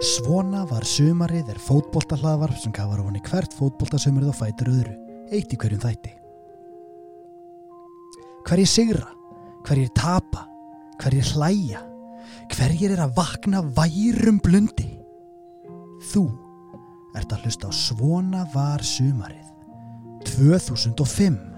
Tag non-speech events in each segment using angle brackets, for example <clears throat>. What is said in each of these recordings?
Svona var sumarið er fótboltahlaðvarp sem gafar ofan í hvert fótboltasumarið og fætur öðru, eitt í hverjum þætti. Hverjir sigra, hverjir tapa, hverjir hlæja, hverjir er að vakna værum blundi. Þú ert að hlusta á Svona var sumarið 2005.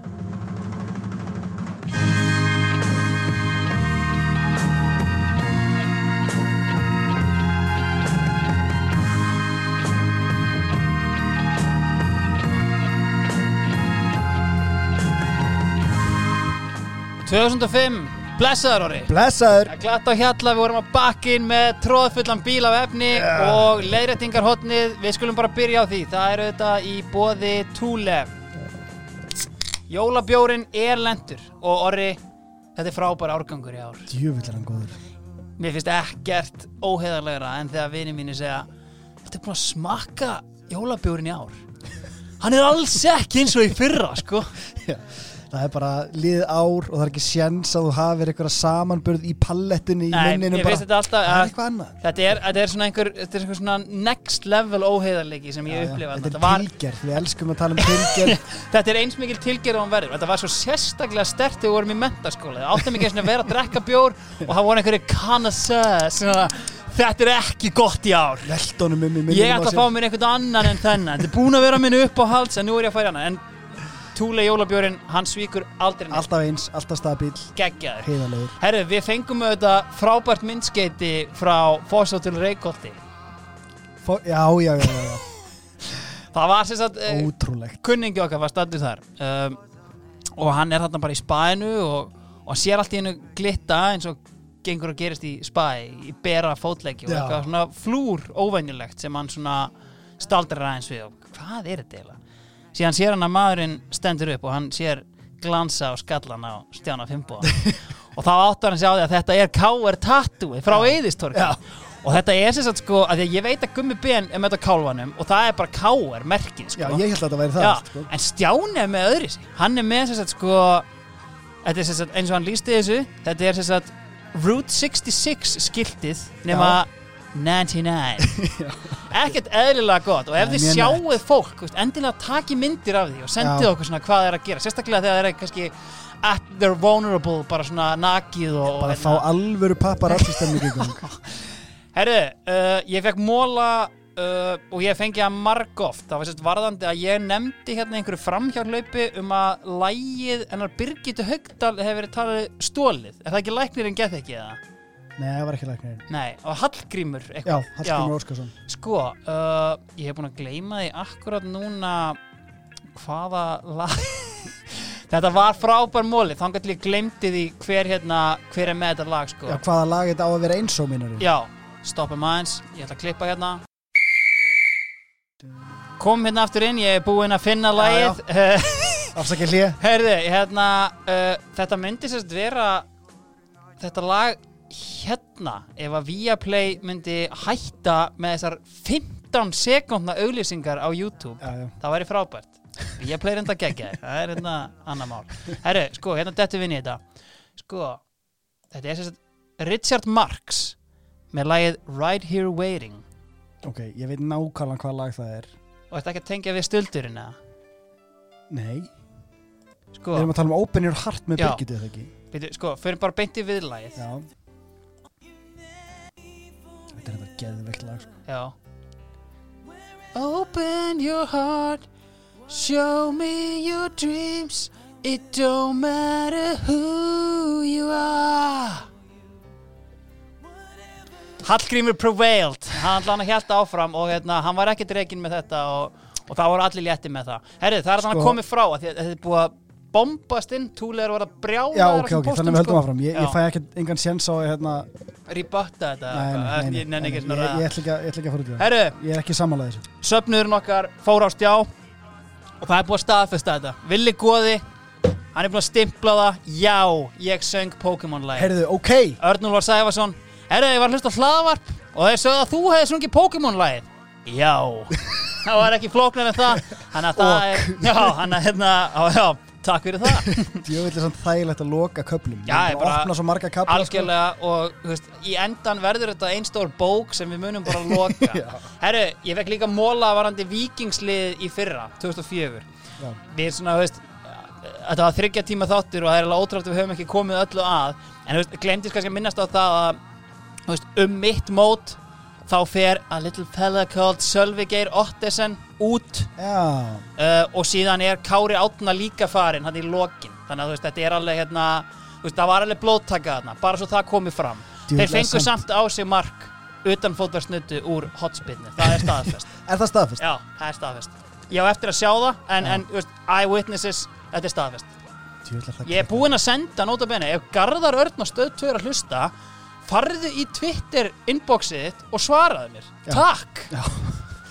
2005, blessaður orri. Blessaður! Glatt á hjalla, við vorum að bakkin með tróðfullan bíl af efni og leiðrættingarhotnið, við skulum bara byrja á því. Það eru þetta í boði Thule. Jólabjórin er lendur og orri, þetta er frábær árgangur í ár. Hann góður. Mér finnst ekkert óheðarlegra en þegar vini mínir segja Þetta er búin að smakka jólabjórin í ár? Hann er alls ekki eins og í fyrra, sko. Já, það er bara lið ár og það er ekki sjens að þú hafir eitthvað samanburð í pallettunni í Nei, minninu mér bara. þetta alltaf Það er að eitthvað annað. Þetta er, þetta er svona einhver, þetta er einhver svona next level óheiðarleiki sem ég upplifa Þetta er var, tilgerð, við elskum að tala um tilgerð. <laughs> þetta er eins mikil tilgerð og hann verður. Þetta var svo sérstaklega stert þegar við vorum í mentaskóla Það ekki einu sinni að vera að drekka bjór og það voru einhverju svona, Þetta er ekki gott í ár. Veltónum um Ég ætla að fá mér einhvern annan en þennan. Þetta er búin að vera minn upp á hals en nú er ég að færa hana. En Túle jólabjórin, hann svíkur aldrei neitt Alltaf eins, alltaf stabíl, Geggjaður heiðalegur. Herru, við fengum auðvitað frábært myndskeiti frá Fossó til Reykjóldi já, já, já, já. <laughs> Það var sem sagt eh, Ótrúlegt. kunningi okkar var stattur þar um, og hann er þarna bara í spænu og, og sér allt í hennu glitta eins og gengur að gerist í spæ í bera fótleggi og Já. eitthvað svona flúr óvenjulegt sem hann svona staldrar aðeins við og hvað er þetta eiginlega síðan sér hann að maðurinn stendur upp og hann sér glansa á skallan á Stjána Fimboa <laughs> og þá áttar hann sig á því að þetta er K.R. Tattoo frá Eðistorki Já. og þetta er sem sagt sko að ég veit að Gummi Ben er með þetta kálvanum og það er bara K.R. merkið sko Já, ég held að þetta væri það, Já, sko. en Stjáni er með öðru sig Hann er með sem sagt sko Þetta er sem sagt eins og hann lísti þessu Þetta er sem sagt Route 66 skiltið nema 99 <laughs> Ekkert eðlilega gott. Og ef þið sjáuð fólk endilega taki myndir af því og sendið Já. okkur svona hvað það er að gera. Sérstaklega þegar það er kannski at their vulnerable bara svona nakið og Bara og fá alvöru stemning í gang. <laughs> Herru, uh, ég fekk móla uh, og ég fengi að margóft það var sérst varðandi að ég nefndi hérna einhverju framhjárlaupi um að lægið ennar Birgitu Haugdal hefur verið talið stólið er það ekki læknirinn gett ekki eða? Nei, það var ekki læknirinn. Nei, og Hallgrímur Já, eitthvað Hallgrímur Óskarsson. Sko, uh, ég hef búin að gleyma því akkurat núna hvaða lag <laughs> Þetta var frábær móli, þannig að ég gleymdi því hver hérna, hver er með þetta lag sko Já, hvaða lag þetta á að vera eins og minnur? Já, stoppum aðeins, ég ætla að klippa hérna Kom hérna aftur inn, ég er búinn að finna lagið <laughs> Afsakið hlið. Herði, hérna uh, Þetta myndi sérst vera Þetta lag hérna Ef að Viaplay myndi hætta með þessar 15 sekundna auglýsingar á YouTube Já, já. Það væri frábært Viaplay er enda geggja Það er hérna annar mál Herri, sko, hérna dettu við inn í þetta Sko, þetta er sérst Richard Marx með lagið Right Here Waiting Ok, ég veit nákvæmlega hvað lag það er. og þetta ekki að tengja við stöldurinn eða? Nei. Sko, Við erum að tala um Open Your Heart með. Birgitu, eða ekki? byrju, sko, fyrir bara beint í viðlagið Já. Þetta er þetta geðveikt lag, sko. Já. Open your heart Show me your dreams It don't matter who you are. Hallgrímur prevailed. Hann að hjælta áfram og hérna, hann var ekki dregin með þetta og, og það voru allir létti með það. Herri, það er þannig Sko- að komið frá að þetta er búið að bombast inn Túlegar var að brjála Já, ok, ok, þannig við höldum áfram. Ég, ég Já. fæ ekki engan séns á hérna, Rebutta þetta nei, nei, nei, nei, nei, ég, ég ég ætla ekki að fara út í það. Herru, Ég er ekki samanlega þessu. söfnuðurinn okkar fór á stjá. Og það er búið að staðfesta þetta. Villi Góði, hann er búið að stimpla það. Já, ég söng Pokémon-læg Herðu, ok, Örnúlvar Sæfarsson herru, ég var að hlusta á hlaðvarp og þeir sögðu að þú hefði sungið Pokémon-lægið já, <laughs> það var ekki flóknar en það. Hann að það er já, hann að hérna, á, já, takk fyrir það. <laughs> Djöfull er samt þægilegt að loka köplum Já, ég bara- Opna svo marga kapla algjörlega og þú veist, í endan verður þetta einn stór bók sem við munum bara loka. <laughs> Já. herru, ég fekk líka móla varandi vikingslið í fyrra, 2004 Já. við svona, þú veist þetta var þryggja tíma þáttur og það er alveg ótrúlega við höfum ekki komið öllu að. En glemdist kannski að minnast á það að um mitt mót þá fer a little fella called Sölvi Geir Ottesen út uh, og síðan er Kári Átna líka farin hann í lokin. Þannig að veist, þetta er alveg hérna veist, það var alveg blóttaka þarna bara svo það komi fram. Djöfull þeir er fengu samt- á sig mark utan fótvarsnutu úr hotspinni það er staðfest. <laughs> Er það staðfest? já, það er staðfest. Ég á eftir að sjá það en, en veist, eyewitnesses, þetta er staðfest. Það ég er búinn að senda nota bene ef Garðar Örn og Stöð 2 er að hlusta farðu í Twitter inboxið og svaraðu mér Já. takk Já.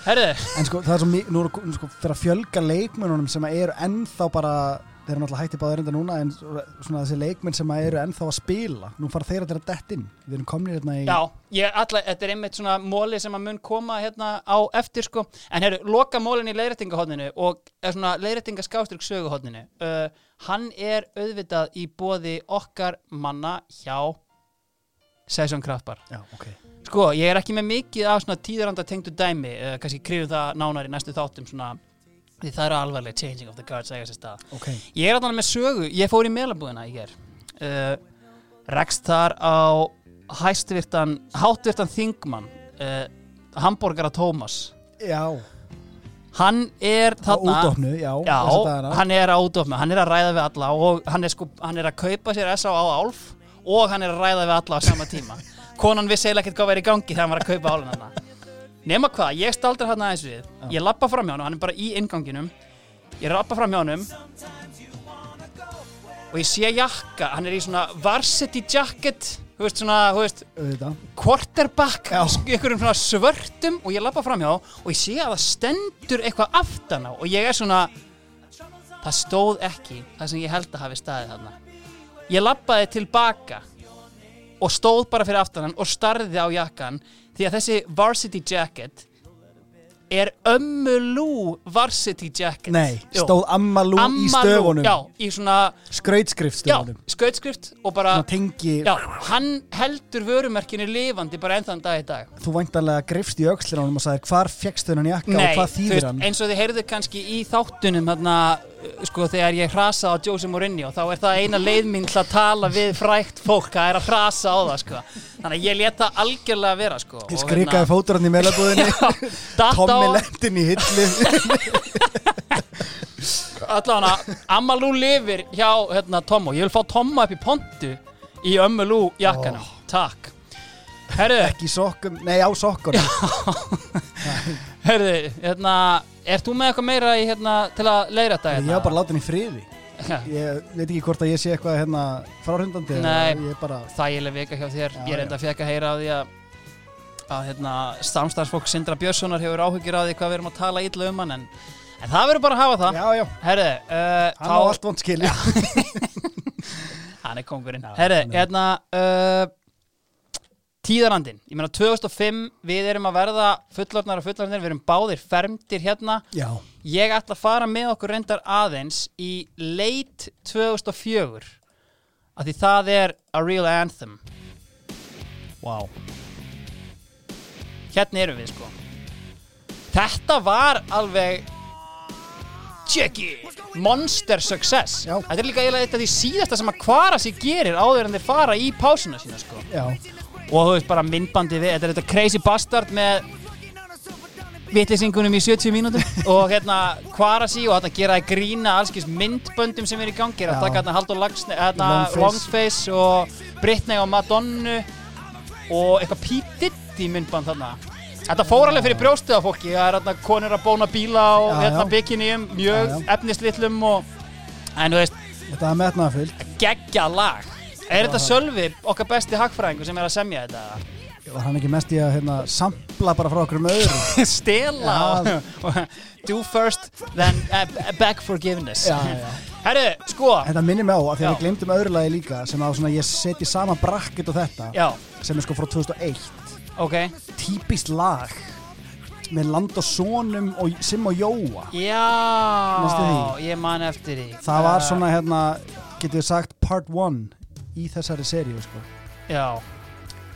herðu, En sko, það er svo mikið, nú er sko, fyrir að fjölga leikmennunum sem eru ennþá bara, þeir eru náttúrulega hætti báður enda núna, en svona þessi leikmenn sem eru ennþá að spila, nú fara þeir að detta dett inn. Við erum komnir hérna í... Já, ég, alla, þetta er einmitt svona móli sem að mun koma hérna á eftir sko en herru, loka mólin í leiðrættingahotninu og eða svona leiðrættingaskástrygg söguhotninu uh, hann er auðvitað í bóði okkar manna hjá Session Kraftbar Já, ok. Sko, ég er ekki með mikið af svona tíðaranda tengdu dæmi uh, kannski krifum það nánar í næstu þáttum svona því það eru alvarlega changing of the guards að eiga sér stað Ok. Ég er alltaf með sögu, ég fór í meðlabúðina í ger uh, Rekst þar á hæstvirtan, hátvirtan þingmann uh, Hamborgara Tómas Já, Hann er á þarna útofnu, já, Já, hann er á útofnu, hann er að ræða við alla og hann er, sko, hann er að kaupa sér S.A. á Álf og hann er að ræða við alla á sama tíma. Konan vissi eiginlega ekkert hvað verið í gangi þegar hann var að kaupa álun hann Nema hvað, ég staldra hann aðeins við. Ég lappa fram hjá hann, hann er bara í inganginum Ég lappa fram hjá honum. Og ég sé jakka, hann er í svona varsity jacket þú veist svona, þú veist quarterback í einhverjum svona svörtum. Og ég lappa fram hjá og ég sé að það stendur eitthvað aftan á. Og ég er svona það stóð ekki það sem ég held að hafi staðið þarna ég lappaði tilbaka og stóð bara fyrir aftan hann og starði á jakkan því að þessi varsity jacket er ömmulú varsity jacket Nei, stóð Ammalú í stöfunum. já, í svona, Skrautskrift já, stöfunum. skautskrift og bara Svona tengi, Já, hann heldur vörumerkinu lifandi bara enn þann dag í dag þú væntanlega grifst í honum og sagðir hvar fekkst þennan jakka og hvað þýðir hann? eins og þið heyrðu kannski í þáttunum þarna, sko, þegar ég hrasa á Jose Mourinho, þá er það eina leið mín til að tala við frækt fólk, það er að hrasa á það, sko. Þannig að ég leta algjörlega vera, sko. Ég skrikaði fótur hann í meðlabúðinni, <laughs> Datt á, Tommi lendin í hillu. <laughs> allavega, Amalú lifir hjá, hérna, Tommo. Ég vil fá Tommo upp í pontu í Ömmulú jakkanum. Takk. Herðu, Ekki sokkum, nei á sokkunum. <laughs> herðu, hérna, ert þú með eitthvað meira í, hérna, til að leira þetta? Ég var bara látin í friði. Ég veit ekki hvort að ég sé eitthvað hérna fráhrundandi. Nei. Er bara, þægileg vika hjá þér Já, ég reynda að fekk að heyra á því að að hérna, samstarfsfólk Sindra Björnssonar hefur áhyggjur á því hvað við erum að tala illa um hann en, en það verður bara að hafa það já, já, herðu, uh, hann á allt vond skilja. <laughs> hann er kongurinn er- hérna uh, tíðarandinn, ég meina 2005 við erum að verða fullorðnar og fullorðnar við erum báðir fermdir hérna. Já, ég ætla að fara með okkur reyndar aðeins í late 2004 af því það er a real anthem. Wow. hérna erum við sko. Þetta var alveg tjekki monster success. Já. þetta er líka eiginlega eitt af því síðasta sem að kvara sig gerir áður en þeir fara í pásuna sína sko. Já, og þú veist bara myndbandi við þetta er þetta crazy bastard með vitlýsingunum í 70 mínútum <laughs> og hérna kvara sig og hérna gera að grína allskis myndböndum sem er í gangi að Já. taka hérna Haldur Lagsne hérna Longface. Og Britney og Madonnu og eitthvað P. Diddy myndband þarna Þetta fór alveg fyrir brjóstið á fólki það er hérna konur að bóna bíla og hérna bikinium, mjög efnislitlum og en þú veist, þetta er metnaðafullt. geggja lag Er þetta Sölvi, okkar besti hagfræðingur sem er að semja þetta? Var hann ekki mest í að hérna, sampla bara frá okkur um öðrum? <laughs> Stela? Og <laughs> do first, then uh, beg forgiveness. Já, já. Herru, sko. Þetta minnir mig á að því að við glemdum öðru lagi líka sem að svona, ég seti sama bracket og þetta Já, sem er sko frá 2001 ok. Típist lag með land og sonum og Sim og Jóa. Já, ég man eftir því. Það var svona hérna getur við sagt part one í þessari seríu sko. Já,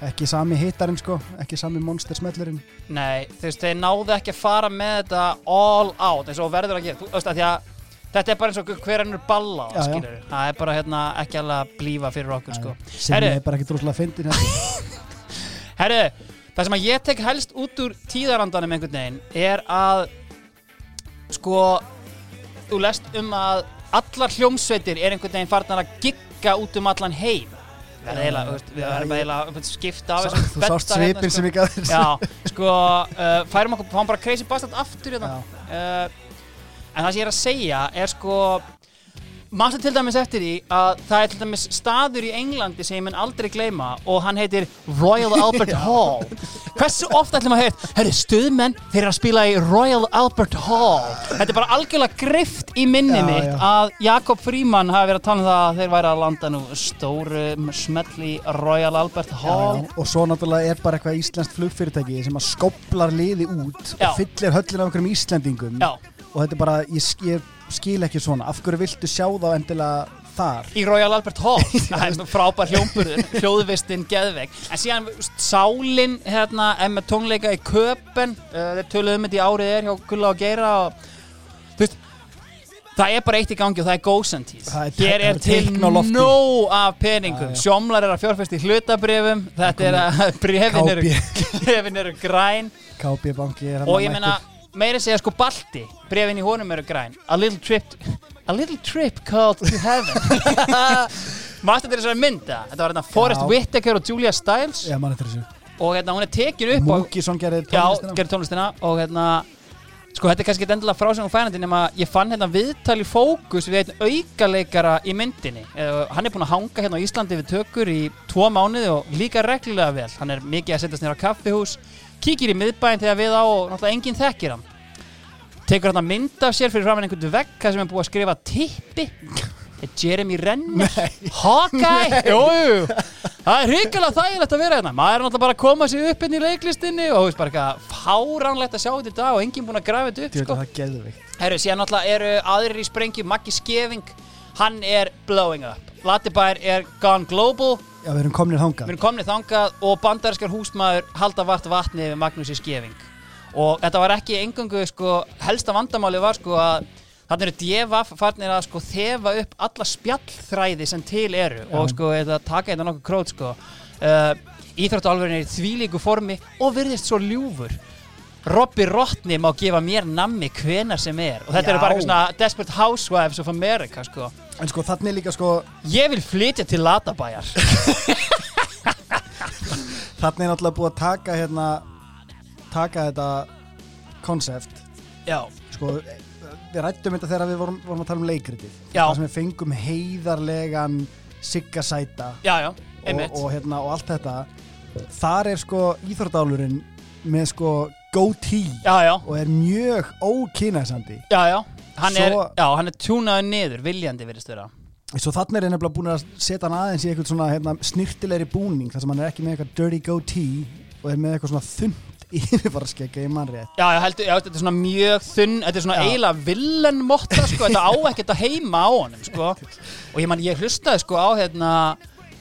ekki sami hittarinn sko, ekki sami monster smellurinn nei, þú veist, þeir náðu ekki að fara með þetta all out eins og verður að gera, þú veist að því að þetta er bara eins og hver ennur balla Já, já. það er bara hérna ekki alveg að blífa fyrir okkur sko. sem Herru. er bara ekki droslega fyndin hérna. <laughs> Herru, það sem að ég tek helst út úr tíðarandanum einhvern veginn er að sko þú lest um að allar hljómsveitir er einhvern veginn farnar að gigga út um allan heim við Já, erum eiginlega, skipta af þú sást hérna, svipin sko. sem gaf þér Já, sko, uh, færum okkur, fáum bara crazy bastard aftur hérna. uh, En það sem ég er að segja er sko Mástu til dæmis eftir því að það er til dæmis staður í Englandi sem ég mun aldrei gleyma og hann heitir Royal <laughs> Albert Hall. Hversu oft ætlum að heyra Herri, stuðmenn þeir eru að spila í Royal Albert Hall. Þetta er bara algjörlega grift í minni Já, mitt já. að Jakob Fríman hafi verið að tala um það að þeir væri að landa nú stóru smelli Royal Albert Já, Hall. já, og svo náttúrulega er bara eitthvað íslenskt flugfyrirtæki sem að skoplar liði út Já. og fyllir höllin af einhverjum Íslendingum. Já, og þetta er bara, ég, ég skil ekki svona. Af hverju viltu sjá þá endilega þar? Í Royal Albert Hall. <laughs> Það er frábær hljómburður hljóðvistinn geðveik. En síðan Sálin hérna er með tónleika í Köpen uh, þeir töluðu um þetta í árið er hjá Gulla og Geira og þú veist það er bara eitt í gangi og það er góðsendís hér er til nóg af peningum. sjómlar er að fjárfest í hlutabrifum þetta er að <laughs> brefin eru, <laughs> brefin eru græn. KB banki er hann og ég meina meira segja sko Balti brefin í honum eru græn. A little trip a little trip called to heaven. <laughs> Mástu þetta þessari mynda þetta var hérna Forrest Já. Whitaker og Julia Stiles. Já, mann eftir þessu. Og hérna hún er tekin upp Múkisson gerði já, tónlistina. gerir tónlistina og hérna sko þetta er kannski endilega frásöng og fænandi nema ég fann hérna viðtal í fókus við einn aukaleikara í myndinni. Uh, hann er búinn að hanga hérna á Íslandi við tökur í tvo mánuði og líka reglulega vel. Hann er mikið að setjast nýra á kaffihús kíkir í miðbæinn þegar við á og náttúrulega enginn þekkir hann. Tekur hérna mynd af sér fyrir framann einhvern vegg þar sem er búið að skrifa tippi. Er Jeremy Renner? Hawkeye? Jú, jú. það er hrigalega þægilegt að vera hérna. Maður er náttúrulega bara að koma sér upp inn í leiklistinni og þú veist bara eitthvað fáránlegt að sjá þetta í dag og enginn búinn að grafa þetta upp Djú, sko. það er geðveikt. Herru, síðan náttúrulega eru aðrir í sprengju Maggi Skeving, hann er blowing up. Latibær er gone global Já, við erum komnir við þangað erum komnið þangað og bandarinskar húsmaður halda vart vatni við Magnúsi Skeving. Og þetta var ekki engangu sko, helsta vandamáli var sko að þannig eru djefaf farnir að sko þefa upp alla spjallþræði sem til eru og sko þetta taka þetta nokkuð krót sko. Uh, Íþróttuálfurinn er í þvílíku formi og virðist svo ljúfur Robby Rottni má gefa mér nammi hvenar sem er. Og þetta Já. eru bara eitthvað svona Desperate Housewives of America sko. En sko, þannig líka sko Ég vil flytja til Latabæjar. <laughs> Þannig er náttúrulega búið að taka hérna taka þetta konsept Já, sko, við rættum þetta þegar við vorum, vorum að tala um leikritið. Já. það sem við fengum heiðarlegan siggasæta já, já, og, einmitt. og, hérna, og allt þetta. Þar er sko íþróttálurinn með sko goatee. Já, já, og er mjög ókynæsandi já, já. Hann er, Svo- já, hann er tjúnaður niður, viljandi virðist vera. Svo þannig er ég nefnilega búin að setja hann aðeins í eitthvað svona hérna, snirtilegri búning þar sem hann er ekki með eitthvað dirty goatee og er með eitthvað svona þund <laughs> yfirvaraskegga í mannrétt Já, já, heldur, já, þetta er svona mjög þunn Þetta er svona Já. eiginlega villenmotta sko, Þetta á ekkert að heima á honum sko. Og ég man, ég hlustaði sko á hérna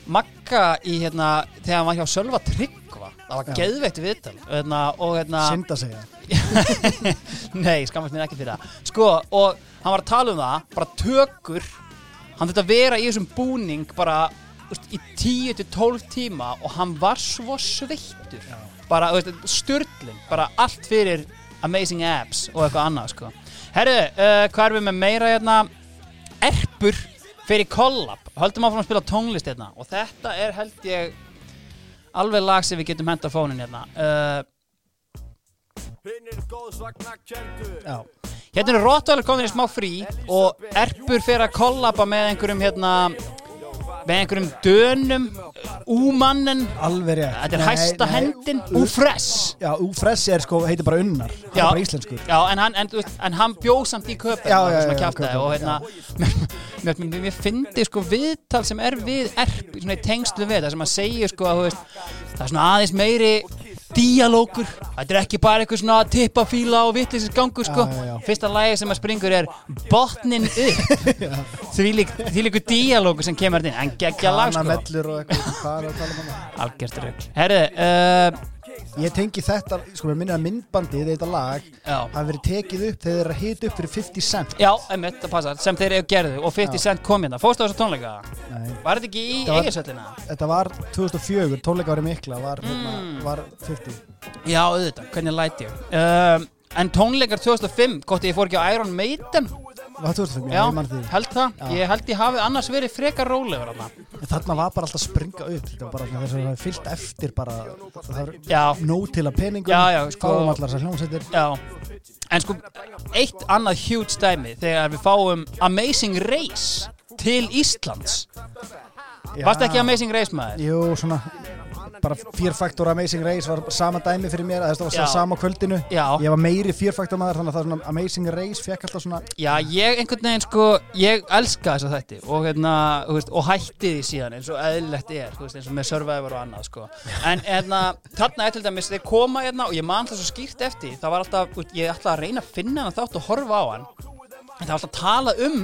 Magga í hérna Þegar hann var hjá Sölva Tryggva Það var geðveikt viðtal. Hérna, hérna synd að segja. <laughs> Nei, skammast mér ekki fyrir það. Sko, og hann var að tala um það Bara tökur Hann þurfti að vera í þessum búning bara úst, í 10-12 tíma og hann var svo sveittur. Bara styrlin bara allt fyrir amazing apps og eitthvað annað sko. Herru, uh, hvað erum við með meira hérna? Erpur fyrir kollab höldum áfram að spila tónlist hérna. Og þetta er held ég alveg lag sem við getum hent á fónin hérna. Uh, Hérna eru Rottweiler komin í smá frí og Erpur fyrir að kollaba með einhverjum hérna með einhverjum dönum úmannen. Þetta er Nei, hæsta nei, hendin. Úfress. Úfress er sko, heitir bara Unnar. Hann Já. bara íslenskur. Já, en hann, en, en hann bjóð samt í köpun og hérna mér, fyndi sko viðtal sem er við erp tengslu við það sem að segja sko að það er svona aðeins meiri díalókur þetta er ekki bara eitthvað svona tippafíla og vittlisins gangur sko. Já, já, já. fyrsta lagi sem að springur er botnin upp. Því líku díalókur sem kemur inn. En geggja lag sko. Kanamellur og eitthvað um rögg herðu, uh, Ég tengi þetta, sko mér minnir að myndbandið þetta lag hafi verið tekið upp þegar þeir eru að hita upp fyrir 50 cent Já, einmitt, það passar, sem þeir eru gerðu og 50 Já. Cent kom hérna, fórstu á þessu tónleika? Nei. Var þetta ekki í var- eiginsöllina? Þetta var 2004, tónleikavari mikla var, hérna, Mm. var 50 Já, auðvitað, hvernig læti ég um, En tónleikar 2005, gott ég fór ekki á Iron Maiden Var 2005, já, Já, ég mann því held það, Já. ég held ég hafi annars verið frekar rólegur þarna. En Þarna var bara alltaf að springa upp Þetta var bara þess að það er fyllt eftir bara Það er Já, nóg til að peningum Já, já, sko- Fáum allar þessar hljómsveitir. Já. En sko, eitt annað huge dæmi þegar við fáum Amazing Race til Íslands. Varst ekki Amazing Race maður? Jú, svona bara Fear Factor Amazing Race var sama dæmi fyrir mér að þetta var sama kvöldinu Já, Ég var meiri Fear Factor maður þannig að það er svona Amazing Race fekk alltaf svona Já, ég einhvern veginn sko, ég elska þessa þætti og, hérna, þú veist, og hætti því síðan eins og eðlilegt er, veist, eins og með Survivor og annað sko. En hérna, þarna til dæmis, þeir koma hérna og ég man það svo skýrt eftir, það var alltaf, veist, ég ætla að reyna að finna hann þátt og horfa á hann, en það var alltaf að tala um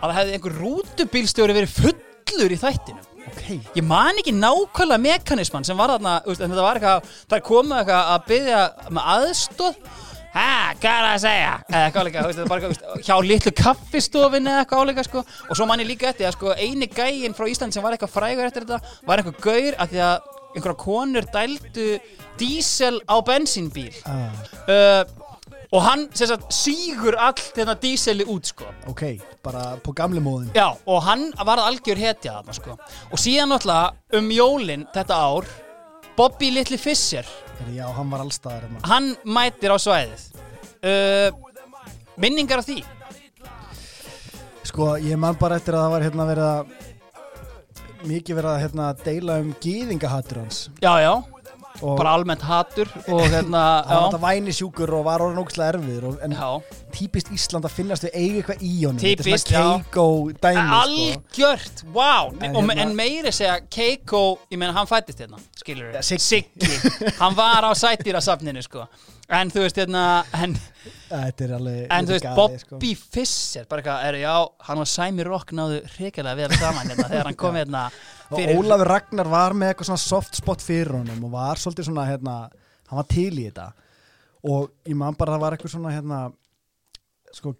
að það hefði einhver rútubílstjóri verið fullur í þættinu. Ok, Ég man ekki nákvæmlega mekanisman sem var þarna, en þetta var eitthvað, það komið eitthvað að byggja með aðstóð Hæ, hvað er það að segja? Eða eitthvað veist, þetta er bara eitthvað, hjá litlu kaffistofin eða eitthvað áleika, sko. Og svo man ég líka eftir að, sko, eini gæinn frá Íslandi sem var eitthvað frægur eftir þetta Var eitthvað gaur af því að einhverja konur dældu dísel á bensínbíl. Ah, uh, Og hann, sagt, sígur allt þetta díseli út, sko. Ok, bara på gamle móðin Já, og hann varð algjör hetja þarna sko. Og síðan náttúrulega um jólin þetta ár Bobby Little Fischer Já, hann var allstaðar hérna. Hann mætir á svæðið. Uh, Minningar af því? Sko, ég man bara eftir að það var hérna verið að mikið verið að hérna, deila um gýðingahattur hans. Já, já, og bara almennt hatur Og hérna, <laughs> hann var þetta já, væni sjúkur og var orðin ógæslega erfiður og, en já. típist Ísland að finnast við eigi eitthvað í honum. Típist, þetta já. Keiko dæmi sko. Algjört, wow En En, hérna- en meiri segja Keiko, ég meina hann fættist hérna Skilur Ja, Siggi. Hann var á sætýrasafninu sko En þú veist hérna En, alveg en þú veist, galið, sko. Bobby Fischer Bara eitthvað, er já, hann og Sæmi Rock náðu Hrikalega vel saman hérna Þegar hann kom hérna og Ólafur Ragnar var með eitthvað svona soft spot fyrir honum og var svolítið svona hérna, hann var til í þetta. Og ég man bara að það var eitthvað svona hérna sko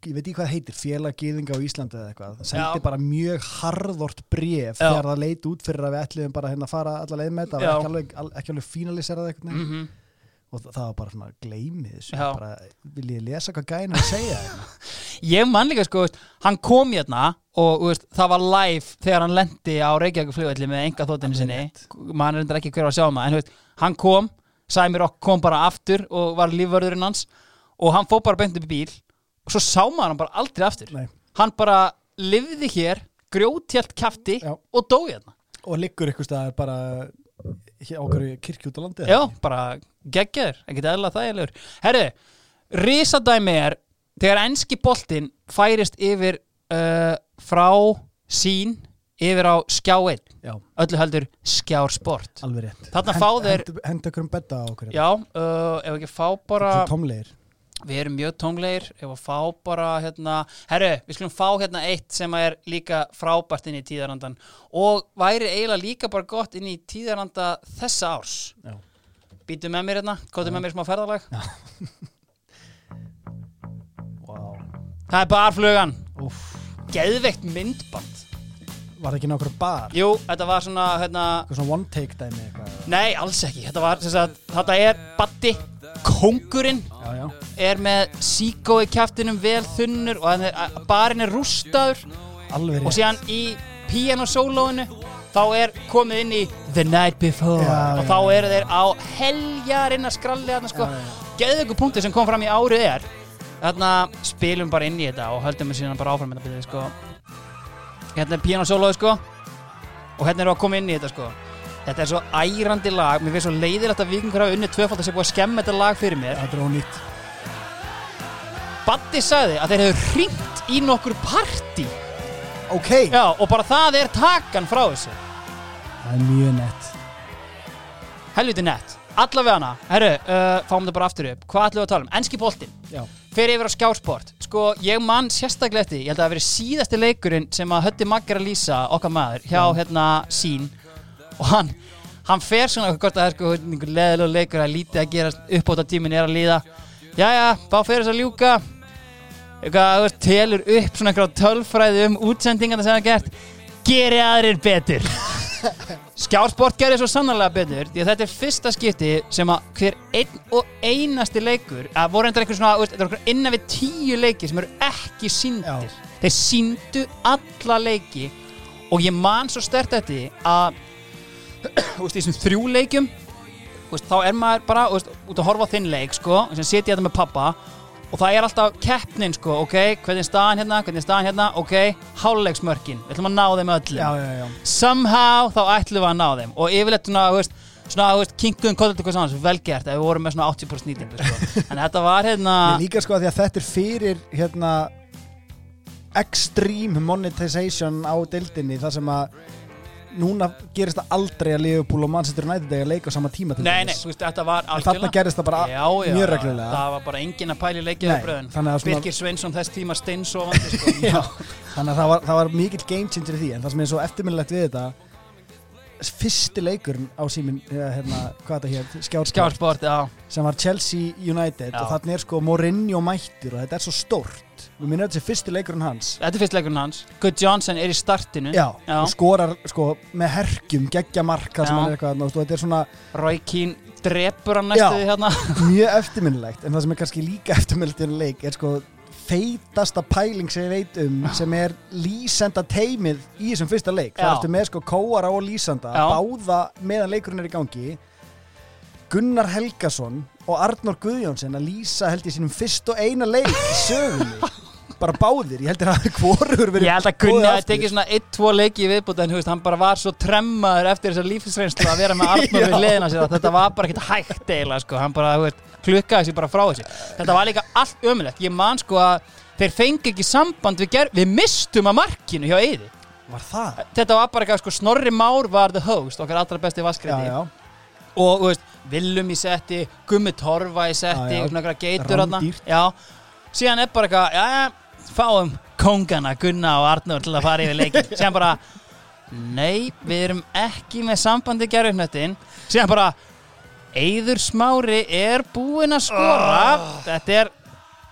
ég veit ekki hvað það heitir, félag gýðinga á Íslandi eða eitthvað, það sendi Já. bara mjög harðort bref þegar það leit út fyrir að við ætliðum bara hérna að fara alla leið með þetta, ekki alveg, alveg fínaliserað eitthvað mm mm og það var bara svona gleymið þessu, bara, vil ég lesa hvað gæðin að segja? <laughs> Ég man líka sko, veist, hann kom hérna og veist, það var live þegar hann lendi á Reykjavík flugvelli með enga þóttinu sinni. mann er endur ekki hver að sjá maður en þú veist, hann kom, Sæmi Rock kom bara aftur og var lífvörðurinn hans og hann fór bara beint upp í bíl og svo sá maður hann bara aldrei aftur. Nei. hann bara lifði hér grjótjælt kafti Já. og dó hérna. Og liggur ykkur staðar bara hér á hverju kirkju út á landi Já, bara geggjaður, ekkert eðla þægilegur. Herru, risadæmi er þegar enski boltinn færist yfir uh, frá sín yfir á skjá 1 Já. öllu heldur skjár sport. Alveg rétt. Þarna fá þeir- henda ykkur um betta á okkur. Já, uh, ef ekki fá bara Svo tómlegir. Við erum mjög tónglegir ef að fá bara hérna herru, við skulum fá hérna eitt sem er líka frábært inn í tíðarandan og væri eiginlega líka bara gott inn í tíðaranda þessa árs. Já. Býtu með mér hérna, kóttu með mér smá ferðalag. Wow. <laughs> Það er barflugan, geðveikt myndband. Var það ekki nákvæmur bar? Jú, þetta var svona hérna, svona one take dæmi eitthvað nei, alls ekki. Þetta var, sagt, þetta er Batti kongurinn já, já. er með síkó í kjaftinum vel þunnur og barinn er rústaður. Alveg og síðan í pianosólóinu þá er komið inn í The Night Before. Já, og þá eru þeir á heljarinn að skralli þarna sko. Geðveiku punktur sem kom fram í árið er þarna spilum bara inn í þetta og höldum við síðan bara áfram þetta byrðið sko. Hérna er pianosólóið sko. Og hérna við að koma inn í þetta sko. Þetta er svo ærandi lag. Mér finnst svo leiðilegt að vikingur hafa unnið tvöfald að sé búið að skemma þetta lag fyrir mér. Það er ónýtt. Batti sagði að þeir hefur hringt í nokkur partí ok, já og bara það er takan frá þessu. Það er mjög nett. Helviti nett. Allavega hana, herru, uh, fáum þetta bara aftur upp. Hvað ætlum við að tala um, enski boltinn. Já. fer yfir á skjásport, sko ég man sérstaklega eftir, ég held að það hafi verið síðasti leikurinn sem að Hötti Maggar að lýsa okkar maður hjá hérna sín og hann, hann fer svona hvort að það er sko einhver leðilega leikur að lítið að gera uppbóta tíminn er að líða. Jæja, þá fer þess að ljúka eitthvað, veist, telur upp svona eitthvað tölfræði um útsendingarna sem það er gert geri aðrir betur. <laughs> Skjársport gerir svo sannarlega betur því að þetta er fyrsta skipti sem að hver einn og einasti leikur að voru endur einhver svona, veist, þetta er innan við tíu leiki sem eru ekki síndir þeir síndu alla leiki og ég man svo stert þetta að <clears throat> veist, í þessum þrjú leikjum þú veist, þá er maður bara veist, út að horfa á þinn leik sko, og ég þetta með pappa og það er alltaf keppnin sko, ok, hvernig er staðan hérna, hvernig er staðan hérna, ok, háluleiksmörkin, við ætlum að ná þeim öllum. Já, já, já. somehow þá ætlum við að ná þeim. Og yfirleitt svona, þú veist, svona, þú veist, kinkuðum kollut eitthvað saman, velgert, við vorum með svona 80% nýtingu, sko. <laughs> en þetta var hérna Ég líka sko að því að þetta er fyrir hérna extreme monetization á deildinni þar sem að núna gerist það aldrei að Liverpool og Manchester United eiga að leika á sama tíma til Nei, nei, þú veist, þetta var En þarna gerist það bara já, já, mjög reglulega. Það var bara engin að pæli þannig að svona- Birgir Sveinsson þess tíma steinsofandi sko. <laughs> Já, þannig að það var, það var mikill game changer í því. En það sem er svo eftirminnilegt við þetta fyrsti leikurinn á símin hérna, hvað þetta hér, skjársport Skjársport, já. Sem var Chelsea United. Já. og þannig er sko Mourinho mættur og þetta er svo stórt við minnum þetta sé fyrsti leikurinn hans Þetta er fyrst leikurinn hans Good Johnson er í startinu Já, Já. og skorar sko með herkjum, geggja marka sem Já. hann er eitthvað, og þetta er svona Roy Keane drepur hann næstuði Já. hérna <laughs> mjög eftirminnilegt en það sem er kannski líka eftirminnilegt í enn leik er sko feitasta pæling sem ég veit um sem er lýsenda teimið í þessum fyrsta leik það Já. ertu með sko kóara og lýsenda Já. báða meðan leikurinn er í gangi Gunnar Helgason og Arnór Guðjónsson að lýsa held ég sínum fyrst og eina leik í sögunni. Bara báðir, ég held að hvorur verið Ég held að Gunni hafi aftur. tekið svona 1-2 leiki í viðbúti en hann bara var svo tremmaður eftir þessar lífsreynslu að vera með <laughs> Arnór við Já. liðina sér að þetta var bara ekkert hægt eiginlega sko, hann bara, veist, klukkaði sér bara frá þessu. Þetta var líka allt ömulegt, ég man sko að þeir fengi ekki samband við gerð, við mistum að markinu hjá Eyði Var það? Þetta var bara eitthvað sko, Snorri Már var the host, okkar allra besti já, og veist, Willum í setti Gummi Torfa í setti Já, já. eitthvað geitur já, síðan er bara eitthvað já, fáum kóngana Gunna og Arnur til að fara yfir leikin <laughs> síðan bara, nei, við erum ekki með sambandi gerðurnöttin síðan bara, Eyður Smári er búinn að skora. Þetta er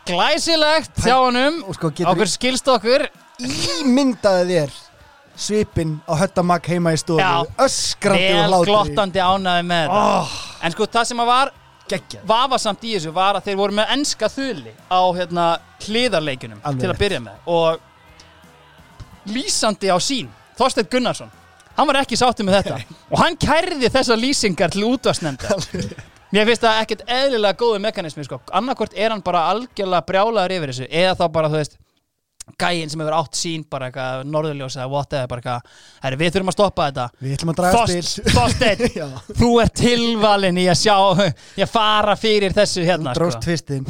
glæsilegt hjá honum. Og sko getur okkur skilst okkur. Ímyndaði þér svipinn á höttamak heima í stofu öskrandi og vel hlátri. glottandi ánaði með oh, en sko, það sem að var geggjað. vafasamt í þessu var að þeir voru með enska þuli á hérna, hliðarleikunum Alveg til að byrja með. Og lýsandi á sín Þorsteinn Gunnarsson hann var ekki sáttið með þetta. <laughs> Og hann kærði þessar lýsingar til útvarsnefnda mér finnst það ekkert eðlilega góðu mekanismi sko. annarkvort er hann bara algjörlega brjálaður yfir þessu eða þá bara þú veist gæinn sem hefur átt sín bara eitthvað norðurljós eða whatever bara eitthvað herri við þurfum að stoppa þetta. Við ætlum að draga Þorsteinn <laughs> Já. þú ert tilvalin í að sjá að fara fyrir þessu hérna þú dróst sko. tvistinn.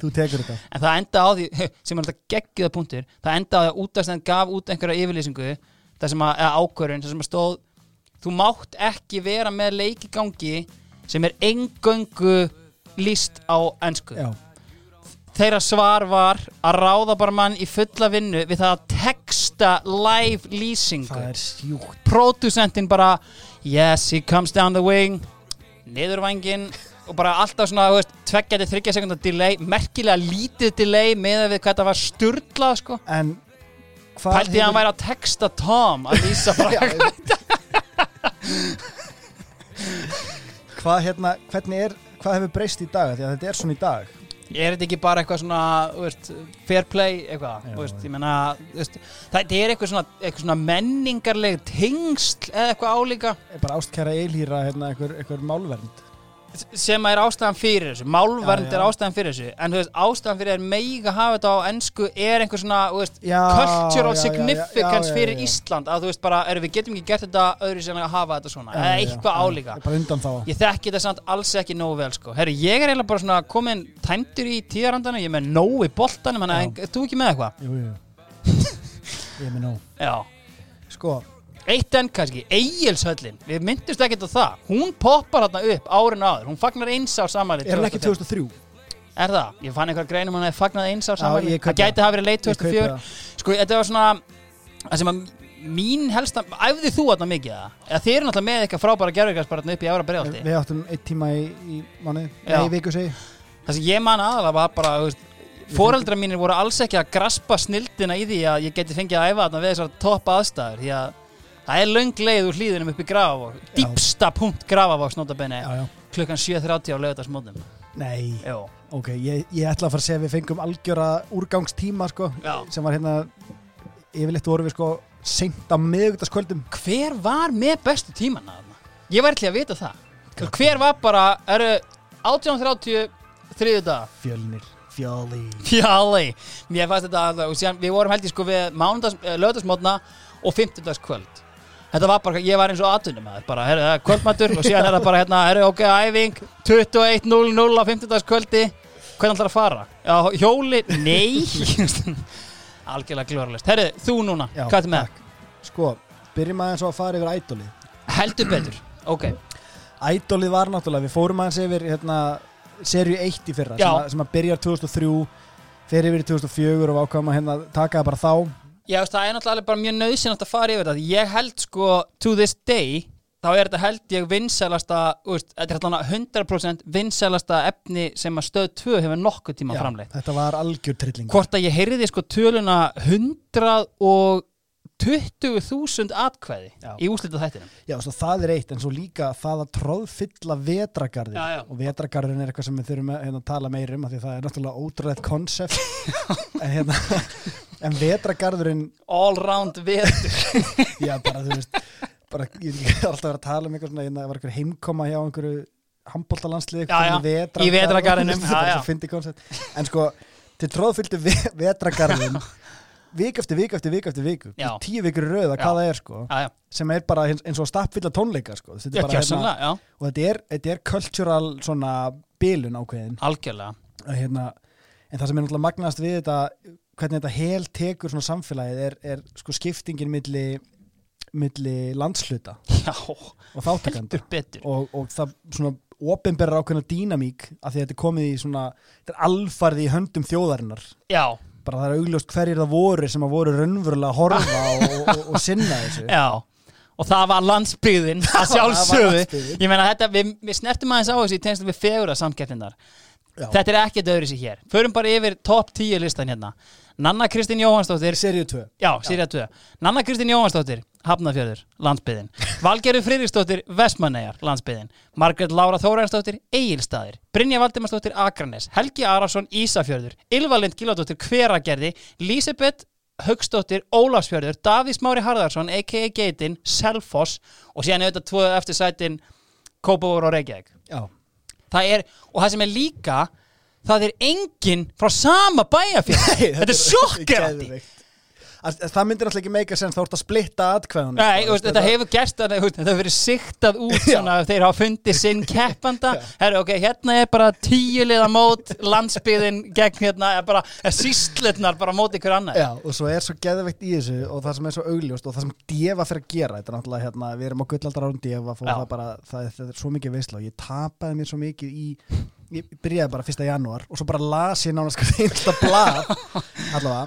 Þú tekur þetta. En það enda á því <laughs> sem er alltaf geggjöða punktur það enda á því að útastend gaf út einhverja yfirlýsingu það sem að, eða ákvörun það sem að stóð þú mátt ekki vera með leikigangi sem er engöngu líst á ennsku já, þeirra svar var að ráða bara mann í fulla vinnu við það að texta live lýsingu. Það er sjúkt producentin bara yes, he comes down the wing. Niðurvængin og bara alltaf svona, veist, tveggjandi þryggja sekundar delay, merkilega lítið delay með við hvað þetta var sturlað sko. En pælti að hann væri að texta Tom að lýsa <laughs> bara ég hvað hérna hvernig er, hvað hefur breyst í dag? Því að þetta er svona í dag er þetta ekki bara eitthvað svona veist, fair play eitthvað? Já, veist, þú veist, það er eitthvað svona, eitthvað svona menningarleg tengsl eða eitthvað álíka. Bara ástkæra eilhýra hérna einhver, einhver málvernd sem er ástæðan fyrir þessu málvernd er ástæðan fyrir þessu en veist, ástæðan fyrir að meiga hafa þetta á ennsku er einhver svona, veist, Já, cultural já, significance já, fyrir. Ísland að þú veist bara, erum við getum ekki gert þetta öðru sem að hafa þetta svona, eða eitthvað álíka. Ég þekki þetta samt alls ekki nógu vel sko. Herru, ég er eiginlega bara svona komin tæmdur í tíðarandana, ég er með nógu í boltanum þú ekki með eitthvað? <laughs> ég er með nóg. Já, sko, Eitt enn kannski, Egilshöllin Við myndumst ekkert á það Hún poppar þarna upp árin áður Hún fagnar eins á samanlið Er hann ekki 2003? Er það? Ég fann einhver greinum hann að fagnað eins á samanlið Það gæti hafa verið leit Ég kaupi 2004 það. Sko, þetta var svona Það sem að mín helsta Æfði þú þarna mikið það? Eða þið eru náttúrulega með eitthvað frábæra gerðugarspartna upp í Ára Breiðalti Við áttum eitt tíma í, í mánuði, Já. nei, viku segi Það sem ég man aðalega var bara veist, Fóreldra mínir voru alls ekki að graspa snildina í því að ég geti fengið að æfa þarna við þessar topp aðstæður því að það er löng leið úr hlýðinum upp í Grafavog dýpsta punkt Grafavogs notabenni Já, já. klukkan 7.30 á lögutarsmótum Nei, Jó, ok, ég, ég ætla að fara að segja að við fengum algjöra úrgangstíma sko, sem var hérna yfirleitt voru við sko seint á miðugtaskvöldum hver var með bestu tímanna þarna? Ég væri til að vita það. Hver var bara, eru 18.30 þriðu dag? Fjölnir, fjöli Fjalli Mér fannst þetta að síðan, Við vorum held ég sko við mánudags, lögdagsmótna og fimmtudagskvöld Þetta var bara, ég var eins og aðtunum að bara, herru, það er kvöldmatur og síðan er það bara hérna, herru, ok, æfing 21.00 á fimmtudagskvöldi Hvernig ætlar að fara? Já, hjóli, nei <laughs> Algjörlega glóralist Herru, þú núna, Já, hvað er með? Sko, byrjum aðeins á að fara yfir ædolið Heldur betur, ok Ædolið var náttúrulega, við fórum aðeins yfir hérna, serju 1 í fyrra Já. sem að, sem að byrjar 2003 fer yfir í 2004 og ákvæm að hérna, taka það bara þá Já, það er náttúrulega bara mjög nöðsynast að fara yfir þetta. Ég held sko, to this day þá er þetta held ég vinsælasta úst, þetta er hérna 100% vinsælasta efni sem að stöð 2 hefur nokkuð tíma Já, framleitt. þetta var algjör trilling Hvort að ég heyrði sko töluna 120.000 atkvæði Já. í úslita þættinum Já, svo það er eitt, en svo líka það að tróðfylla vetragarðin Já, já. og vetragarðin er eitthvað sem við þurfum að hérna, tala meir um af því það er náttúrulega ótrúlega konsept <laughs> en, hérna, en vetragarðurinn All round vetur. <laughs> Já, bara þú veist bara, ég er alltaf vera að tala um eitthvað svona hérna, það var eitthvað heimkoma hjá einhverju handbóltalandslið í <laughs> konsept en sko, til tróðfylltu ve vetragarðin vik eftir vik eftir vik eftir vik tíu vikur Já. hvað það er sko Já, já, sem er bara eins, og stappfylla tónleika sko. Þetta já já, og þetta er, þetta er cultural svona bilun ákveðin. Algjörlega. Hérna, en það sem er náttúrulega magnast við þetta hvernig þetta hel tekur svona samfélagið er, er sko skiptingin milli, milli landsluta Já, og betur. Og, og það svona opinberra ákveðna dýnamík af því að þetta er komið í svona þetta er alfarði í höndum þjóðarinnar. Já, bara það er augljóst hverjir það voru sem að voru raunverulega að horfa <laughs> og, og, og, sinna þessu. Já, og það var landsbyggðin að <laughs> sjálfsögðu. Ég meina þetta, við, við snertum aðeins á þessu í tengslu við fegura samkeppninar Já. Þetta er ekkert öðru sér hér. Förum bara yfir topp 10 listan hérna Nanna Kristín Jóhansdóttir Seríu 2 Já, Sýrja 2 Nanna Kristín Jóhansdóttir, Hafnafjörður, landsbyðin Valgerður Friðriksdóttir, Vestmannegar, landsbyðin Margrét Lára Þórainsdóttir, Egilstaðir Brynja Valdimarsdóttir, Akranes Helgi Arason, Ísafjörður. Ylvalind Gilvardóttir, Hveragerði. Lísebeth Haugsdóttir, Ólafsfjörður. Davís Mári Harðarsson, a.k.a. Geitin Selfoss. Og síðan auðvitað tvo eftir sætin Kópavór og Reykjavík. Já, Það er, og það sem er líka það er enginn frá sama bæjarfélag. Þetta er sjokkerandi. Það myndir alltaf ekki meika sem þá ert að splitta atkvæðunum Nei, sko, þetta hefur gerst að þetta hefur verið siktað út <laughs> svona þeir hafa fundið sinn keppanda. <laughs> Herru, ok, hérna er bara tíu liða mót landsbyðin gegn hérna bara, síslutnar bara mót ykkur annað. Já, og svo er svo geðveikt í þessu og það sem er svo augljóst og það sem Deva fyrir að gera þetta er náttúrulega hérna, við erum á gullaldar árum Deva það, bara, það, það er svo mikið veisla og ég tapaði mér svo mikið í ég byrjaði bara fyrsta janúar og svo bara las ég nánast einsta blað <laughs> allavega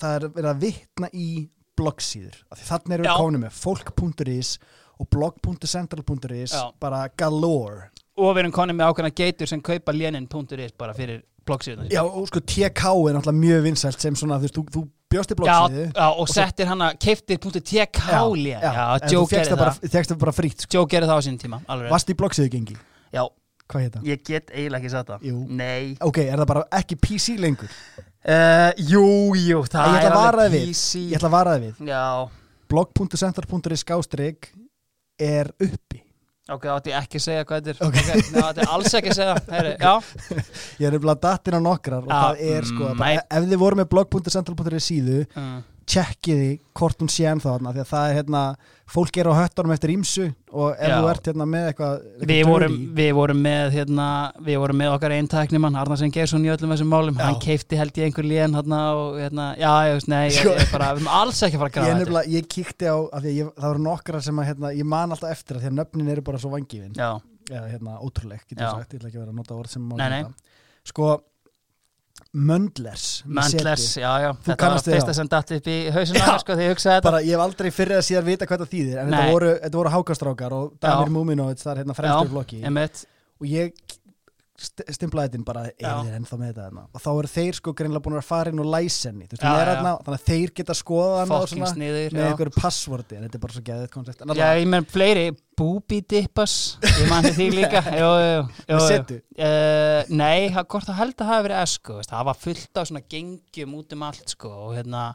það er verið að vitna í því þannig erum Já. við komin með folk.is og blog.central.is Já. bara galore Og við erum konið með ákveðna geitur sem kaupa lénin.is bara fyrir bloggsíðunar Já, og sko TK er náttúrulega mjög vinsælt sem svona, þú þú, bjóst í Já, bloggsíðu já, og settir hana keiftir.tk lén Já, en þú gerði það bara, bara frýtt sko. Joe gerði það á sín tíma, Varst í bloggsíðu gengi? Já, Hvað heit það? ég get eiginlega ekki sagt það. Jú. Nei. Ok, er það bara ekki PC lengur? uh, Jú, jú, það ég ætla er að vara þig við. Ég ætla að vara þið við. Já, blog.center.is skástrík er uppi. Ok, þá átti ég ekki að segja hvað þetta er. Ok. Ok, þá átti ég alls ekki að segja. Heyri, Já, <laughs> Ég er nefnilega dattin á nokkrar og Já, það er sko mm, bara, nei. ef þið voru með blog.central.is síðu mm, tjekkiði hvort hún sé ennþá þarna því að það er hérna, fólk er á höttunum eftir ímsu og ef Já. þú ert hérna með eitthvað, eitthvað Við vorum, við vorum með hérna, við vorum með okkar eintæknimann Arnarsson Geirsson í öllum þessum málum Já. hann keifti held ég einhver lén hérna og hérna, já, ég veist, nei, ég, Sko- ég bara, við erum alls ekki að fara að Ég, grafa þetta nefnilega, ég kíkti á, af því að ég, það voru nokkra sem að hérna, ég man alltaf eftir að því að nöfnin eru bara svo vangifin Já, eða hérna ótrúleg, getur Já. sagt, ég ætla ekki að vera að nota orð sem má Nei, nei. nota. Sko Möndlers Möndlers, já, já. Þetta var fyrsta sem datt upp í hausinu sko, bara, ég hef aldrei fyrir að síðan vita hvað það þýðir en þetta voru, þetta voru hákastrákar og Damir. Múminovits það er hérna fremstur Einmitt, og ég st stimplaði þetta bara þér ennþá með þetta hérna? og þá eru þeir sko greinlega búin að fara inn og læsa henni. Þú veist, Já, er hérna, þannig að þeir geta skoða sniður með einhverju passvorti en þetta er bara svo geðið koncept. Já, ég menn fleiri Booby Dippas Ég mann því líka <laughs> Jú, jú, jú, jú. Uh, nei, hvort það held að hafa verið esku veist, það var fullt af svona gengjum út um allt sko, og hérna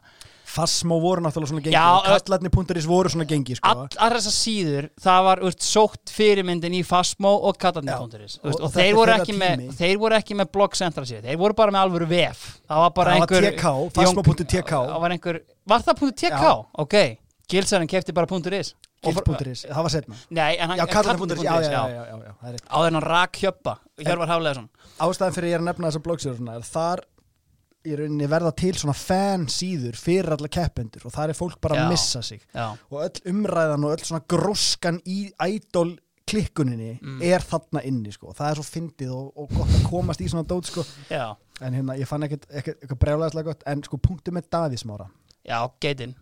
Fassmó voru náttúrulega svona gengi og kallarni.is voru svona gengi sko. all, allar þessar síður, það var úrst, sótt fyrirmyndin í Fastmo og Katarni.is Og- og, og þeir voru, með, þeir voru ekki með blogg centra síður, þeir voru bara með alvöru vef það var bara það einhver TK, fassmó.tk það var var það .tk? Já. ok, Gilsarinn kefti bara .is Gilt.is, það var setna nei, en hann já, kallarni.is, já, já, já. er áður en hann rak hjöppa Hjörvar Hafleðarsson ástæðan fyrir ég er að nefna þessa bloggsíður er þar í rauninni verða til svona fan síður fyrir alla keppendur og þar er fólk bara að missa sig. Og öll umræðan og öll svona gróskan í idol klikkuninni Mm. er þarna inni sko. Það er svo fyndið og, og gott að komast í svona dót sko. En hérna ég fann ekkert eitthvað brjálæðislega gott en sko punktu með Davísmára já, geitinn.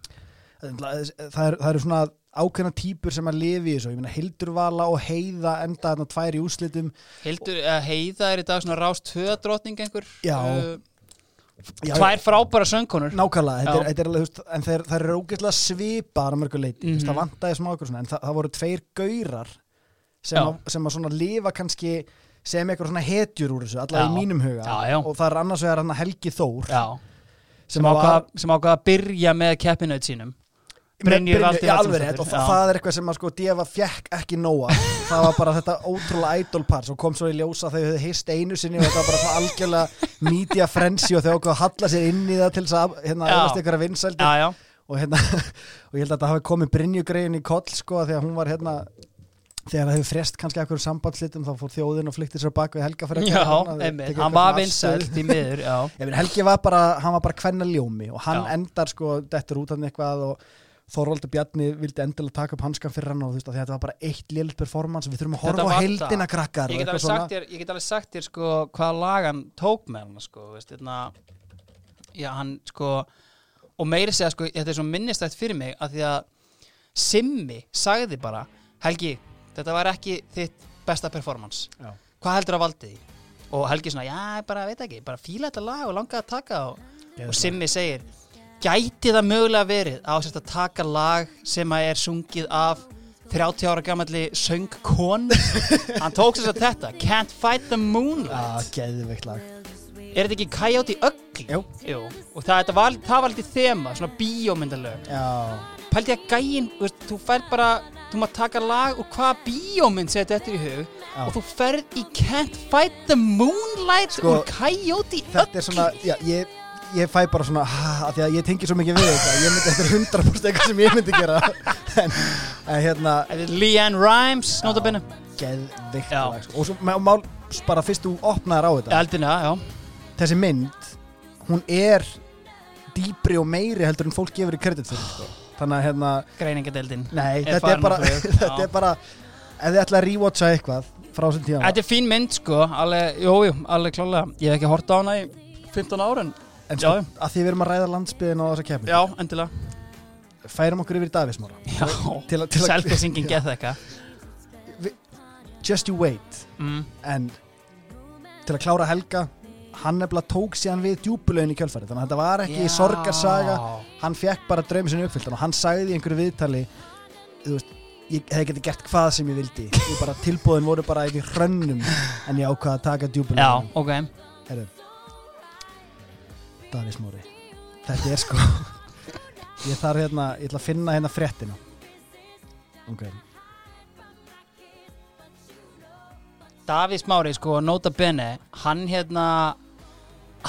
Það er, það eru svona ákveðna típur sem að lifi í þessu, ég meina Hildur Vala og Heiða enda þarna tvær í úslitum Hildur, uh, Heiða er í dag svona rást tvö drottning einhver. Já. uh, Já, tvær frábæra söngkonur. Nákvæmlega, þetta er, þetta er alveg, veist, en þeir, þeir eru ógeðslega svipaðar að mörgu leiti, mm Mhm. það vantaði smá okkur en það, það voru tveir gaurar sem, að, sem að svona lifa kannski sem eitthvað svona hetjur úr þessu, allavega í mínum huga. Já, já. og það er annars vegar Helgi Þór já, sem, sem að ákvað, sem ákvað að byrja með keppinaut sínum Já, alveg rétt, og Valdimarsdóttir, það, það er eitthvað sem að sko Deva fjekk ekki nóa það var bara þetta ótrúlega idol par sem kom svo í ljósa þau höfðu hist einu sinni og þetta var bara svona algjörlega media frenzy og þau ákveða að halla sér inn í það til þess að hérna, Já. öðlast ykkur að vinsældi og hérna og ég held að það hafi komið Brynjugreiðin í koll sko þegar hún var hérna þegar það hefur frest kannski ekkur sambandslitum þá fór þjóðin og flykti sér bak við Helga já einmitt, hann var vinsælt í miður <laughs> Helgi var bara, hann var bara kvenna ljómi og hann Já. endar sko, dettur út hann eitthvað og Þorvaldur Bjarni vildi endilega taka upp hanskan fyrir hann og þú veist að þetta var bara eitt lélitt performance. Við þurfum að horfa á var heildina krakkar ég get, þér, ég get alveg sagt þér sko hvað lag hann tók með hann sko, veist, hérna, já, hann sko og meiri segja sko, þetta er svo minnistætt fyrir mig að því að Simmi sagði bara Helgi, þetta var ekki þitt besta performance. Já. hvað heldur að valdi því? og Helgi svona, já, bara veit ekki bara fíla þetta lag og langaði að taka og, og Simmi segir gæti það mögulega verið á sérst að taka lag sem að er sungið af 30 ára gammalli söngkon hann tók sér að þetta Can't Fight the Moonlight geðveikt lag er þetta ekki Coyote Ugly? Jú. Jú. og það, þetta var, það var alltaf þema svona bíómyndalög Já, pældi að gæin, veist, þú færð bara þú maður taka lag og hvaða bíómynd setja þetta í hug Já. og þú ferð í Can't Fight the Moonlight Sko, úr Coyote þetta Ugly er svona, já, ég ég fæ bara svona, af því að ég tengi svo mikið við þetta. Ég myndi, þetta er 100% eitthvað sem ég myndi gera. <laughs> En, en hérna Leanne Rimes, notabene. geðveikt Já. lag sko. og svo má, mál, bara fyrst þú opnaðir á þetta. Eldina, já. Þessi mynd hún er dýpri og meiri heldur en fólk gefur í kredit fyrir sko. þannig að hérna, Greiningadeildin nei, Er þetta er bara <laughs> þetta er bara ef þið ætla að rewatcha eitthvað frá þessum tíma. Þetta er fín mynd sko, alveg, jú, jú, alveg klálega Ég hef ekki hort á hana í 15 ára en en sko, já. að því við erum að ræða landsbyðin og þessa kefni Já, endilega. færum okkur yfir í Davísmára Já, til, að- til að selfie-singing get þekka just you wait. Mm. en til að klára Helga hann nefnilega tók síðan við djúpulögin í kjölfari þannig að þetta var ekki Já. sorgarsaga. Hann fekk bara draumi sinni uppfyllt og hann sagði í einhverju viðtali veist, ég hef getið gert hvað sem ég vildi. Ég bara tilbúðin voru bara ekki hrönnum en ég ákvaða að taka Já, djúpulögin ok. Herru Davíð Smári. Þetta er sko <laughs> Ég þarf hérna, ég ætla að finna hérna fréttina. Ok. Davís Mári, sko, nota bene Hann hérna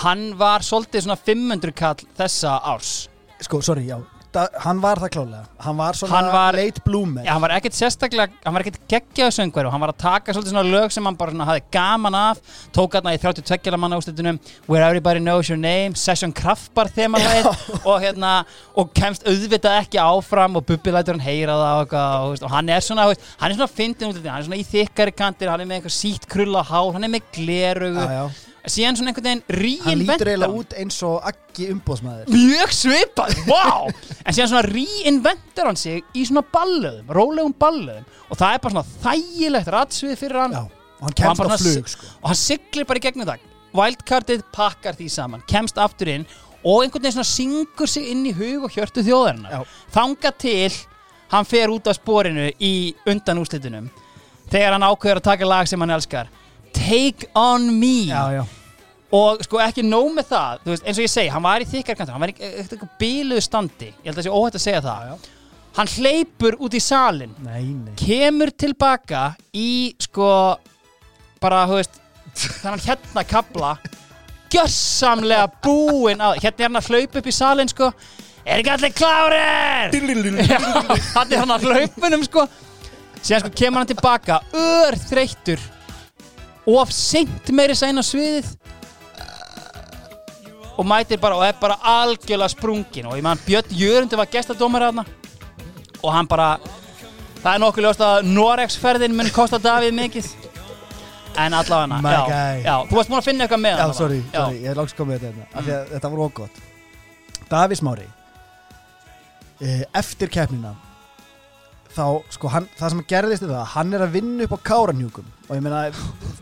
Hann var svolítið svona 500 kall þessa árs. Sko, sorry, já da, hann var það klálega, hann var svona Hann var- late bloomer. Já, hann var ekkert sérstaklega, hann var ekkert geggjaðu söngvar og hann var að taka svolítið svona lög sem hann bara svona hafði gaman af tók hann í 32 manna úrslitunum Where Everybody Knows Your Name, Session Kraftbar þemalagið og hérna og kemst auðvitað ekki áfram og Bubbi lætur hann heyra það og, og, veist, og hann er svona, hann er svona fyndin útlitinu, hann er svona í þykkari kantir, hann er með eitthvað sítt krulla hár, hann er með glerugu. Síðan svona einhvern veginn hann lítur eiginlega út eins og aggi umbóðsmaður mjög svipað, wow en síðan svona reinventar hann sig í svona ballöðum, rólegum ballöðum. Og það er bara svona þægilegt ratsvið fyrir hann. Já, og hann kemst á flug sko. og hann siglir bara í gegnum það. Wildcardið pakkar því saman kemst aftur inn og einhvern veginn svona syngur sig inn í hug og hjörtu þjóðarinnar. Þanga til hann fer út af sporinu í undan úrslitunum þegar hann ákveður að taka lag sem hann elskar Take On Me. Já, já, og sko ekki nóg með það veist, eins og ég segi, hann var í þykkarkantur hann var í eitthvað bíluðu standi. Ég held að það sé óhætt að segja það. Já, hann hleypur út í salin nei, nei. Kemur tilbaka í sko bara, veist þannig hérna kabla gjössamlega búinn á hérna hann að hlaupa upp í salin sko. Er ekki allir klárir? Hann er hann að hlaupunum sko. Síðan sko kemur hann tilbaka ör þreyttur of seint meiri sæn á sviðið. Og mætir bara og er bara algjörlega sprungin og ég man Björn Jörundi var gestadómar þarna. Og hann bara það er nokkuð ljóst að Noregsferðin mun kosta Davíð mikið. En allavega já, þú varst múin að finna eitthvað með hann sorry, sorry, ég er langs komið þetta hérna, að þetta var ógott Davís Mári eh, eftir keppnina þá, sko, hann, það sem gerðist er það að hann er að vinna upp á káranjúkum og ég meina,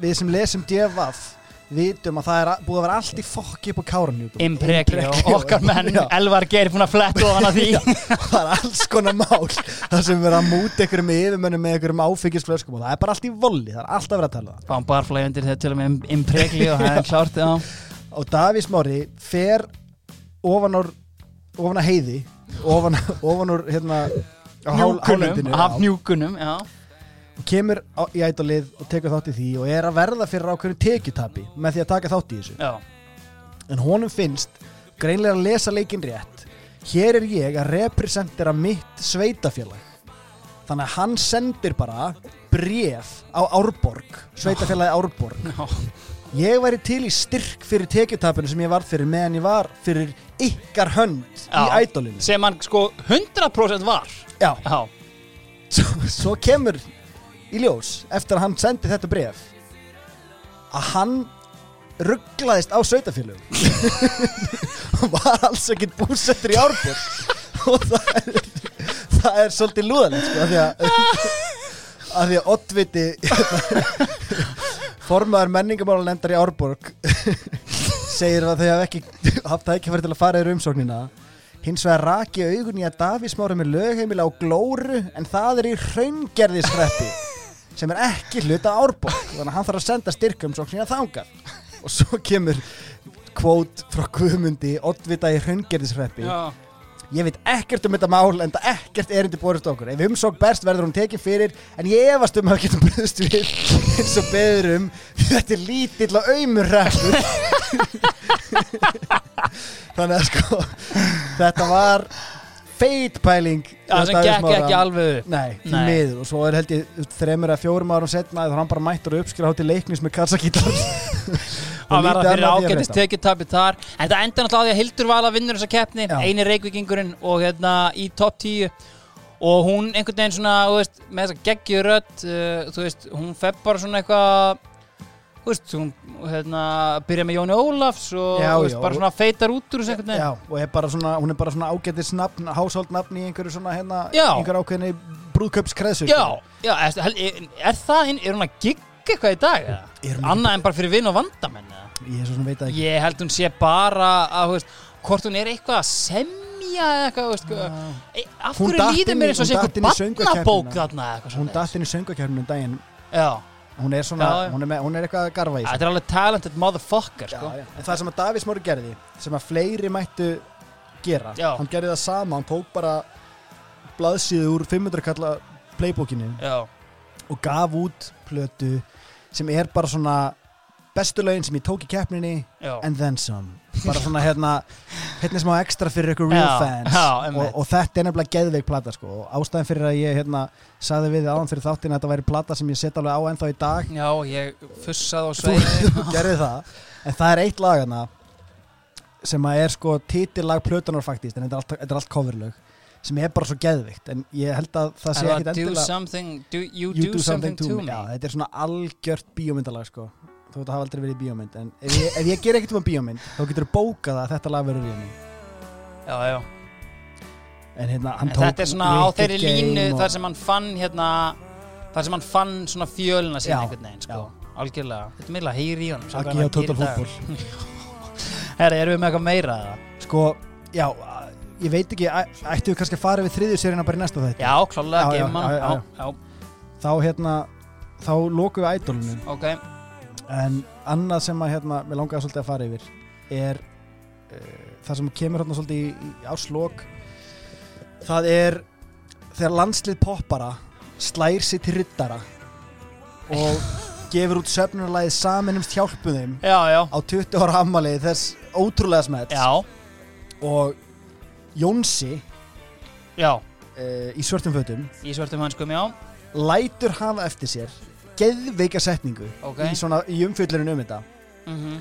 við sem lesum DFF vitum að það er að- búið að vera allt í fokki upp á káranjúkum Impregli og okkar menn. Já. Elvar Geir búin að fletta ofan að því. <laughs> Já, það er alls konar mál. Það sem verið að múta einhverjum yfirmönnum með einhverjum áfengisflöskum og það er bara allt í volli, það er alltaf verið að tala um það. Fáum barflæg undir þegar til og með Impregli og það er klárt já. og Davís Mári fer ofan á heiði ofan, ofan úr hérna Hnjúkunum, af hnjúkunum og kemur á, í ædolið og tekur þátt í því og er að verða fyrir ákveðinu tekjutapi með því að taka þátt í þessu. Já. en honum finnst greinlega að lesa leikinn rétt. Hér er ég að representera mitt sveitafélag þannig að hann sendir bara bref á Árborg sveitafélagi Árborg. Ég væri til í styrk fyrir tekjutapinu sem ég var fyrir meðan ég var fyrir ykkar hönd í ædolinu sem hann sko 100% var. Já, já. svo, svo kemur í ljós eftir að hann sendi þetta bref að hann rugglaðist á sveitafélögum <laughs> og var alls ekkert búsettur í Árborg. Og það er, það er svolítið lúðalegt sko, af því að að því að oddviti formaður menningamálunendar í Árborg <laughs> segir að þau hafa ekki haft það ekki fyrir til að fara yfir umsóknina. Hins vegar raki augun í að Davís Mári með lögheimila á glóru en það er í hraungerðisreppi sem er ekki hluta Árborg þannig að hann þarf að senda styrkumsóknina þangað. Og svo kemur kvót frá Guðmundi oddvita í hraungerðisreppi Já. Ég veit ekkert um þetta mál en það ekkert erindi borist okkur. Ef umsók berst verður hún tekin fyrir en ég efast um að getum bröðst við eins og beður um þetta er lítill og auðmur rækkur. <laughs> Þannig að sko þetta var feit pæling. Hjá sem gekk Smára. ekki alveg Nei, Nei. miður og svo er held ég þreymur eða fjórum árum setna þá er hann bara mættur að uppskrifa hátti leiknis með kassakítar að <laughs> verða fyrir ágætist tekjutabi þar en það enda náttúrulega á því að Hildur Vala vinnur þessa keppni Já. eini reykvíkingurinn og hérna í topp 10 og hún einhvern veginn svona veist, með þessa geggjurödd uh, hún fepp bara svona eitthvað þú veist, hún hérna, byrja með Jóni Ólafs og Já, veist, já. bara svona feitar út úr þessu einhvern veginn. Já, og er bara svona, hún er bara svona ágætis nafn, háshold nafn í einhverju svona hérna, einhverju ákveðinni brúðköpskreðsu já, já, er, er, það er hún að gigga eitthvað í dag hún annað en bara fyrir vinn og vandamenn? Ég er svo sem veit að ekki. Ég held hún sé bara að, þú veist, hvort hún er eitthvað að semja eða eitthvað, veist, Já. e, af Hún hverju líður mér eins og hún sé eitthvað barnabók þarna eitthvað Hún svoleiðis. datt inn í söngakefnum um daginn. Já, Hún er svona, Já, já. Hún, er með, hún er eitthvað að garfa í sig þetta er alveg talented motherfucker, sko já. En það sem að Davís Móri gerði sem að fleiri mættu gera hann gerði það sama, hann tók bara blaðsíðu úr 500 kalla playbókinu Já, og gaf út plötu sem er bara svona bestu lögin sem ég tók í keppninni and then some. Bara svona hérna hérna smá ekstra fyrir ykkur real fans. já, og, og þetta er nefnilega geðveik plata sko. Og ástæðan fyrir að ég hérna saði við áðan fyrir þáttin að þetta væri plata sem ég set alveg á ennþá í dag. Já ég fussaði og <laughs> sveiði þú gerði það. En það er eitt lag hana sem að er sko titillag plötunar faktist en þetta er allt, þetta er allt coverlög sem er bara svo geðvikt en ég held að það sé ekkit var do endilega something, do, you, do, something, to me? Já, þetta er svona algjört bíómyndalag sko þú veit að hafa aldrei verið í bíómynd en ef ég, ef ég ger ekkert um að bíómynd þá getur þú bókað að þetta lag verður í henni Já, já. En hérna hann En tók þetta er svona á Wicked þeirri Game línu og- þar sem hann fann hérna þar sem hann fann svona fjöluna sín Já, einhvern veginn sko. algjörlega, þetta er meðlega heyri í honum Aggi á Total Football. <laughs> Herra, erum við með eitthvað meira eða? sko, já, ég veit ekki æ- ættu við kannski að fara við þriðju sérina bara í næsta þetta Já, klálega, Já, já, gefum hann já, já. já, já, þá hérna þá lókum við ædolinu. Ok en annað sem að hérna mér langaði svolítið að fara yfir er uh, það sem kemur hérna svolítið í, í áslok það er þegar landslið poppara slær sig til rittara og gefur út söfnunarlæðið saminumst já, á 20 ára ammalið þess ótrúlega smett já, og Jónsi uh, í svörtum fötum Í svörtum hanskum, já. lætur hafa eftir sér geðveika setningu Ok. í, svona, í umfjöllurinn um þetta. Mm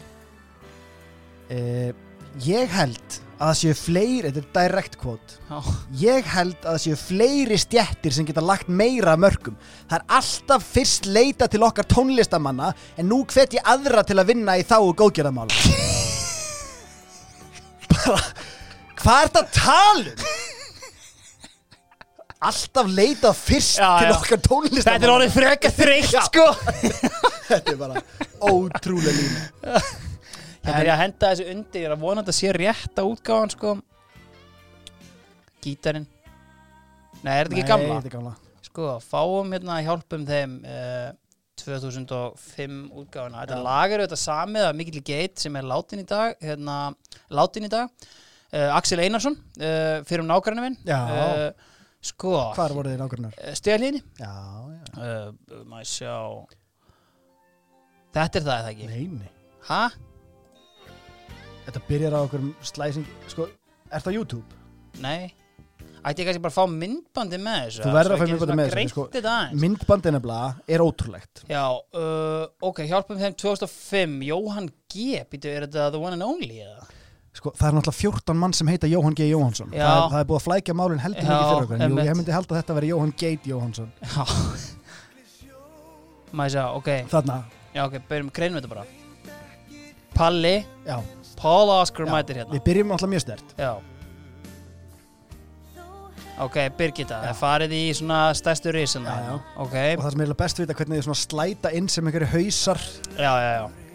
uh, ég held að það séu fleiri, þetta er direct quote. Já. ég held að það séu fleiri stjettir sem geta lagt meira mörgum það er alltaf fyrst leita til okkar tónlistamanna en nú hvet ég aðra til að vinna í þá og góðgerðamála <laughs> bara hvað er þetta að tala um? Alltaf leita fyrst Já, til okkar tónlistamanna Þetta er orðið freka <laughs> þreytt, sko <laughs> þetta er bara ótrúlega lína Ég byrja að henda þessu undir, ég er að vona að þetta sé rétta útgáfan, sko Gítarinn Nei, er þetta ekki gamla? þetta er gamla Sko, fáum hérna hjálpum þeim uh, 2005 útgáfuna. Þetta Já. lag er auðvitað samið af Mikil Geit sem er látin í dag, hérna, látin í dag. Uh, Axel Einarsson, uh, fyrir um nágrannu minn. Já. Sko, hvar voru þið nákvæmnar? stíðalíðinni. já, já, Uh, maður sjá. Þetta er það, eða ekki? nei, nei Hæ? Þetta byrjar á okkur slæsing Sko, er það YouTube? Nei. Ætti ég kannski bara að fá myndbandi með þessu? Þú verður að fá ég svona með þessu, sko. Myndbandið nefnilega er ótrúlegt Já, uh, ok, hjálpum þeim 2005 Jóhann G, býtu, er þetta the one and only eða? Sko, það er náttúrulega 14 mann sem heita Jóhann G. Jóhansson það er, það er búið að flækja málinn heldur mikið fyrir okkur. Jú, ég myndi halda að þetta veri Jóhann Gate Jóhansson Maður sjá, ok, Þarna, já ok, byrjum greinum þetta bara. Palli, já, Paul Oscar Já, mætir hérna. Við byrjum alltaf mjög stert Já. Ok, Birgitta, það farið í svona stærstu risuna? Já, já. Ok, og það sem er best við þetta hvernig þið svona slæta inn sem einhverju hausar. Já, já, já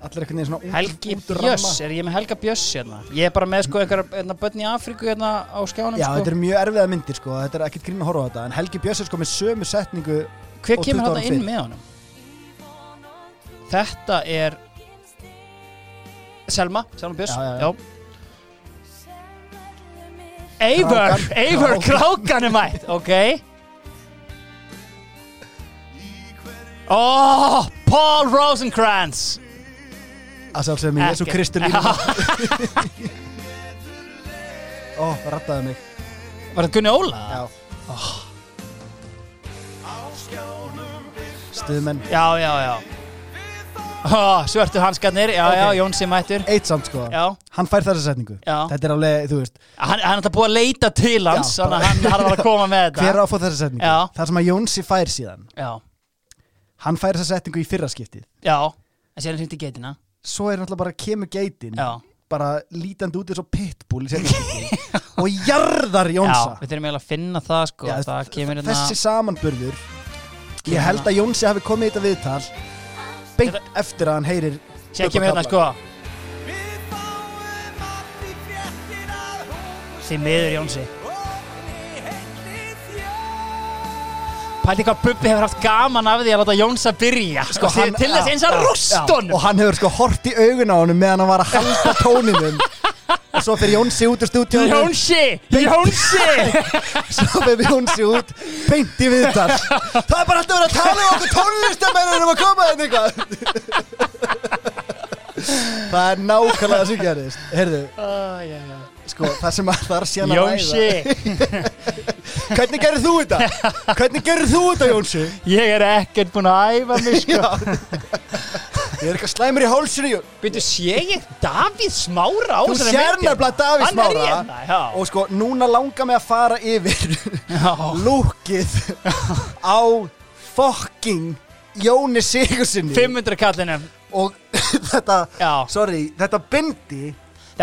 allir einhvern veginn svona Helgi Bjöss, er ég með Helga Bjöss hérna? Ég er bara með sko einhver hérna, börn í Afríku hérna á skjánum Já, sko þetta er mjög erfiða myndir sko, þetta er ekkert grín að horfa á þetta en Helgi Björs er sko með sömu setningu Hver kemur 20 hérna inn með honum? Þetta er Selma, Selma Björns Já, já, já. Eivör, Krákan. Eivör Krákan. Er mætt, ok Oh, Paul Rosenkrantz að sjálfsögum í Jésu Ekki. Kristur <laughs> líka Ó, rattaði mig. Var þetta Gunni Óla? Já. Stuðmenn. Já, já, já. Oh, Svörtu hanskarnir, já, Ok. já, Jónsi mættur. Eitt samt sko, Já, hann fær þessa setningu. Já. Þetta er alveg, þú veist. Hann, hann er þetta búið að leita til hans Já, bara- hann, var að koma með <laughs> þetta. Hver á að fá þessa setningu? Það sem að Jónsi fær síðan. Já, Hann fær þessa setningu í fyrra skiptið. Já. En sér hann hringt í geitina Svo er náttúrulega bara kemur geitin Já, Bara lítandi út eins og pitbull í skiptið <laughs> Og jarðar já Jónsa við þurfum eiginlega að finna það sko Já, Það kemur hérna Þessi samanburður Ég held að Jónsi hafi komið í þetta viðtal Beint eftir að hann heyrir Sér kemur hérna sko. Því miður Jónsi Pældi hvað Bubbi hefur haft gaman af því að láta Jónsa byrja. Sko, hann- Til þess eins að já, rúst já. honum Og hann hefur sko hort í augun á honum meðan hann var að halda tóninum Og svo fyrir Jónsi út úr stúdíónu Jónsi, Jónsi! <laughs> Svo fyrir Jónsi út Beint í viðtal. Það er bara alltaf verið að tala um okkur tónlistamennunum að koma þeim eitthvað. Það er nákvæmlega það sem gerðist heyrðu, ah, já, já. Sko, það sem að það er síðan að Jónsi. <laughs> hvernig gerir þú þetta? hvernig gerir þú þetta Jónsi? Ég er ekkert búin að æfa mig sko. Ég er eitthvað slæmur í hálsinu. Byrju, sé ég Davíð Smára á þú sér nefnilega Davíð Smára. hérna, og sko, núna langar mig að fara yfir lúkið á fucking Jóni Sigursinni 500 kallinum og <laughs> þetta, sorry, þetta bindi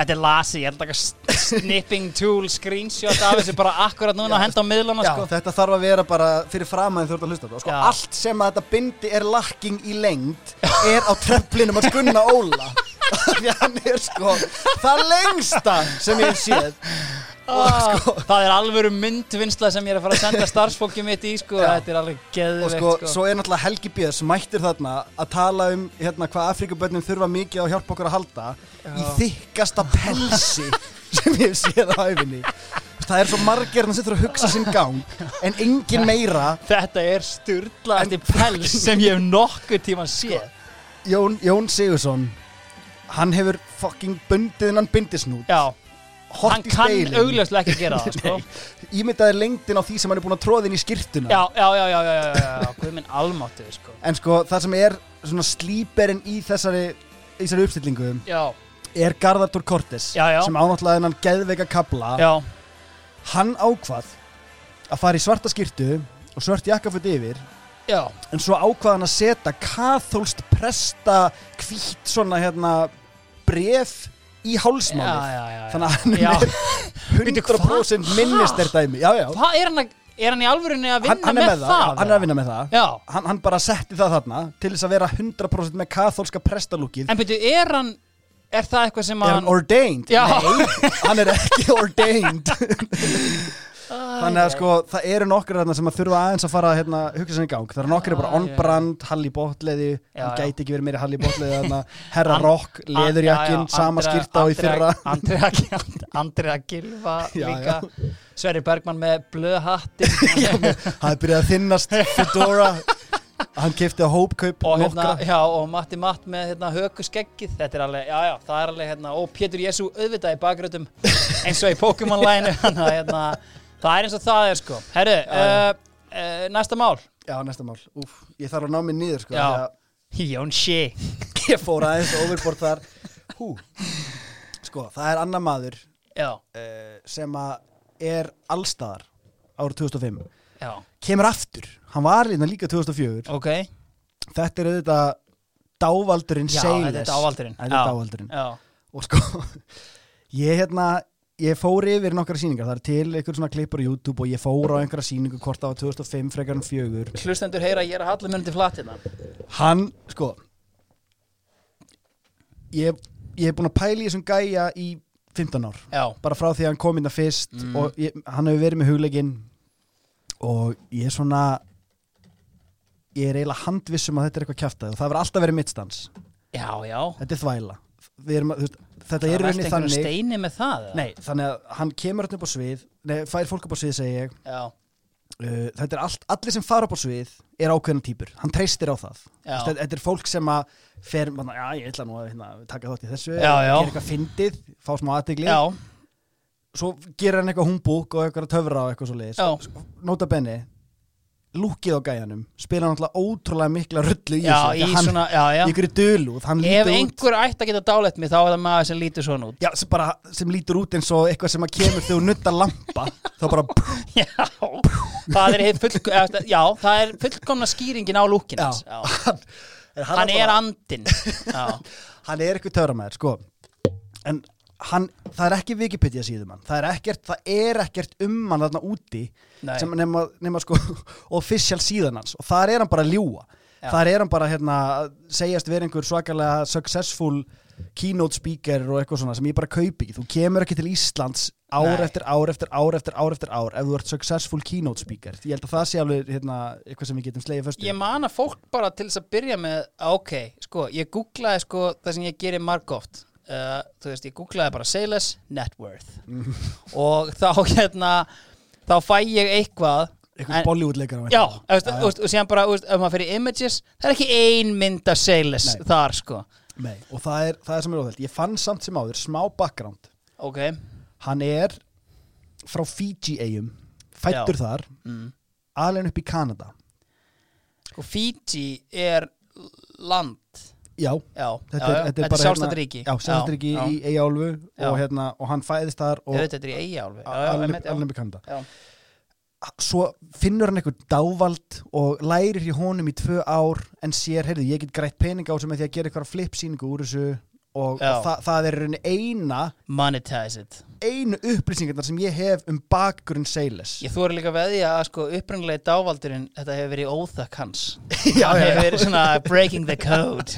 þetta er lasi, ég held að taka snipping tool screenshot af þessu bara akkurat núna og henda á miðlana Já, sko. þetta þarf að vera bara fyrir framæðin ert að hlusta þetta. Sko, Já. allt sem að þetta bindi er lakking í lengd er á treflinum að Gunna Óla <laughs> því hann er sko það lengsta sem ég hef séð Ah, sko- Það er alvöru myndvinnsla sem ég er að fara að senda starfsfólki mitt í sko. Já. Þetta er alveg og geðveikt sko, sko. svo er náttúrulega Helgi Björns mættir þarna að tala um hérna hvað Afrikabönnum þurfa mikið á að hjálpa okkur að halda í þykkasta pelsi sem ég hef séð á æfinni það er svo margir sem þurfa að hugsa sinn gang en engin meira Þetta er sturla Þetta er pels sem ég hef nokkuð tíma séð Jón, Jón Sigursson hann hefur fucking bundið innan bindisnút Já, hort hann í kann speilin augljóslega ekki gera það sko. <laughs> ímyndaði lengdin á því sem hann er búin að tróða inn í skýrtuna Já, já, já, já, já, já, já, já, Guð minn almáttu sko. en sko það sem er svona slíperinn í þessari, í þessari uppstillingu Já, er Garðardur Cortes Já, já. sem ánáttúrulega hennan geðveika kabla já, hann ákvað að fara í svarta skýrtu og svört jakkaföt yfir já en svo ákvað hann að setja kathólst presta hvít svona hérna bref í já. þannig að hann er <laughs> Bíddu, 100% hvað? minnist er dæmi já, já. Hvað er hann að, er hann í alvörunni að vinna Hann, hann er með það, það? hann er að vinna með það hann, hann bara setti það þarna til þess að vera 100% með kathólska prestalúkið en byrju, er hann, er það eitthvað sem er hann hann ordained? Nei, hann er ekki <laughs> ordained <laughs> þannig að sko það eru nokkur þarna sem að þurfa aðeins að fara að hérna, hugsa sinni í gang. Það eru nokkur bara on-brand, Halli Botleði hann gæti ekki verið meiri Halli Botleði þarna, <laughs> Herra Rock, Leðurjakkin sama skýrta á í fyrra. Andrea, Gilva <laughs> líka. Sverri Bergman með blöðhatti það <laughs> er byrjað að þinnast Fedora hann kefti á hópkaup og, hérna, já, og Matti Matt með hérna, hökuskeggið. Þetta er alveg, já já, það er alveg hérna, og Pétur Jésu auðvitað í bakgröðum eins og í Pokémon-lænu þannig að hérna, það er eins og það er sko. Herru, uh, uh, næsta mál. Já, næsta mál, úf, ég þarf að ná mig niður sko, Já. Jón Shea <laughs> ég fór aðeins overbort þar. Hú. Sko, það er annar maður Já, uh, sem að er allstaðar árið 2005 já, kemur aftur, hann var lína líka 2004 ok. Þetta er auðvitað dávaldurinn Já, Seiles þetta er dávaldurinn. þetta er Já. dávaldurinn. Já, og sko <laughs> ég hérna ég fór yfir nokkra sýningar, það er til einhver svona klippur á YouTube og ég fór á einhverja sýningu hvort var 2005 frekar en fjögur. Hlustendur heyra að ég er að halla mjöndi flatt hérna hann, sko ég, ég er búin að pæla í þessum gæja í 15 ár. Já, bara frá því að hann kom inn að fyrst Mm. og ég, hann hefur verið með hugleikinn og ég er svona ég er eiginlega handvissum að þetta er eitthvað kjaftaði og það verður alltaf verið mittstans já, já. Þetta er þvæla. Við erum, að- þú veist, þetta er rauninni þannig steini með það nei, þannig að hann kemur öllum upp á svið nei, fær fólk upp á svið segi ég. Uh, þetta er allt, allir sem fara upp á svið er ákveðna týpur, hann treystir á það. Þetta, þetta er fólk sem að fer, manna, já ég ætla nú að hérna, taka þátt í þessu gera eitthvað fyndið, fá smá aðtegli já, svo gerir hann eitthvað humbúk og eitthvað töfra og eitthvað svo leiðis nota benni lúkið á gæjanum spila alltaf ótrúlega mikla rullu í þessu í hann, svona, já, já. í ykkur dölúð hann Ef einhver ætti að geta dálætt mig þá er það maður sem lítur svona út. Já, sem, bara, sem lítur út eins og eitthvað sem að kemur þegar þú nuttar lampa þá bara <laughs> Já, það er, hið fullk, eða, já, það er fullkomna skýringin á lúkin Já. hans já. <laughs> hann, Hann er bara- andinn Já, <laughs> hann er eitthvað töframæður sko. En hann, það er ekki Wikipedia síðum hann það er ekkert, það er ekkert um hann þarna úti Nei. sem nema, nema sko <laughs> official síðan hans. Og þar er hann bara að ljúa Já. þar er hann bara hérna að segjast vera einhver svakalega successful keynote speaker og eitthvað svona sem ég bara kaupi ekki, þú kemur ekki til Íslands ár Nei. eftir ár eftir ár eftir ár eftir ár ef þú ert successful keynote speaker. Ég held að það sé alveg hérna, eitthvað sem við getum slegið fyrstu Ég man að fólk bara til þess að byrja með ok, sko, ég googlaði sko það sem ég gerir margóft uh, þú veist, ég googlaði bara Sales Net Worth. Og þá hérna þá fæ ég eitthvað eitthvað en- Bollywood-leikar Já, þú veist, þú veist, og síðan bara, þú veist, ef maður fyrir images það er ekki ein mynd af Sales Nei. þar, sko. Nei, og það er, það er sem er óþælt ég fann samt sem áður smá background. Ok. Hann er frá Fiji-eigum fættur þar, mm. alveg upp í Kanada. Og Fiji er land já, já, Þetta er- þetta er bara hérna- ríki já, sjálfstættriki já, í Eyjálfu Já. og, hérna, og hann fæðist þar og þetta er í eigi alveg Já. svo finnur hann eitthvað dávald og lærir í honum í tvö ár en sér, heyrðu, ég get grætt peninga á sem því að gera eitthvað flipsýningu úr þessu og, og það, það er í eina monetize it. einu upplýsingarnar sem ég hef um bakgrunn Seiles Ég þóri líka veði að sko upprænlega dávaldurinn þetta hefur verið óþökk hans. <laughs> Já, hefur verið svona breaking the code.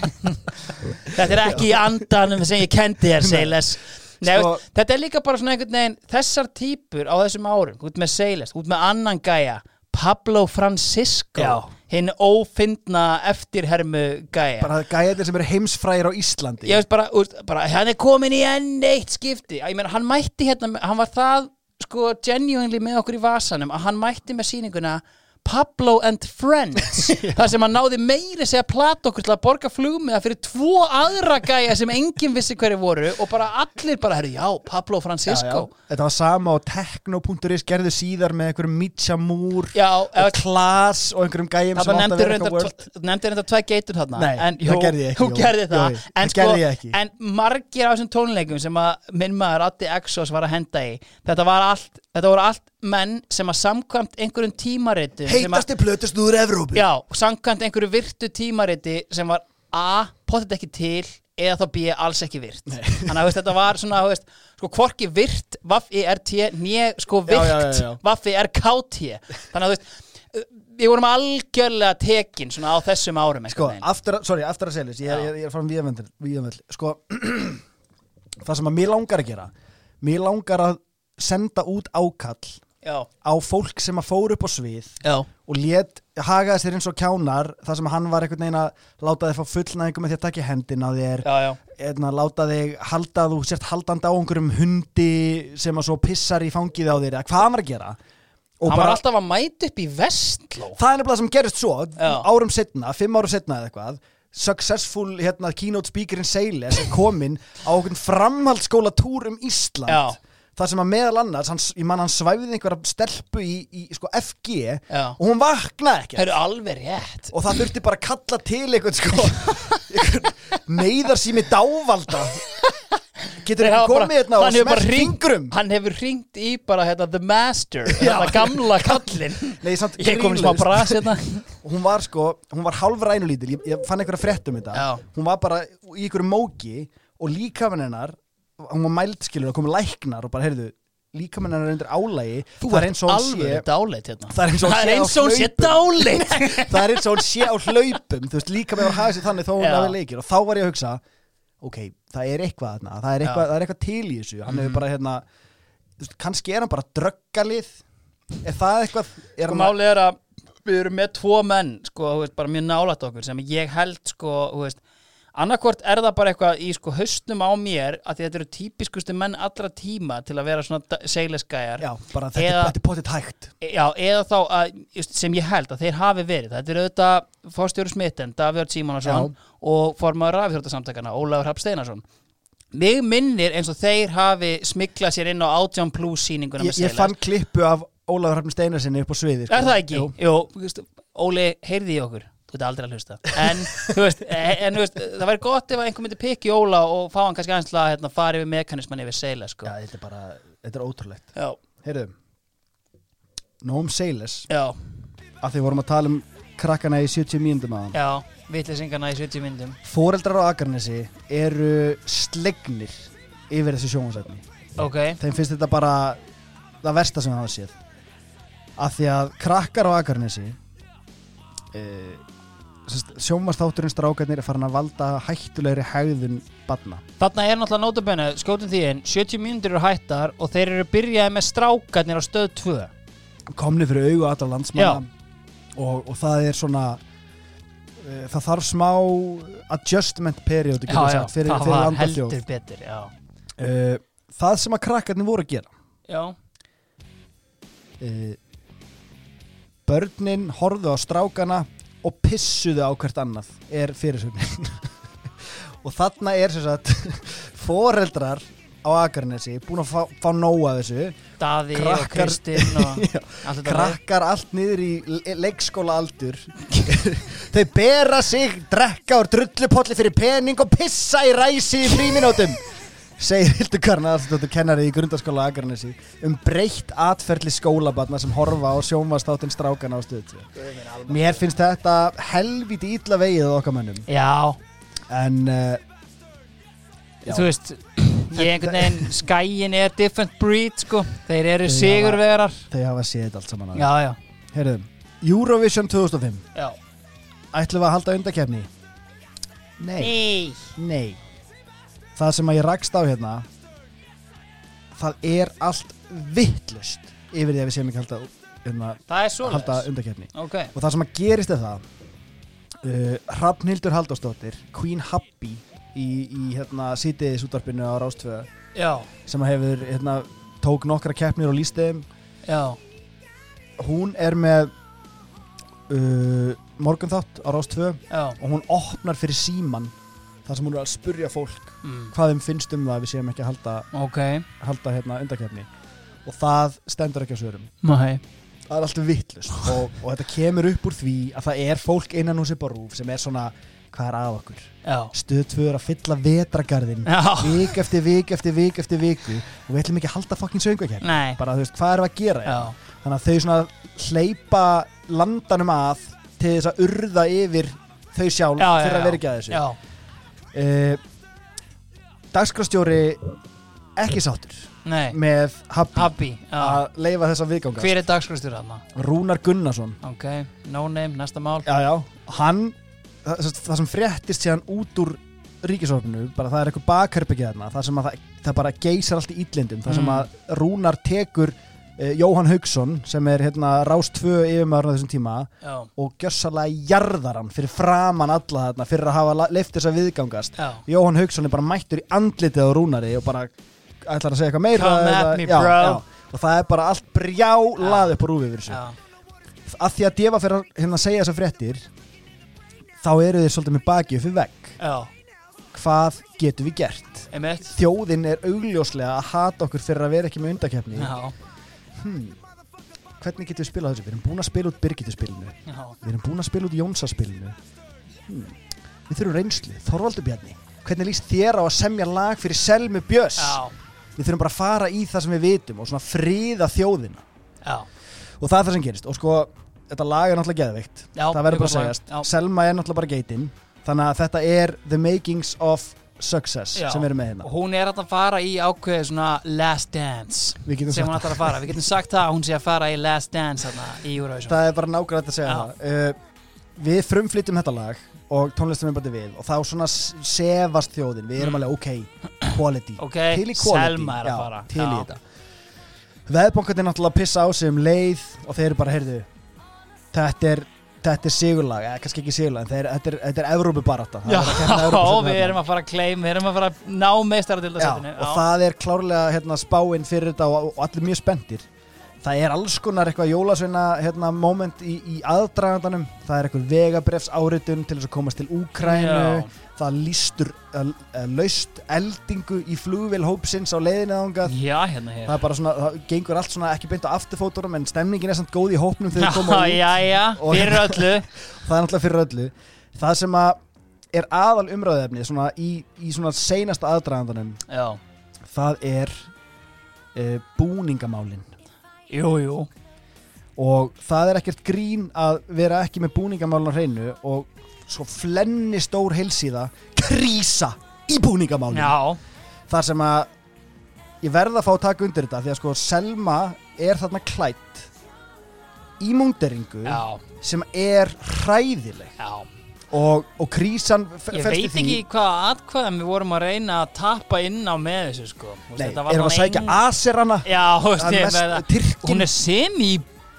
<laughs> Þetta er ekki í andanum sem ég kendi þér Seiles Nei, Sko- þetta er líka bara svona einhvern veginn þessar típur á þessum árum út með Seiles, út með annan gæja Pablo Francisco Já. hinn ófindna eftirhermu gæja. Bara gæðir sem eru heimsfrægir á Íslandi. Ég veist bara, úst, bara hann er komin í enn eitt skipti. Ég meina, hann mætti hérna, hann var það sko genuinely með okkur í vasanum að hann mætti með sýninguna Pablo and Friends <laughs> þar sem hann náði meiri segja plata okkur til að borga flugmiða fyrir tvo aðra gæja sem enginn vissi hverju voru og bara allir bara, herru, já, Pablo Francisco. Þetta var sama og Tekno.is gerðu síðar með einhverjum Mitja Moore já, og Klaas og einhverjum gæjum Það sem átti að vera eitthvað tvo- nefndir reyndar tvær geitur þarna. Nei, en, það gerði ég ekki, jú. gerði það. Jú, jú, en, það gerði ekki. en margir af þessum tónleikum sem að minn maður Addi Exos var að henda í Þetta var allt Þetta voru allt menn sem að samkvæmt einhverjum tímariti Heitasti plötustúður Evrópu. Já, samkvæmt einhverju virtu tímariti sem var A, potið ekki til eða þá B, alls ekki virt. Þannig að þetta var svona, veist, sko, hvorki virt, vaff í RT, nýja, sko, virt, já. vaff í RKT Þannig að þú veist, við vorum algjörlega tekin svona á þessum árum Sko, aftur sorry, aftur að er- Já. ég, er- ég er frá Víðavöll Sko, <clears throat> það sem að mér langar að gera Mér langar að senda út ákall Já, á fólk sem að fóru upp á svið já, og lét hagaði sér eins og kjánar þar sem hann var einhvern veginn að láta þig fá fullnæðingu með því að taka í hendin á þér já, eðna, láta þig halda að þú sért haldandi á einhverjum hundi sem að svo pissar í fangið á þér eða hvað hann var að gera. Og Hann var alltaf að mæta upp í vestló. Það er nefnilega sem gerist svo Já. árum setna, fimm árum setna eða eitthvað successful hérna, keynote speakerinn Seiles er kominn á okkur framhaldsskóla túr um Ísland. Já. Þar sem að meðal annars hann, ég man hann svæfði einhverja stelpu í, í sko, FG Já. og hún vaknaði ekki Það eru alveg rétt og það þurfti bara að kalla til einhvern sko <laughs> einhvern neyðar sími dávalda getur Þeir hafa bara- komið hérna og hann hefur bara smert hringt- fingrum Hann hefur ringt í bara hérna, The Master. Þetta gamla <laughs> kallinn Nei, samt Ég komin í smá grínlaust. bras hérna <laughs> og hún var sko, hún var hálf rænulítil ég, ég fann einhverja frétt um þetta Já. hún var bara í einhverju móki og líkamann hennar hún var mæld skilur og komið læknar og bara heyrðu líkamann hennar er undir álægi Þú er eins og hún sé dáleit hérna. Það er eins og hún sé dáleit <laughs> það er eins og hún sé á hlaupum. Veist líka með að hafa sér þannig þó hún hafi leikir. Og þá var ég að hugsa ok, það er eitthvað þarna, það er eitthvað. Mhm. það er eitthvað til í þessu. Hann hefur bara hérna veist, kannski er hann bara dröggalið. Er það eitthvað er Sko hann málið er að við erum með tvo menn sko, veist, bara mjög nálægt okkur sem ég held sko, þú veist annarkvort er það bara eitthvað í sko hausnum á mér að þetta eru típiskustu menn allra tíma til að vera svona seileskæjar já, bara þetta, Eða- þetta er potið hægt. Já, eða þá að, sem ég held að þeir hafi verið. Þetta er auðvitað fórstjóru smitten Davíð Símonarsson og formaður rafjörðarsamtakana Ólafur Hrapp Steinarsson. Mig minnir eins og þeir hafi smiklað sér inn á Átján Plus sýninguna ég, með ég fann klippu af Ólafur Hrafn Steinarsinni upp á sviði sko. Er það ekki? Jú. Jú, Óli, heyrði í okkur Þú veit aldrei að hlusta. En, <laughs> veist, en, þú veist það væri gott ef einhver myndi pikki Óla og fá hann kannski aðeins að hérna, fara yfir mekanisman yfir seila sko. já, þetta er bara, þetta er ótrúlegt. Já, heyrðu Nóum Seiles, já, af því vorum að tala um krakkana í 70 mínúndum aðan já Vitleysingana í 70 myndum Fóreldrar á Akarnesi eru slegnir yfir þessu sjónvarsætni Ok, þeim finnst þetta bara það versta sem það hafa séð. Af því að krakkar á Akarnesi e, sjónvarsþátturinn strákarnir er farin að valda hættulegri hægðun badna Þarna er náttúrulega nótabennu, skjótum því inn 70 mínútur eru hættar og þeir eru byrjaði með strákarnir á stöð 2 komni fyrir augu allra landsmanna og, og það er svona e, það þarf smá adjustment period Já, já, fyrir, það var og þjóð. heldur betur Já, e, það sem að krakkarnir voru að gera. Já, e, börnin horfðu á strákana og pissuðu á hvert annað er fyrirsögnin. <laughs> Og þarna er sem sagt <laughs> foreldrar á Akranesi búin að fá, fá nóa þessu. Daði og Kristinn og <laughs> allt krakkar allt niður í le- leikskóla aldur þau bera sig drekka úr drullupolli fyrir pening og pissa í ræsi í fríminótum segir Hildur Karnaðarsdóttur kennari í grundaskóla Akranesi um breytt atferðli skólabatna sem horfa á sjónvastáttinn strákana á stöðu mér finnst þetta helviti illa vegið okkar mönnum. Já, en uh, Já. þú veist ég einhvern veginn, skæin er different breed sko, þeir eru sigurvegarar. þau hafa séð allt saman Já, já, Heyrðum, Eurovision 2005 já. Ætlum við að halda undakefni? Nei Nei. Nei Það sem að ég rakst á hérna Það er allt vittlust yfir því að við séum ekki halda, hérna, halda undakefni Ok, Og það sem að gerist er það uh, Hrafnhildur Halldórsdóttir Queen Happy í, í hérna, sítiðis útvarpinu á Rástvö já, sem að hefur hérna, tók nokkra keppnir og líst þeim. Já. Hún er með uh, morgunþátt á Rástvö Já, og hún opnar fyrir síman þar sem hún er að spurja fólk mm. hvað þeim finnst um það að við séum ekki að halda, ok. halda hérna undakefni og það stendur ekki á svörum. Nei. Það er alltaf vittlust og, og þetta kemur upp úr því að það er fólk innan hús upp á rúf sem er svona hvað er að okkur? Já, stöð tvö er að fylla vetragarðin vik eftir vik eftir vik eftir viku. Og við ætlum ekki að halda fokkin söngvakefni nei. Bara þú veist hvað erum við að gera hérna? Já, þannig að þau svona hleypa landanum að til þess að urða yfir þau sjálf já, já fyrir að vera ekki að þessu. Já, uh, dagskrastjóri ekki sáttur nei. með Happy já. að leifa þessa viðganga. Hver er dagskrastur hann? Rúnar Gunnarsson. Ok, no name, næsta mál. Já, já, hann það, það sem fréttist síðan út úr ríkisofninu, bara það er eitthvað bakherbyggið þarna, það sem að það, það bara geysar allt í illindum, það sem Mm. að Rúnar tekur uh, Jóhann Haugsson sem er hérna Rás 2 yfirmaður á þessum tíma Já, og gjössalega jarðar hann fyrir framan alla þarna fyrir að hafa leift þess að viðgangast. Já. Jóhann Haugsson er bara mættur í andlitið á Rúnari og bara ætlar að segja eitthvað meira Come at eða- me, já, bro. já. og það er bara allt brjálað upp á rúfi yfir þessu Já, að því að Deva fyrir að hérna, segja þessar fréttir þá eru þeir svolítið með baki upp við vegg. Já, hvað getum við gert? Emitt þjóðin er augljóslega að hata okkur fyrir að vera ekki með undakefni Já, hmm. hvernig getum við spilað þessu? Við erum búin að spila út Birgituspilinu við erum búin að spila út Jónsaspilinu. Hmm. við þurfum reynslu. Þorvaldur Bjarni hvernig líst þér á að semja lag fyrir Selmu Björns? Við þurfum bara að fara í það sem við vitum og svona friða þjóðina. Já. Og það er það sem gerist. Og sko, þetta lag er náttúrulega geðveikt. Já, það verður bara að segjast. Já. Selma er náttúrulega bara geitin. Þannig að þetta er the makings of success Já. sem við erum með hérna. Hún er að fara í ákveðið svona last dance sem hún ætlar að fara. Við getum sagt það að hún sé að fara í last dance þarna í það er bara nákvæmlega að segja það. Uh, við frumflytjum þetta lag og tónlistum við bara við og þá svona sefast þjóðin. Við erum Mm. alveg ok, quality. Ok, til í quality. Er að Já, til í þetta. Veðbankarnir náttúrulega pissa á sig um leið og þeir eru bara, heyrðu þetta er, þetta er sigurlag eða kannski ekki sigurlag, en þeir, þetta er, þetta er Evrópubarata Já, <laughs> við erum að fara að claim, við erum að fara að ná meistara til Já, og það er klárlega hérna, spáinn fyrir þetta og, og allir mjög spenntir. Það er alls konar eitthvað jólasveina hérna, moment í, í aðdragandanum. Það er eitthvað vegabrefs áritun til þess að komast til Úkrænu það lístur uh, uh, laust eldingu í flugvél hópsins á leiðinu þangað. Já, hérna hér það er bara svona, það gengur allt svona ekki beint á afturfótorum en stemningin er samt góð í hópnum þegar þau koma út. Já, já, fyrir öllu. <laughs> Það er náttúrulega fyrir öllu. Það sem að er aðal umræðefni svona í, í svona seinasta aðdragandanum Já, það er uh, búningamálin. Jú, jú. Og það er ekkert grín að vera ekki með búningamálin á hreinu og svo flenni stór heilsíða krísa í búningamálin Já, þar sem að ég verða að fá að taka undir þetta því að sko Selma er þarna klætt í múnderingu já, sem er hræðileg. Já. Og, og krísan Ég veit því ekki hvað atkvæðum við vorum að reyna að tappa inn á með þessu sko. Nei, erum við að sækja ein- aserana? Já, veist ég mest með Hún er sem í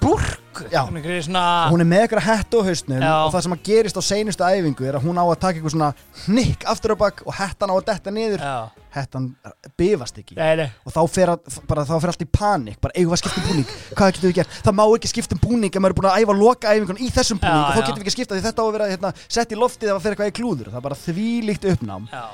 búrku Já. Hún er með eitthvað hættu á hausnum Já. og það sem að gerist á seinustu æfingu er að hún á að taka eitthvað svona hnikk aftur á bakk og hættan á að detta niður. Já, hettan bifast ekki. Nei, nei. Og þá fer, að, bara, þá fer allt í panik bara eigum við að skipta um búning, hvað getum við gert? Það má ekki skipta um búning ef maður er búin að æfa loka æfingun í þessum búning Já, og þá getum við ekki að skipta því þetta á að vera hérna, sett í loftið ef að fer eitthvað í klúður. Það er bara þvílíkt uppnám. Já,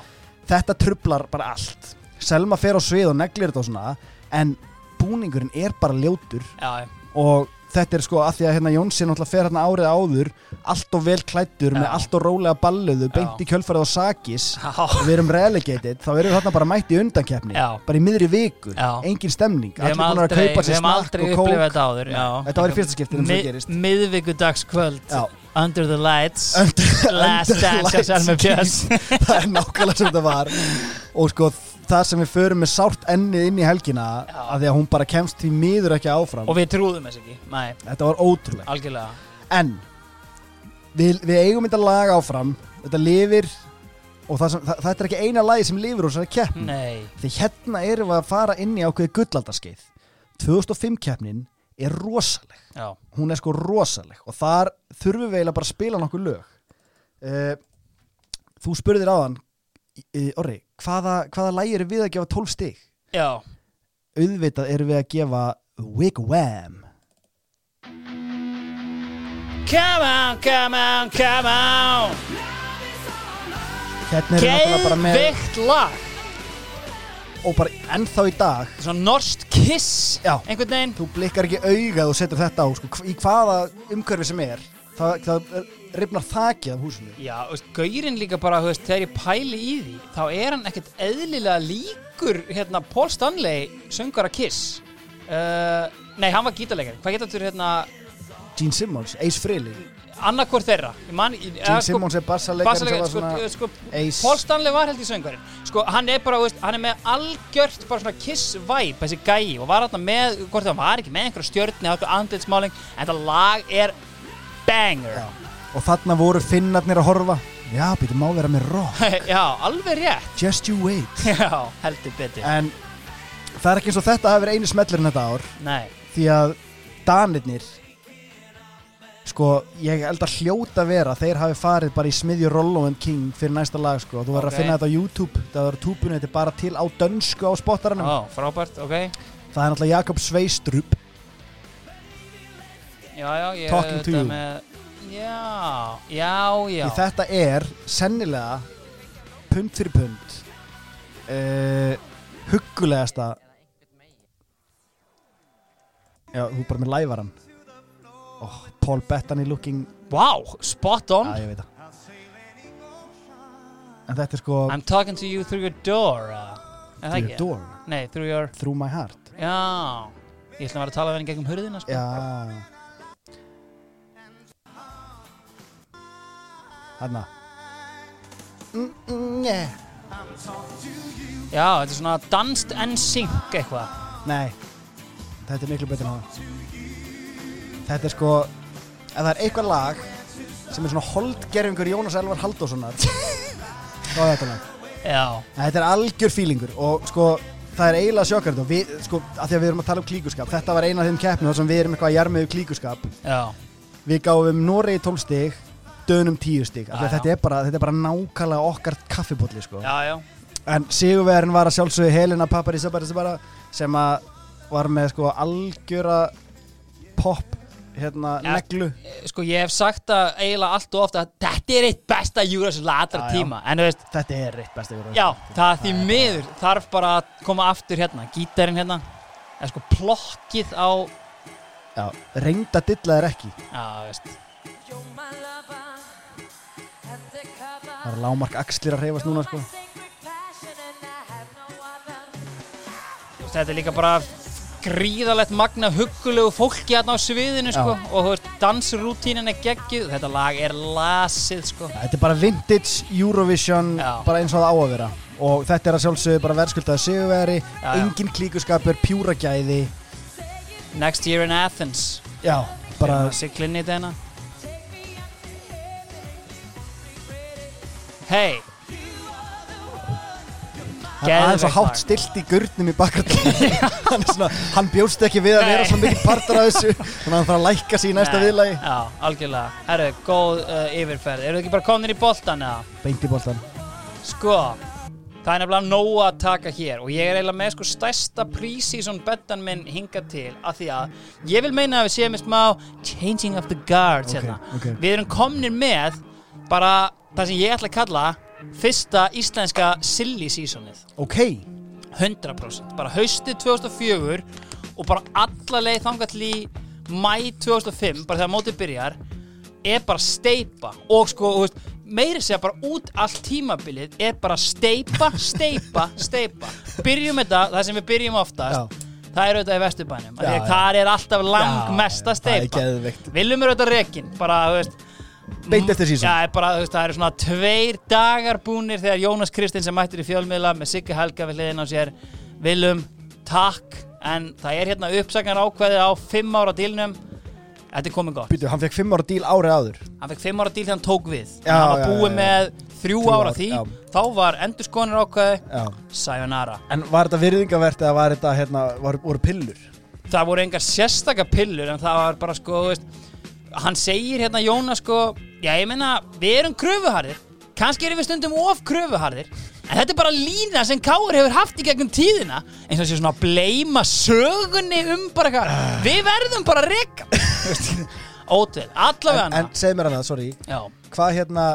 þetta trublar bara allt. Selma fer á svið og neglir þetta og svona en búningurinn er bara ljótur já, og þetta er sko að því að hérna Jónsi náttúrulega fer hérna árið áður allt og vel klættur með Já. allt og rólega balluðu beint í kjölfarið á Sakis og við erum relegated þá erum við þarna bara mætt í undankeppni bara í miðri viku, Já. engin stemning hefum búin að kaupa sér snakk og kók þetta. Þetta var í fyrsta skiptinu sem gerist. Miðvikudagskvöld Já. Under the lights Under- Last <laughs> under dance lights <laughs> það er nákvæmlega sem þetta var og sko það sem við förum með sárt ennið inn í helgina Já. að því að hún bara kemst því miður ekki áfram. Og við trúðum þess ekki. Nei, þetta var ótrúlega algjörlega. En við, við eigum þetta lag áfram. Þetta lifir og það sem, það, þetta er ekki eina lagi sem lifir úr þessari keppni. Nei. Því hérna erum við að fara inn í ákveði gullaldarskeið. 2005 keppnin er rosaleg. Já, hún er sko rosaleg og þar þurfum við eiginlega bara að spila nokkuð lög. Uh, þú spurðir áðan uh, Orri, hvaða, hvaða lagi erum við að gefa 12 stig? já. Auðvitað erum við að gefa Wigwam. Come on, come on, come on. Hérna við náttúrulega bara með Geðvikt lag. Og bara ennþá í dag. Svona norskt kiss Já. Einhvern veginn. Þú blikkar ekki auga og setur þetta á sko, í hvaða umhverfi sem er. Það, það rifnar þakið af húsinu. Já, veist, gaurinn líka bara, þú veist, þegar ég pæli í því þá er hann ekkert eðlilega líkur hérna, Paul Stanley söngar að Kiss. Uh, Nei, hann var gítarleikari. Hvað getur þú hérna, Gene Simmons, Ace Frehley. Annarkvort þeirra. Man, Gene Simmons er bassaleikari sko, svona sko, Paul Stanley var held í söngarinn Sko, hann er bara, veist, hann er með algjört bara svona Kiss-vibe, þessi gæi og var hann með, hvort það var ekki með einhverja stjörni eða eitthvað andlitsmáling, en þetta lag er banger. Já. Og þarna voru finnarnir að horfa. Já, býtum má vera með rock. <laughs> Já, alveg rétt. Just you wait. <laughs> Já, heldur betur. En það er ekki eins og þetta hafi verið einu smellurinn þetta ár. Nei, því að danirnir sko, ég held að hljóta vera að þeir hafi farið bara í smiðju Rollo and King fyrir næsta lag sko, þú verður Ok. að finna þetta á YouTube. Það er túbunni, þetta er bara til á dönsku á spottaranum, ó, frábært, ok. Það er náttúrulega Jakob Sveistrup. Já, já, ég Talking to you. með Já, já, já. Því þetta er sennilega pund fyrir pund uh, huggulegasta já, þú er bara með lævaran oh, Paul Bettany looking Wow, spot on. Já, ég veit það. En þetta er sko I'm talking to you through your door uh, er það through ekki? your door, Nei, through your through my heart. Já, ég ætla að vera að tala við henni gegnum hurðina sko. já Hanna mm, mm, yeah. Já, þetta er svona danced and sync eitthvað. Nei, þetta er miklu betur en það Þetta er sko ef það er eitthvað lag sem er svona holdgerfingur Jónas Elvar Halldórssonar <laughs> þá er þetta lag. Já, En Þetta er algjör fílingur og sko það er eiginlega sjokkandi og við, sko, að því að við erum að tala um klíkuskap þetta var eina af þeim keppnum þar sem við erum eitthvað að jarmiðu klíkuskap. Já, við gáum Noregi 12 stig dönum 10 stig, af því Já, að þetta er bara, þetta er bara nákvæmlega okkar kaffibólli sko. já, já. En sigurverðin var að sjálfsögðu Helena Paparizabara sem að var með sko algjöra pop hérna Ja. neglu. Sko, ég hef sagt það eiginlega allt og ofta að þetta er eitt besta Já, já. tíma. En þú veist, Þetta er reitt besta Eurovision. já, það því miður þarf bara að koma aftur hérna. Gítarinn hérna. Eða sko plokkið á Já, reynda dilla er ekki. Já, veist Það er lámark axlir að reyfast núna sko. Þetta er líka bara gríðalegt magna huggulegu fólki hérna á sviðinu sko, og þú veist, dansrútínin er geggjuð. Þetta lag er lasið sko. Já, Þetta er bara vintage Eurovision Já. bara eins og það á að vera. Og þetta er að sjálfsögðu bara verðskuldaði sigurveri Já, já. engin klíkuskapur, pjúra gæði. Next year in Athens. Já, bara siglinni í þennan Hei hann er aðeins Geðveikt hátt stilt í gurnum í bakgrunni <laughs> hann, hann bjóst ekki við að Nei. vera svo mikið partur af þessu þannig að hann þarf að lækka sig í næsta Nei, viðlagi. Já, algjörlega. Herru, góð uh, yfirferð. Eru þið ekki bara komin í boltan eða? beint í boltan Sko, Það er nefnilega nóg að taka hér og ég er eiginlega með sko stærsta pre-season bettan minn hinga til að því að ég vil meina að við séum með smá changing of the guards Ok, hérna. ok. Við erum komnir með bara það sem ég ætla að kalla fyrsta íslenska silly seasonið. Ok, 100% bara haustið 2004 og bara alla leið þangað til í mæ 2005 bara þegar mótið byrjar er bara steipa og sko veist, meiri segja bara út allt tímabilið er bara steipa, steipa, steipa byrjum þetta, það sem við byrjum oftast Já. það er auðvitað í Vesturbænum. Það er alltaf lang Já, mesta það er steipa viljum er auðvitað rekin bara, veist Beint eftir season. Já, er bara, veist, það eru svona tveir dagar búnir þegar Jónas Kristinn sem mættir í fjölmiðla með Sigga Helga við hliðin á sér Vilum, takk en það er hérna uppsagnar ákveðið á fimm ára dílnum Þetta er komið gott býtu, hann fekk 5 ára díl árið áður Hann fekk fimm ára díl þegar hann tók við Já, Hann var búið já, já. með þrjú ára ár, því. Þá var endurskoðanir ákveðið Já. Sayonara En var þetta virðingavert eða var þetta, hérna, var, voru pillur? það voru engar sérstaka pillur en það var bara sko veist, hann segir hérna Jónas sko já ég meina við erum kröfuharðir. Kannski erum við stundum of kröfuharðir. En þetta er bara lína sem Káur hefur haft í gegnum tíðina. Eins og þessi svona að bleima sögunni um bara hvað við verðum bara að reka. <laughs> Ótrúð, allavega En, en segð mér hana, sorry. Já, Hvað hérna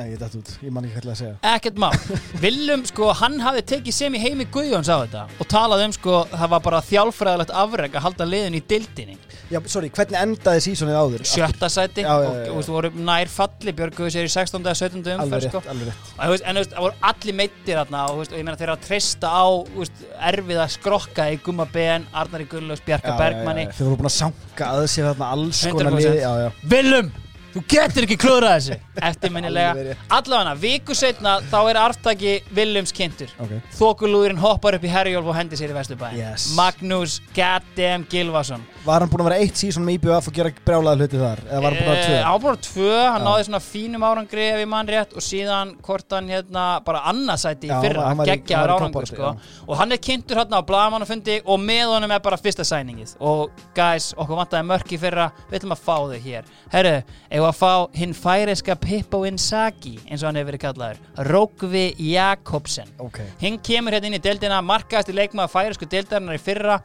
Nei, dætt út, ég man ekki ætlaði að segja ekkert mál <laughs> Viljum sko, hann hafði tekið sem í heimi Guðjóns á þetta og talað um sko það var bara þjálfræðilegt afreg að halda liðin í dildinni Já, sorry, hvernig endaði sísonið áður? sjötta sæti Já, já, og já, já. þú voru nær falli Björguðu sér í 16. eða 17. Alveg umferð rétt, sko. alveg rétt Og veist, en það voru allir meittir þarna og, veist, og ég meina þeir eru að treysta á veist, erfið að skrokka í Gumma Ben Arnari Gullus, Bjarka Bergmanni Þeir voru búin að sanga að sér þarna alls 100%. konar liði Já, já Willum, þú getur ekki klúrað þessu eftirminnilega, allavega viku setna þá er arftaki Willums kynntur Ok Þokulúðurinn hoppar upp í Herjólf og hendir sér í Vesturbæðin Yes. Magnús goddamn Gilvason Var hann búin að vera eitt síson með IBF og gera brjálaða hluti þar? Eða var hann búin að vera tvö? Eh, Hann var búin að tvö, hann Já. náði svona fínum árangri ef ég mann rétt og síðan hvort hann hérna bara annarsæti í Já, fyrra, geggjaður árangur sko. og hann er kynntur hérna á blagamannafundi og með honum er bara fyrsta sæningið og guys, okkur vantaði mörk í fyrra við ætlum að fá þau hér Herru, ef að fá hinn færeska Pippo Inzaghi eins og hann hefur verið kallaður Rókvi Jakobsen. Ok. Hinn kemur hérna inn í deildina, markaðasti leikmaður færisku deildarinnar í fyrra.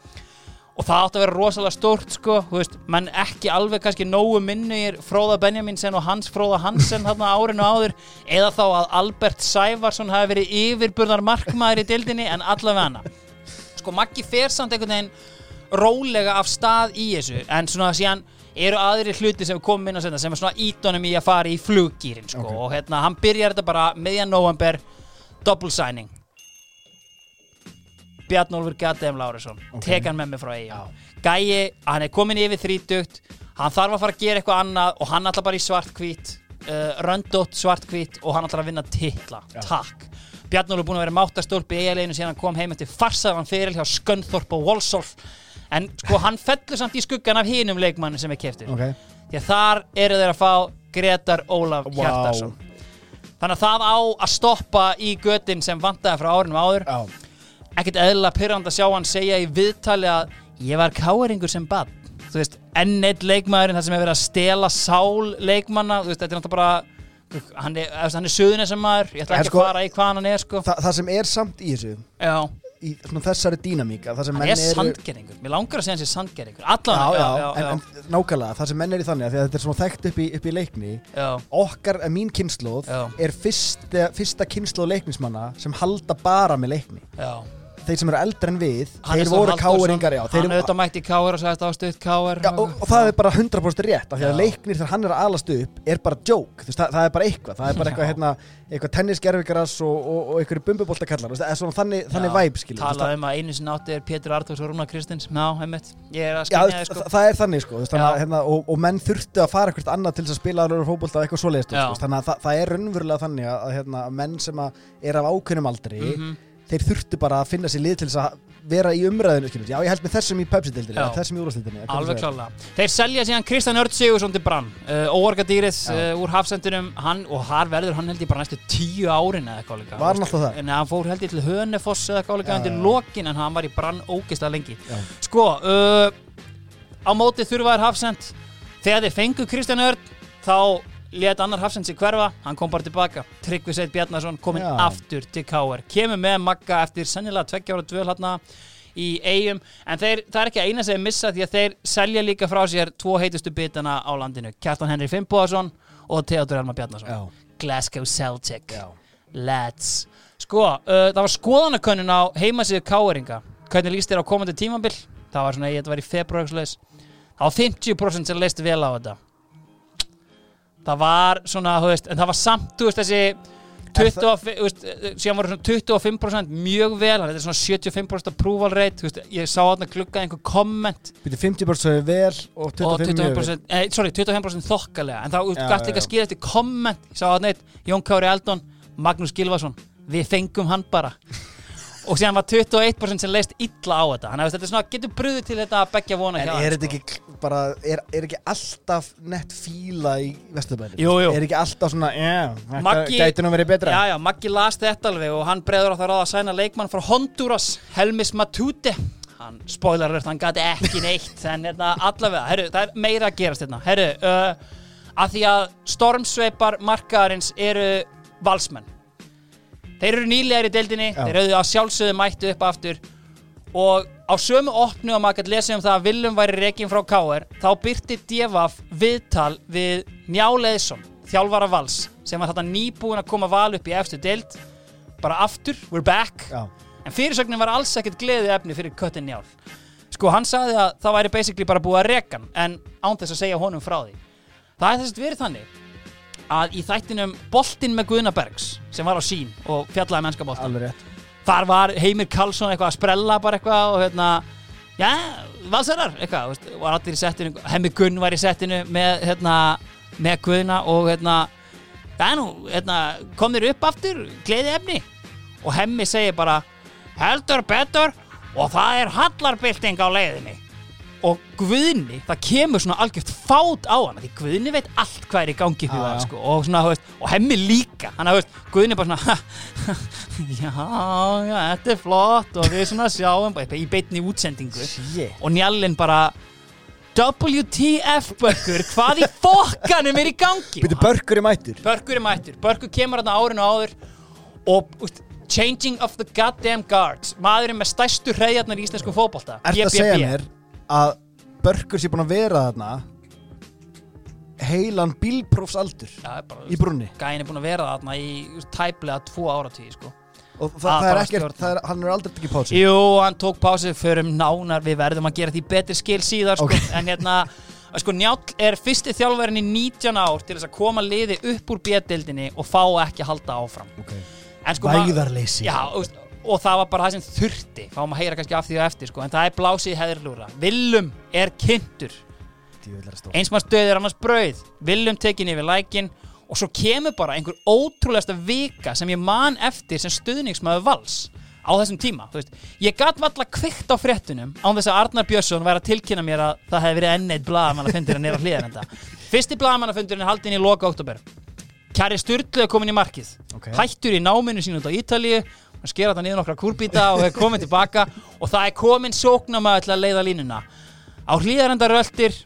Og það átti að vera rosalega stórt sko, veist, menn ekki alveg kannski nógu minnugir Fróða Benjaminsen og Hans Fróða Hansen þarna árinu áður. Eða þá að Albert Sævarsson hafi verið yfirburðar markmaður í deildinni en allavega hana. Sko Maggi fer samt einhvern veginn rólega af stað í þessu en svona síðan eru aðri hluti sem komum inn á setna sem er svona ídónum í að fara í fluggýrin sko. Ok. og hérna hann byrjar þetta bara meðjan november double signing. Bjarnólfur Gaddem Lárusson Ok. tek hann með mig frá eiga gæi, hann er komin yfir þrítugt hann þarf að fara að gera eitthvað annað og hann ætla bara í svartkvít uh, röndótt svartkvít og hann ætla að vinna titla, takk. Bjarnólfur er búin að vera máttastólpi í eiginleginu síðan hann kom heim eftir farsaðan fyrir hjá Skönþorp og Wolsolf en sko hann fellur samt í skuggan af hinum leikmanni sem er keftur Ok. Því að þar eru þeir að fá Gretar Ólaf Vá. Hjartarsson þannig að það á að stoppa í götin sem vantaði frá árunum áður. Já. Ekkert eðla pyrrand að sjá hann segja í viðtali að ég var káeringur sem bad þú veist, enn eitt leikmaðurinn þar sem er verið að stela sál leikmanna þú veist, þetta er náttúrulega bara hann er, er suðunisum maður ég ætla ekki sko- að fara í hvað hann er sko. Þa, Það sem er samt í þessu já, Í svona þessari dýnamík að Það er eru sandgerðingur mér langar að segja hann sé sandgerðingur Já, allan, já, en, en nákvæmlega, það sem menn er í þannig að þetta er svona þekkt upp í, upp í leikni. Já, okkar, eh, mín kynnslóð Já. er fyrsta, fyrsta kynnslóð leiknismanna sem halda bara með leikni. Já þeir sem eru eldri en við, Hannes þeir Þór voru Halldórsson, káeringar já, þeir hann auðvitað mætti í káir og sagðist á stutt káir Já, og, og það er bara 100% rétt af því að Já. leiknir þegar hann er að alast upp er bara joke, þú veist, það, það er bara eitthvað það er bara eitthvað, hérna, eitthvað tennisgerfingaras og, og, og einhverju bumbuboltakallar það er svona þannig, þannig væp, skilur þú veist, talað um að einu sinni átti er Pétur Artúrs og Rúna Kristins já, heimitt, ég er að Já, skynja það, þið sko það er þannig sko, þú veist, þannig, að, Já. hérna, og, og menn þurftu að fara eitthvað annað til þess að spila alveg fótbolta og eitthvað svoleiðist Já. sko, þannig að það, það er raunverulega þannig að, að hérna, að menn sem að er af ákveðnum aldri Mhm. Þeir þurftu bara að finna sér lið til þess að vera í umræðinu, skilur, já ég held með þessum í Pepsi-dildinni, Já. þessum í úrvastildinni Alveg klálega. Þeir selja síðan Kristján Örd Sigursson til Brann uh, Óorgadýrið Já. uh, úr hafsendunum hann, og þar verður hann held ég bara næstu tíu árin eða líka Var hann alltaf það? En hann fór held ég til Hönefoss eða Já, undir lokin en hann var í Brann ógeðslega lengi Já. Sko, uh, á móti þurfaðir hafsend þegar þeir fengu Kristján Örd þá let annar Hafsens í hverfa, hann kom bara tilbaka. Tryggvi Sveit Bjarnason kominn aftur til KR, kemur með Magga eftir sennilega tveggja ára dvöl hérna í eigum, en þeir, það er ekki eina sem þeir missa því að þeir selja líka frá sér tvo heitustu bitana á landinu. Kjartan Henry Fimboðason og Theodor Elmar Bjarnason. Já, Glasgow Celtic. Já. Lads Sko, uh, það var skoðanakönnun á heimasíðu Káeringa Hvernig líst þér á komandi tímabil? Það var svona, ég þetta var í februarsleis Það var 50% sem leist vel á þetta Það var svona, þú veist, en það var samt, þú veist, þessi 25, þú veist, síðan voru svona 25% mjög vel, að þetta er svona 75% approval rate, þú veist, ég sá þarna glugga einhver komment Býtu 50% svo vel og 25% og mjög vel. 25%, eh, sorry, 25% þokkalega en það Já, gætt líka að skýra eftir komment ég sá þarna eitt, Jón Kári Eldon Magnús Gilvason, við fengum hann bara og síðan var 21% sem leist illa á þetta, þannig að þetta er svona getur brúðið til þetta að begja vona En er þetta ekki bara, er, er ekki alltaf nett fíla í jú. Er ekki alltaf svona, já, þetta gæti nú verið betra? Já, já, Maggi las þetta alveg og hann breyður á það ráða að sæna leikmann frá Honduras, Helmis Matute. Hann spoilar verður, hann gæti ekki neitt en hérna allavega, herru, það er meira að gerast hérna, herru, uh, að því að stormsveipar markaðarins eru valsmenn þeir eru nýlegar í deildinni, Já. þeir eru að sjálfsögðu mættu upp aftur. Og á sömu opnu að maður gæti lesið um það að Willum væri rekin frá KR þá byrti Devaf viðtal við Njáleðsson, þjálfara vals sem var þetta nýbúin að koma val upp í efstu deild. Bara aftur, we're back. Já, en fyrirsögnin var alls ekkert gleði efni fyrir Köttin Njál sko hann sagði að það væri basically bara búið að reka hann en án þess að segja honum frá því. Það er þess að verið þannig að í þættinum Boltinn með Guðnabergs sem var á sín og fjallaði mennska boltan alveg rétt. Þar var Heimir Karlsson eitthvað að sprella bara eitthvað og hérna já, valsarar, eitthvað, var allir í settinu Hemmi Gunn var í settinu með hérna, með Guðna og hérna já nú, hérna kom þér upp aftur, gleði efni og Hemmi segir bara heldur betur. Og það er hallarbylting á leiðinni og Guðni, það kemur svona algjört fát á hana því Guðni veit allt hvað er í gangi fyrir já. sko, og, svona, veist, og hemmi líka. Hann að Guðni bara svona <laughs> já, já, þetta er flott og við svona sjáum bara í beinni útsendingu. Shit. Og njallinn bara WTF Börkur, hvað í fokkanum er í gangi? Býtu börkur í mættur. Börkur er mættur, Börkur kemur hérna árinu áður og úst, changing of the goddamn guards. Maðurinn með stærstu hreyjarnar í íslensku fótbolta. Er það að segja mér að börkur sé búin að vera þarna heilan bílprófsaldur bara, í brunni Gæin er búin að vera þarna í tæplega tvo áratíð sko. og það, Að það er ekkert, það er, hann er aldrei ekki pási Jú, hann tók pásu förum nánar við verðum að gera því betri skil síðar sko. Ok. <laughs> en hérna sko, Njáll er fyrsti þjálfærin í 19 ár til þess að koma liði upp úr bjöldildinni og fá ekki að halda áfram okay. sko, Væðarleysi Já, og, og það var bara það sem þurfti. Fáum að heyra kannski af því og eftir sko, en það er blásið heðurlúra Willum er kynntur. Er eins maður stöðir annars brauð. Willum tekin yfir lækin og svo kemur bara einhver ótrúlegasta vika sem ég man eftir sem stöðningsmaður vals á þessum tíma veist, ég gat valla kveikt á fréttunum án þess að Arnar Björnsson væri að tilkynna mér að það hefði verið enn eitt blaðamannafundur að nýra hlýðan þetta <laughs> fyrsti blaðamannafundurinn er haldinn í loka oktober Kjari Sturlu er komin í markið. Ok. hættur í náminu sín út á Ítalíu hann skera það niður nokkra kúrbíta og er komin tilbaka og það er komin sóknamaður til að leiða línuna. Á hlýðarenda röltir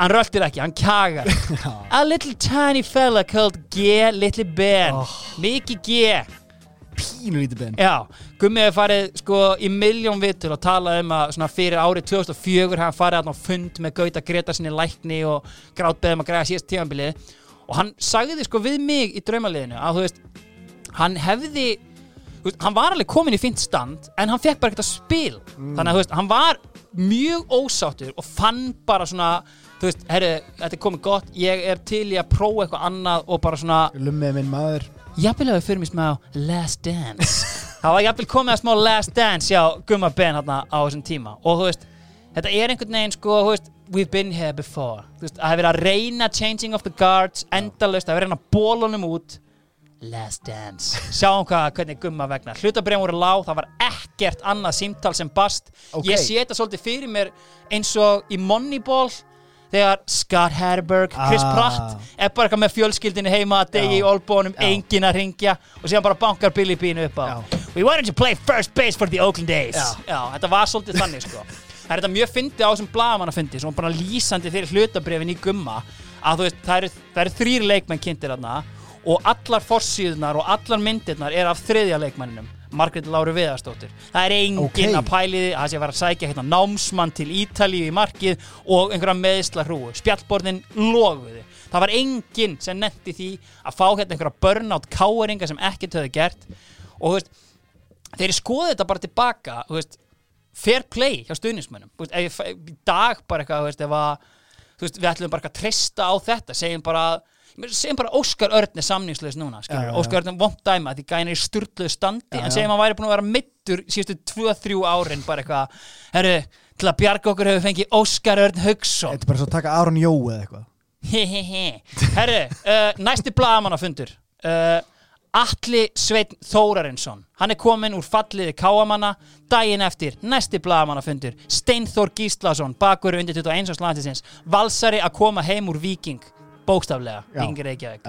hann röltir ekki, hann kjagar. <laughs> A little tiny fella called G little Ben. Oh. mikið G. Pínu lítið ben. Já, Gummi hefur farið sko í miljón vitur og talað um að svona fyrir árið 2004 hann farið á fund með Gauta Greta sinni lækni og grátbeðum að græða síðast tímanbilið og hann sagði sko við mig í draumaliðinu að þú veist hann hefði veist, hann var alveg komin í fint stand en hann fekk bara ekkert að spil þannig að veist, hann var mjög ósáttur og fann bara svona þú veist, herru, þetta er komið gott ég er til í að prófa eitthvað annað og bara svona Lummið minn maður. Jafnvel að við fyrir mig smá Last Dance. <laughs> Það var jafnvel komið að smá Last Dance já, Gumma Ben hérna á þessum tíma. Og þú veist, þetta er einhvern veginn sko, þú veist, we've been here before. Þú veist, að það er verið að reyna changing of the guards endalaust, að vera að reyna bólunum út Last Dance sjáum hvað, hvernig Gumma vegna hlutabrefum voru lág, það var ekkert annað símtal sem bast, Ok. ég sé þetta svolítið fyrir mér eins og í Moneyball þegar Scott Hatterberg, Chris Ah. Pratt er bara eitthvað með fjölskyldinu heima að degi Já. í olbónum, Já. enginn að ringja og síðan bara bankar Billy Bean upp á Já. We wanted to play first base for the Oakland A's Já. þetta var svolítið þannig sko Það er þetta mjög fyndið á þessum blaðamann að fyndið, svona bara lýsandi fyrir hlutabrefin í gumma að þú veist, það eru, það eru þrýr leikmenn kynntir þarna og allar forsíðunar og allar myndirnar er af þriðja leikmenninum Margrét Láru Viðarsdóttir. Það er enginn Ókei. að pæli því að það sé að vera að sækja hérna námsmann til Ítalíu í markið og einhverja meðsla hrúu spjallborðin loguði það var enginn sem nefndi því að fá hérna einhverja burnout káeringa sem ekkert höfðu gert. Og veist, ég skoði þetta bara tilbaka veist, fair play hjá stuðnismönnum í dag bara eitthvað veist, að, við ætlum bara að treysta á þetta segjum bara meina, segjum bara Óskar Örn er samningslaus núna já, já. Óskar Örn er vond dæma því gæna er í sturluðu standi. En segjum hann væri búin að vera mittur síðustu 2-3 árin bara eitthvað herru, til að bjarga okkur hefur fengið Óskar Örn Haugsson. Þetta er bara svo að taka Aron Jó eða eitthvað. Herru, uh, næsti blagamannafundur uh, Atli Sveinn Þórarinsson. Hann er komin úr falliði káamanna. Daginn eftir, næsti blagamannafundur Steinþór Gíslason, bakur undir 21. slagsins Valsari að koma heim úr Viking Bókstaflega. Viking Reykjavík.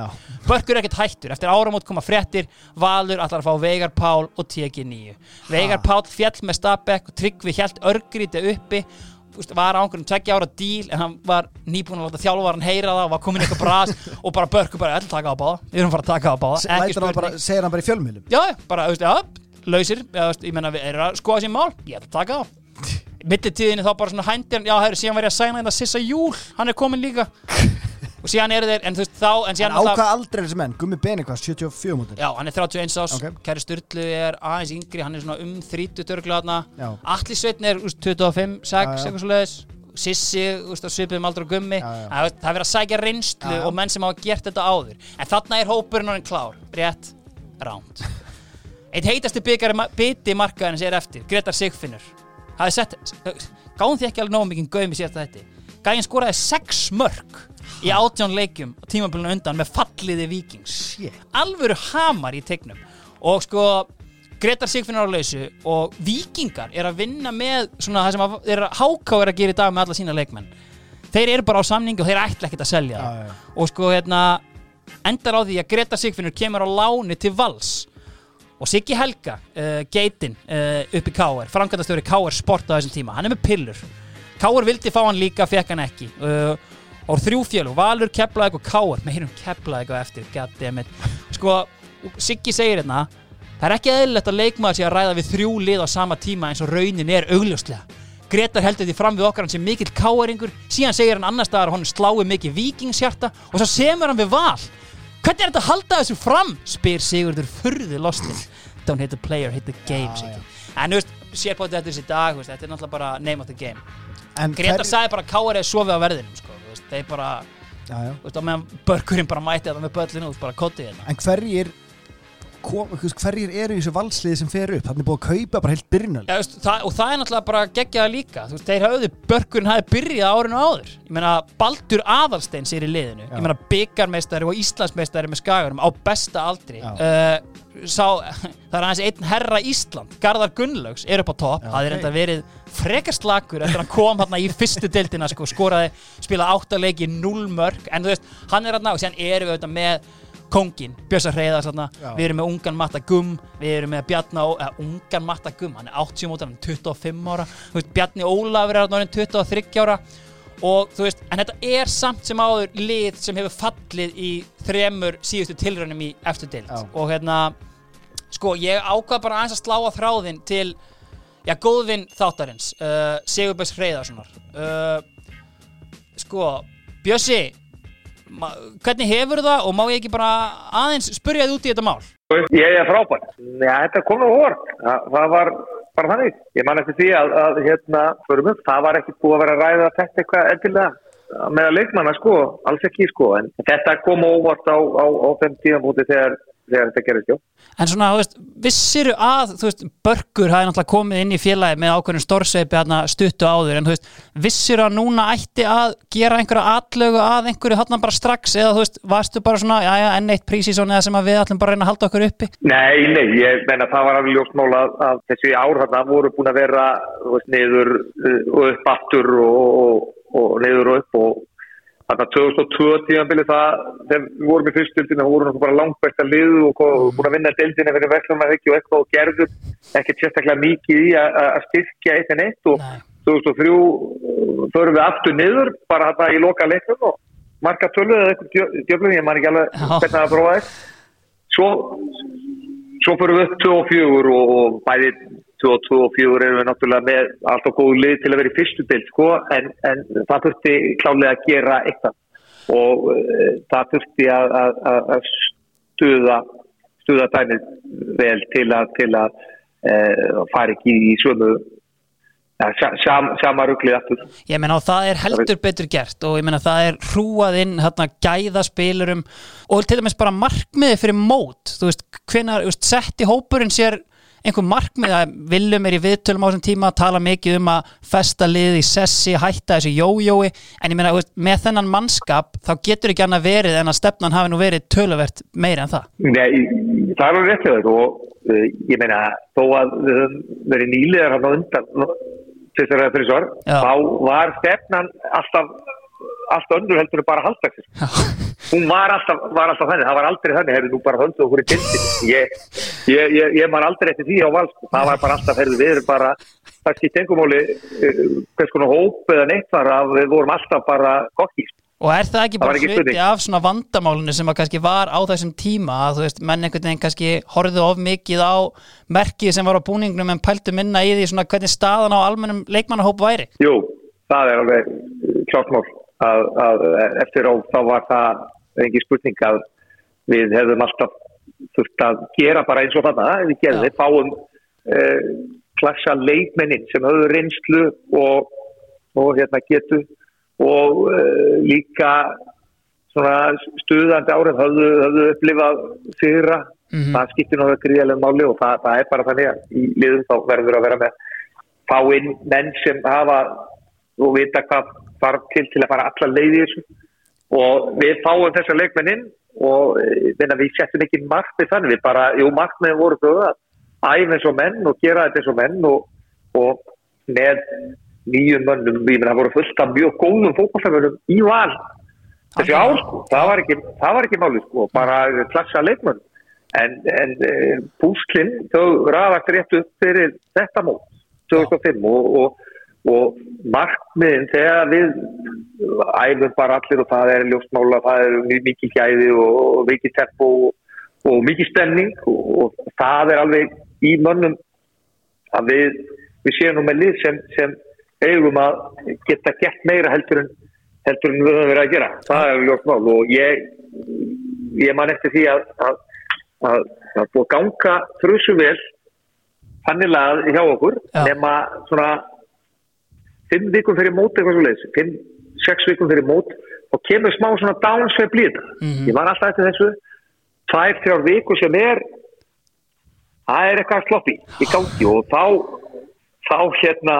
Börkur er ekkert hættur, eftir áramót koma fréttir Valur ætlar að fá Veigar Pál og TG9 Veigar Pál fjall með Stabæk og Tryggvi hjælt örgríti uppi. Var á einhverjum tveggja ára díl en hann var nýbúin að láta þjálfvaran heyra það og var komin eitthvað bras <laughs> og bara Börkur bara, ætla að taka á báða? Við erum að fara að taka á báða, bara, segir hann bara í fjölmiðlum? Já, bara, veist, já, lausir. Ég menna, við erum að skoða sér mál. Ég ætla að taka á. <laughs> Millitíðinni þá bara svona hændir já, hæru, síðan var ég að sæna þetta Sissa Júl. Hann er komin líka <laughs> og síðan eru þeir, en þú veist, þá en En síðan á hvað aldrei er þessi menn? Gummi Beni hvað, 74 mútur? Já, hann er 31 ás, Ok. Kæri Sturlu er aðeins yngri, hann er svona um 30 törglaðna Já. Atli Sveitn er úst, 25, 6, Já, já. eitthvað svo leiðis Sissi, úst, á svipuðum aldrei gummi Já, já. Það, það er verið að sækja reynslu Já, já. og menn sem hafa gert þetta áður En þarna er hópurinn orðin klár, rétt, ránt <laughs> Eitt heitasti byggar biti markaðins er eftir, Gretar Sigfinnur hafði sett, gáðum því ekki alveg nóg mikið gaum í síðasta þetta Gæinn skoraði 6 mörg í átján leikjum á tímabilinu undan með falliði vikings alvöru hamar í tegnum og sko Gretar Sigfinnur á lausu og vikingar er að vinna með svona það sem er að háká er að gera í dag með alla sína leikmenn þeir eru bara á samningi og þeir ætla ekkert að selja Já, já. og sko hérna endar á því að Gretar Sigfinnur kemur á láni til Vals og Siggi Helga, uh, geitin uh, upp í K.R. framkvæmdastjóri K.R. Sport á þessum tíma, hann er með pillur K.R. vildi fá hann líka, fekk hann ekki uh, og þrjú fjölu, Valur, Keflaðið og K.R. með hennum Keflaðið eftir, goddammit. Sko, Siggi segir hérna það er ekki eðlilegt að leikmaður sé að ræða við þrjú lið á sama tíma eins og raunin er augljóslega. Gretar heldur því fram við okkar hann sem mikill K.R.ingur síðan segir hann annar staðar að hann slái mikið vikingshjarta og svo semur hann við val. Hvernig er þetta að halda þessu fram? spyr Sigurður furði lostin Don't hit the player, hit the game já. En þú veist, sér på þetta þessi dag Þetta er náttúrulega bara name of the game. En Gretar hver- sagði bara er sofið á verðinum sko, Þeir bara, Já, já. þú veist, á meðan börkurinn bara mæti þetta með böllinu út, bara kotið hérna. En hverjir kom, hverjir eru í þessu valsliði sem fer upp? Þannig búið að kaupa bara heilt byrjunal það, og það er náttúrulega bara geggjaða líka. Veist, þeir hafðu, börkurinn hafi byrjað árinu áður. Ég meina, Baldur Aðalsteins er í liðinu. Já. ég meina, byggarmeistari og Íslandsmeistari með skagarum á besta aldri. Uh, sá, <laughs> það er aðeins einn herra Ísland, Garðar Gunnlaugs er upp á topp, það er enda verið frekar slakur eftir að hann kom hérna í fyrstu deildina sko, skoraði, spila áttaleiki null mörg, en þú veist, hann er hérna og séðan erum við auðvitað með kongin, Björsa Hreiðars hérna, við erum með ungan Matta Gum við erum með Bjarna, Ó- eða, ungan Matta Gum hann er 80 mótar, hann er 25 ára. Þú veist, Bjarni Ólafur er hann 23 ára. Og þú veist, en þetta er samt sem áður lið sem hefur fallið í þremur síðustu tilraunum í eftir deild. Já. og hérna sko, ég ákvað bara aðeins að slá til, já, góðvinn þáttarins, uh, Sigurbjörns Hreiðarssonar uh, sko, Bjössi hvernig hefur það og má ég ekki bara aðeins spyrja þið út í þetta mál Ég er frábær. Já, þetta kom nú hórt. Það, það var bara þannig. Ég man eftir því að, að hérna, förum það var ekki búið að vera að ræða þetta eitthvað endilega með að leikmanna sko, alls ekki sko, en þetta kom óvart á, á, á þeim tíðanbúti þegar, þegar þetta gerist, já. en svona, þú veist, vissiru að þú veist, Börkur hafi náttúrulega komið inn í félagi með ákveðin stórsveipi stuttu áður en þú veist, vissiru að núna ætti að gera einhverja atlögu að einhverju þarna bara strax eða þú veist, varstu bara svona, já já, enn eitt prísísón eða sem að við ætlum bara að reyna að halda okkur uppi Nei, nei, ég menna það var alveg ljóst mál að, að þessi ár þarna voru búin að vera þú veist, niður uh, og upp aftur og, og, og Þannig að 2002 tímanbili það, þegar við vorum í fyrstjöldinu, þá vorum við bara langt bært að liðu og mm. búin að vinna dildinu fyrir vekkum að ekki og eitthvað og gerðum ekki sérstaklega mikið í að styrkja eitt en eitt og 2003 uh, förum við aftur niður bara þetta í loka leikum og marka tölvið eða eitthvað djöflum, ég man ekki alveg hvernig það er að prófa þetta. Svo, svo förum við upp 2 og 4 og bæðið 2-2 og 4 erum við náttúrulega með alltaf góðu lið til að vera í fyrstu bild sko, en, en það þurfti klálega að gera eitthvað. Og uh, það þurfti að, að, að stuða stuða dæmið vel til að, til að uh, fara ekki í svömu Sam, samarugli aftur. Ég menna og það er heldur betur gert og ég menna það er hrúað inn hérna gæða spilurum og til dæmis bara markmiði fyrir mót þú veist hvenar sett í hópurinn sér einhver markmið að viljum er í viðtölum á þessum tíma að tala mikið um að festa lið í sessi, hætta þessu jójói. En ég meina, með þennan mannskap þá getur ekki annað verið en að stefnan hafi nú verið töluvert meira en það. Nei, það er alveg rétt hjá þér. Og uh, ég meina þó að við höfum verið nýliðar hann á undan þessar eða þessar Já. þá var stefnan alltaf allt önnur heldur bara haldagsir hún var alltaf, var alltaf þannig, það var aldrei þannig hefur nú bara höldu okkur í tildin ég, ég, ég, ég man aldrei eftir því á vals það var bara alltaf, hefur við erum bara það skipt engumáli hvers konar hóp eða neitt var að við vorum alltaf bara kokkist Og er það ekki bara hluti af svona vandamálinu sem að kannski var á þessum tíma að þú veist, menn einhvern veginn kannski horfðu of mikið á merkið sem var á búningnum en pæltu minna í því svona hvernig staðan á almennum leikmannahóp væri. Jú, það er alveg klart mál að, að eftir á þá var það engin spurning að við hefðum alltaf þurft að gera bara eins og þarna, við gerðum. Við fáum uh, klassa leikmennin sem höfðu reynslu og, og hérna getu og uh, líka svona stuðandi árið höfðu, höfðu upplifað fyrra Mhm. það skiptir náttúrulega gríðarlega máli og það, það er bara þannig að í liðum þá verður að vera með fá inn menn sem hafa og vita hvað þarf til til að fara alla leiði í þessu. Og við fáum þessa leikmennin og eh, minna, við settum ekki markmið þannig. Við bara, jú markmiðin voru þau að æfa eins og menn og gera þetta eins og menn og, og með nýjum mönnum, við minna, voru fullt af mjög góðum fókbaltafönum í val þessi ár sko, það var ekki, það var ekki máli sko, bara klassa leikmenn. En, en e, púslinn þau ræðast rétt upp fyrir þetta mót 2005 og, og, og markmiðin þegar við æfum bara allir og það er ljósmála, það er mikið gæði og, mikið tempo og, og mikið stemning og, og það er alveg í mönnum að við, við séum nú með lið sem, sem eigum að geta gert meira heldur en heldur en við höfum verið að gera það er ljóst mál og ég ég man eftir því að að, að, að búið að ganga þrjusu vel þannig að hjá okkur Já. nema svona fimm vikum fyrir mót eitthvað svo leiðis fimm, sex vikum fyrir mót og kemur smá svona downsveif blíða Mhm. ég var alltaf eftir þessu. Tvær, þrjár viku sem er það er eitthvað sloppi í gangi og þá þá hérna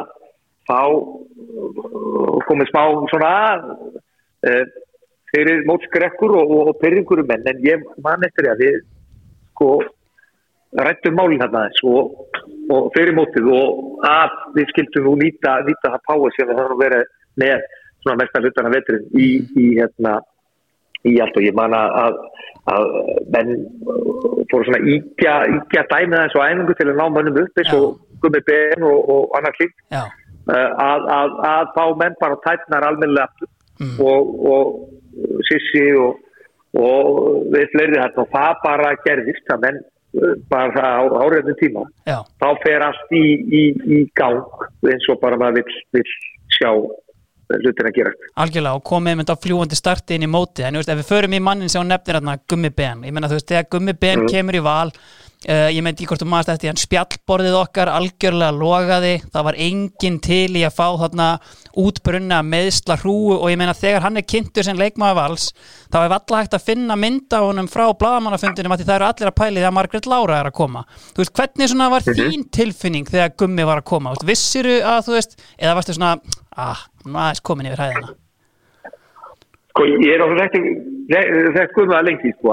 þá uh, komið smá svona uh, fyrir mótskrekkur og, og, og pyrringur um menn. En ég man eftir því að við sko rættum málinn hérna og, og fyrir mótið og að við skildum nú nýta, nýta það páa sem við höfum verið með svona mestan hlutana veturinn í, í hérna í allt og ég man að, að, að menn fóru svona íkja, íkja dæmið aðeins á æfingu til að ná mönnum upp eins og Gummi Ben og, og annar klík Já, uh, að, að, að fá menn bara tætnar almennilega Mm. og, og Sissi og, og við fleiri þetta og það bara gerðist að menn bara á áriðnum tíma. Já, þá fer allt í, í, í gang eins og bara maður vill, vill sjá hlutin að gera. Algjörlega og komið mynd á fljúandi starti inn í móti en veist, ef við förum í mannin sem nefnir hérna Gummi Ben, ég meina þú veist, þegar Gummi Ben kemur í val uh, ég meint í hvort þú maður þetta, hann spjallborðið okkar algjörlega logaði, það var enginn til í að fá þarna útbrunna meðsla hrúu og ég meina þegar hann er kynntur sem leikmaður vals þá er alla hægt að finna mynda honum frá blagamannafundinum að það eru allir að pæli þegar Margrét Lára er að koma. Þú veist, hvernig svona var þín tilfinning þegar Gummi var að koma, vissiru að þú veist, eða varstu svona ah, aðeins komin yfir hæðina? Sko, ég er náttúrulega ekki þekkt guðmaða lengi, sko,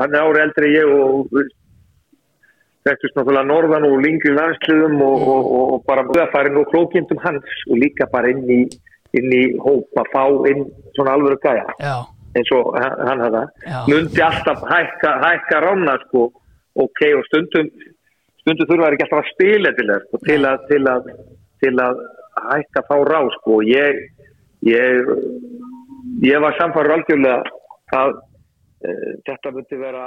hann er ári eldri ég og við þekktust náttúrulega norðan og lingri landsliðum og, og, og, og bara möðafærin og klókindum hans og líka bara inn í, inn í hóp að fá inn svona alvöru gæja. Já, eins og hann Já. mundi alltaf hækka, hækka rána, sko, ok, og stundum, stundum þurfa þær ekki alltaf að spila til þess, sko, til að, til að, til að hækka þá rá, sko, ég, ég, ég var samfæður algjörlega að þetta myndi vera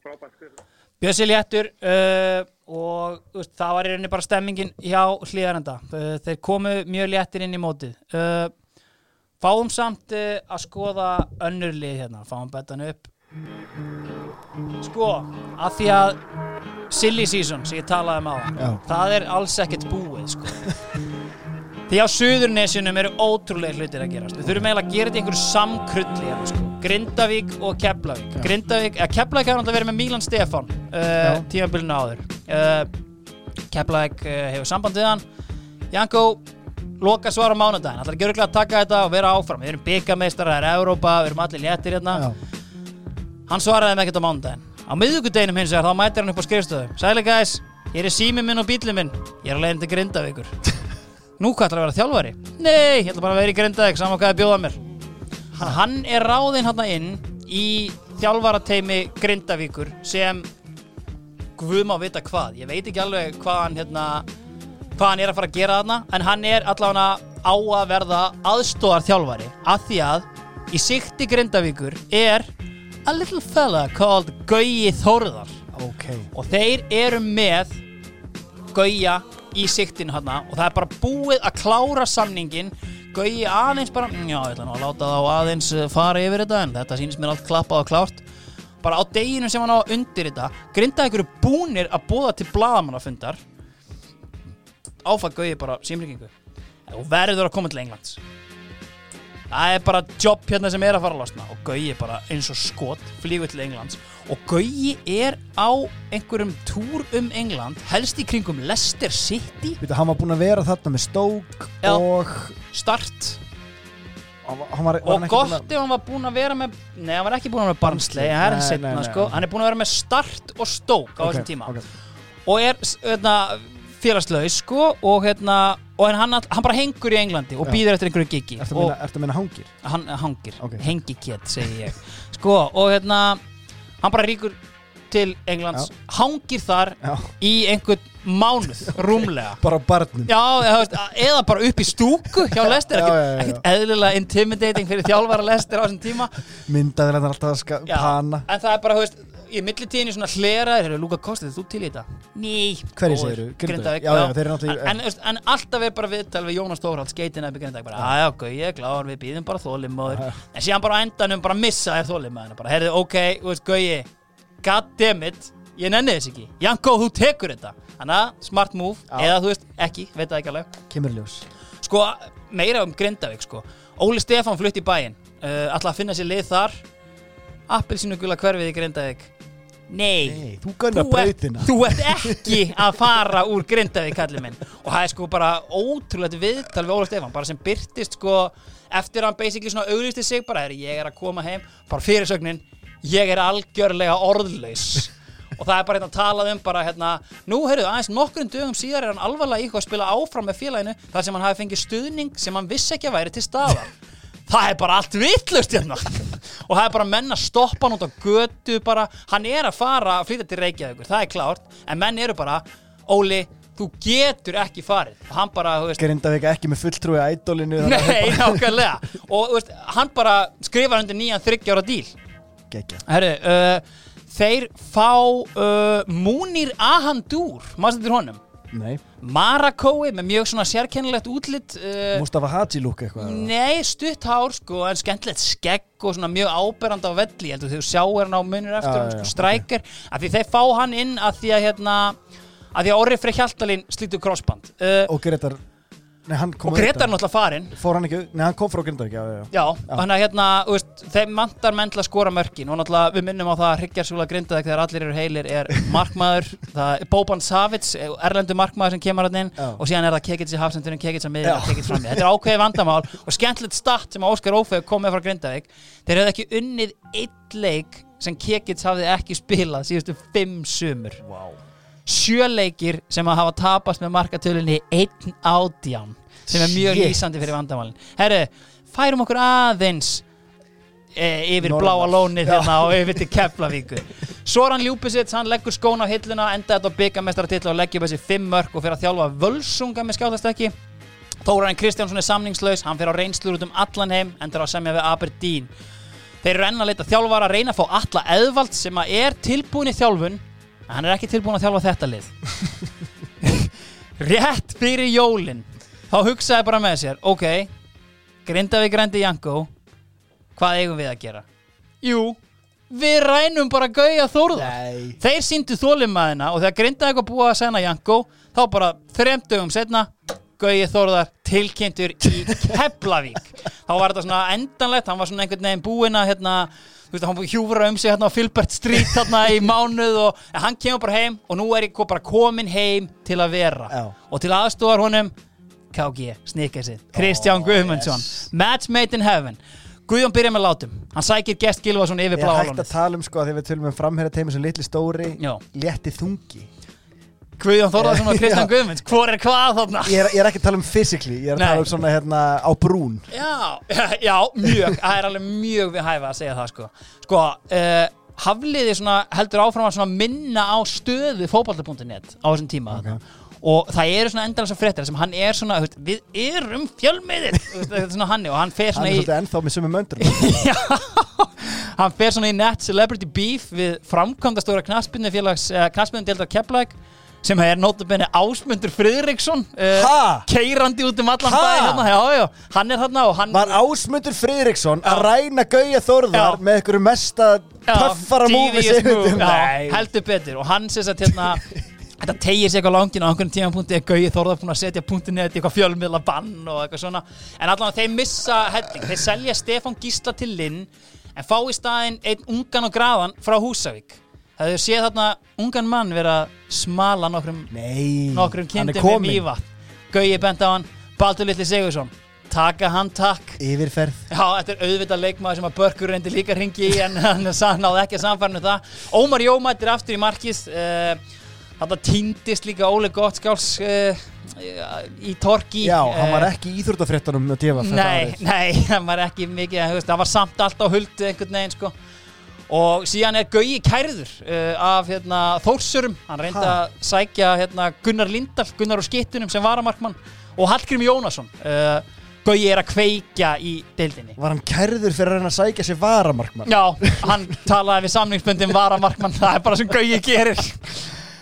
frábært skrif. Bjössi léttur uh, og veist, það var í rauninni bara stemmingin hjá hlýðarenda uh, þeir komu mjög léttir inn í mótið uh, fáum samt uh, að skoða önnur lið hérna, fáum betan upp sko, að því að silly season sem ég talaði um á Já. það er alls ekkert búið sko Því á Suðurnesjunum eru ótrúlega hlutir að gerast. Við þurfum eiginlega að gera þetta í einhverju samkrulli hérna, sko. Grindavík og Keflavík. Grindavík, eða Keflavík hefur náttúrulega verið með Mílan Stefán uh, tímabilinu áður. Uh, Keflavík uh, hefur samband við hann. Janko, loka svar á mánudaginn. Það er ekki örgulega að taka þetta og vera áfram. Við erum byggameistarar, það er Európa, við erum allir léttir hérna. Já, Hann svaraði þeim ekkert á mánudaginn. Á miðvikudeginum hins vegar þá mætir hann upp á skrifstöðu. Sæli guys, ég er sími minn og bílinn minn. Ég er að leiðin til Grindavíkur. <laughs> Nú hvað ætlar að vera þjálfari? Nei, ég ætla bara að vera í Grindavík saman hvað það bjóða mér. Hann, er ráðinn hann inn í þjálfarateimi Grindavíkur sem Guð má vita hvað. Ég veit ekki alveg hvað hann hérna hvað hann er að fara að gera þarna en hann er allavega á að verða aðstóðar þjálfari af því að í sikti Grindavíkur er a little fella called Gauji Þórðar. Ok. Og þeir eru með Gauja í siktinu hann og það er bara búið að klára samningin Gauji aðeins bara. Já, ég ætla nú að láta þá aðeins eh, fara yfir þetta en þetta sýnist mér allt klappað og klárt. Bara á deginu sem hann á undir þetta grinda ykkur búnir að búða til blaðamannafundar. Áfætt Gauji bara símlíkingu og verður að koma til Englands. Það er bara jobb hérna sem er að fara að losna. Og Gauji bara eins og skot flýgur til Englands og Gauji er á einhverjum túr um England helst í kringum Leicester City Veitu, hann var búinn að vera þarna með Stoke Já. og start hann var, hann var, var og hann ekki gott búinn að- ef hann var búinn að vera með nei, hann var ekki búinn að vera með Barnsley Barnsley, hann er nei, setna nei, sko hann er búinn að vera með start og stók á þessum tíma ok. og er hérna, félagslaus sko og hérna og hann, hann bara hengur í Englandi og býður eftir einhverju gigi Ertu að meina hangir? hann hangir, Ok. hengikett segi ég <laughs> sko og hérna hann bara ríkur til Englands hangir þar Já. í einhvern mánuð rúmlega. <laughs> Bara barnum. Já, eða, bara upp í stúku hjá <laughs> Lester, Já, já, já, já. ekkert eðlilega intimidating fyrir þjálfara Lester á þessum tíma. Myndaður hann alltaf að Já, pana. en það er bara, þú veist, í millitíðinni svona hleraðir, hefur Luka Kostið, þú til í þetta? Ný, Hverjir góður. segirðu? Grindavík? Já, já, þeir eru náttúrulega- en, en, þú en alltaf er bara viðtal við Jónas Stórhald, skeitin eða Grindavík, bara, að já, ok, ég er klár, við býðum bara þólimóður, en síðan bara á endanum bara missa þér þólimóðina, bara, heyrðu, ok, þú veist, Gauji, goddammit, ég nenni þess ekki, Janko, þú tekur þetta, þannig að, smart move, Já. eða þú veist, ekki, veit það ekki alveg, Kemur í ljós sko, meira um Grindavík sko. Óli Stefán flutt í bæinn uh, ætla að finna sér lið þar appelsínu gula hverfið í Grindavík nei, þú þú, þú ert ekki að fara úr Grindavík kallið minn. Og það er sko bara ótrúlegt viðtal við Óli Stefán bara sem byrtist sko eftir að hann basically svona auglisti sig bara er ég er að koma heim, bara fyrirsögnin ég er algjörlega orðlaus. Og það er bara hérna talað um bara hérna nú heyrðu aðeins nokkurinn dögum síðar er hann alvarlega í eitthvað að spila áfram með félaginu þar sem hann hafi fengið stuðning sem hann vissi ekki að væri til staðar það er bara allt vittlust hérna. Og það er bara menn að stoppa hann út á götu bara, hann er að fara að flytja til Reykjavíkur, það er klárt. En menn eru bara, Óli þú getur ekki farið. Og hann bara, Grindavík ekki með fulltrúi að ædolinu Nei, nákvæmlega. Og veist, hann bara skrifar undir nýjan þryggjára díl. Herru, uh, þeir fá uh, Múnir Ahandur. Mást þetta honum? Nei Marakói með mjög svona sérkennilegt útlit uh, Mustafa Hadji lúk eitthvað Nei, stutt hár sko En skemmtilegt skegg og svona mjög áberandi á velli þú sjáir hann á munir eftir já, sko, strækir. Af því þeir fá hann inn að því að hérna að því að Orri Frey Hjaltalín slítur crossband uh, Og Gretar Nei, hann og Gretar er náttúrulega farinn Fór hann ekki Nei, hann kom frá Grindavík, já, já, já Já, þannig að hérna, veist, þeim vantar menn til að skora mörkin og náttúrulega við minnum á það að Hryggjarsúla grindaðeg þegar allir eru heilir er <laughs> markmaður, það er Boban Savits, erlendu markmaður sem kemur hann inn Já. og síðan er það Kekits í hafsendurinn, Kekits að miðja. Kekits frammi. Þetta er ákveðið vandamál og skemmtilegt statt sem Óskar Ófeig kom með frá Grindavík. Þeir hefðu ekki unnið eitt leik sem Kekits hafði ekki spilað síðustu fimm sumur. Wow Sjö leikir sem að hafa tapast með markatölinni einn ádján sem er mjög lýsandi fyrir vandamálin Herru, færum okkur aðeins e, yfir Norðar. bláa lónið hérna og yfir til Keflavíku Soran Ljúpisits, hann leggur skón á hilluna enda þetta á byggamestaratill og leggja upp þessi fimm mörg og fyrir að þjálfa völsunga með skjáðastekki Þórainn Kristjánsson er samningslaus, hann fer á reynslur út um allan heim, endur á að semja við Aberdeen. Þeir eru enn að leita þjálfara að reyna að fá alla eðvald sem að er tilbúin í þjálfun, en hann er ekki tilbúin að þjálfa þetta lið. <laughs> Rétt fyrir jólin, þá hugsaði bara með sér, ok, Grindavík rendi Janko, hvað eigum við að gera? Jú, við rænum bara Gauja Þórðar. Nei Þeir síndu þólimaðina og þegar grindaði eitthvað búið að sena Janko þá bara þrem dögum setna Gauji Þórðar tilkynntur í Keflavík þá var þetta svona endanlegt hann var svona einhvern veginn búinn að hérna, þú veist, hann búið hjúfra um sig hérna á Filbert Street hérna í mánuð og hann kemur bara heim og nú er ég bara komin heim til að vera Já. og til aðstofar honum KG, snikkaðsinn, Kristján Guðmundsson Match made in heaven. Guðjón byrja með látum, hann sækir Gest Gilvason yfir Ég er hægt bláalónið að tala um sko að þegar við tölum um framherja teimi sem litli stóri Já. létti þungi. Guðjón Þórðarsson og <laughs> Kristján Já. Guðmunds hvor er hvað þarna? ég er, ég er ekki að tala um physically ég er að tala um svona hérna á brún. Já, <laughs> já, mjög Það er alveg mjög við hæfa að segja það sko. Sko, uh, Hafliði svona heldur áfram að svona minna á stöðu fótbolta.net á þessum tíma okay. Og það eru svona endalega svo fréttir sem hann er svona, veist, við erum fjölmiðir þetta er svona hann og hann fer hann svona er í svolítið ennþá með sömu möndur <laughs> Já, hann fer svona í net celebrity beef við framkvæmdastóra knaspinni félags uh, knaspinni deildar Keflæk sem er notabenni Ásmundur Friðriksson uh, keirandi út um allan bæ hérna, já, já, hann er þarna hann var Ásmundur Friðriksson að ræna Gauja Þórðar Já. með einhverju mesta töffara múfi devious move, já, Nei, heldur betur. Og hann sem sagt hérna <laughs> þetta tegir sig eitthvað langin á einhvern tímapunkti er Gauði Þórðar búin að setja punktinni eitthvað fjölmiðla bann og eitthvað svona en allan þeir missa helling þeir selja Stefán Gísla til Linn en fá í staðinn einn ungan og graðan frá Húsavík það hefur séð þarna ungan mann vera smala nokkrum, Nei nokkrum er kindum með kominn. mývat Gauði bent á hann, Baldur Litli Sigursson taka hann takk Yfirferð Já, þetta er auðvitað leikmaður sem að Börkur reyndi líka ringi í en <laughs> hann náði ekki að samfærnu það. Ómar Jó mættir aftur í markið. Uh, þetta týndist líka Óli Gottskáls uh, í Torki. Já, hann var Eh, ekki í íþróttafréttunum með djöfa Nei, nei, <laughs> hann var ekki mikið, veist, það var samt allt á huldu einhvern veginn, sko. Og síðan er Gauji kærður uh, af hérna, Þórsurum. Hann reyndi að sækja hérna, Gunnar Lindahl, Gunnar úr skittunum sem varamarkmann og Hallgrim Jónasson. Uh, Gauji er að kveikja í deildinni. Var hann kærður fyrir að reyna að sækja sér varamarkmann Já, hann talaði við samningsbundin varamarkmann Það er bara sem Gauji gerir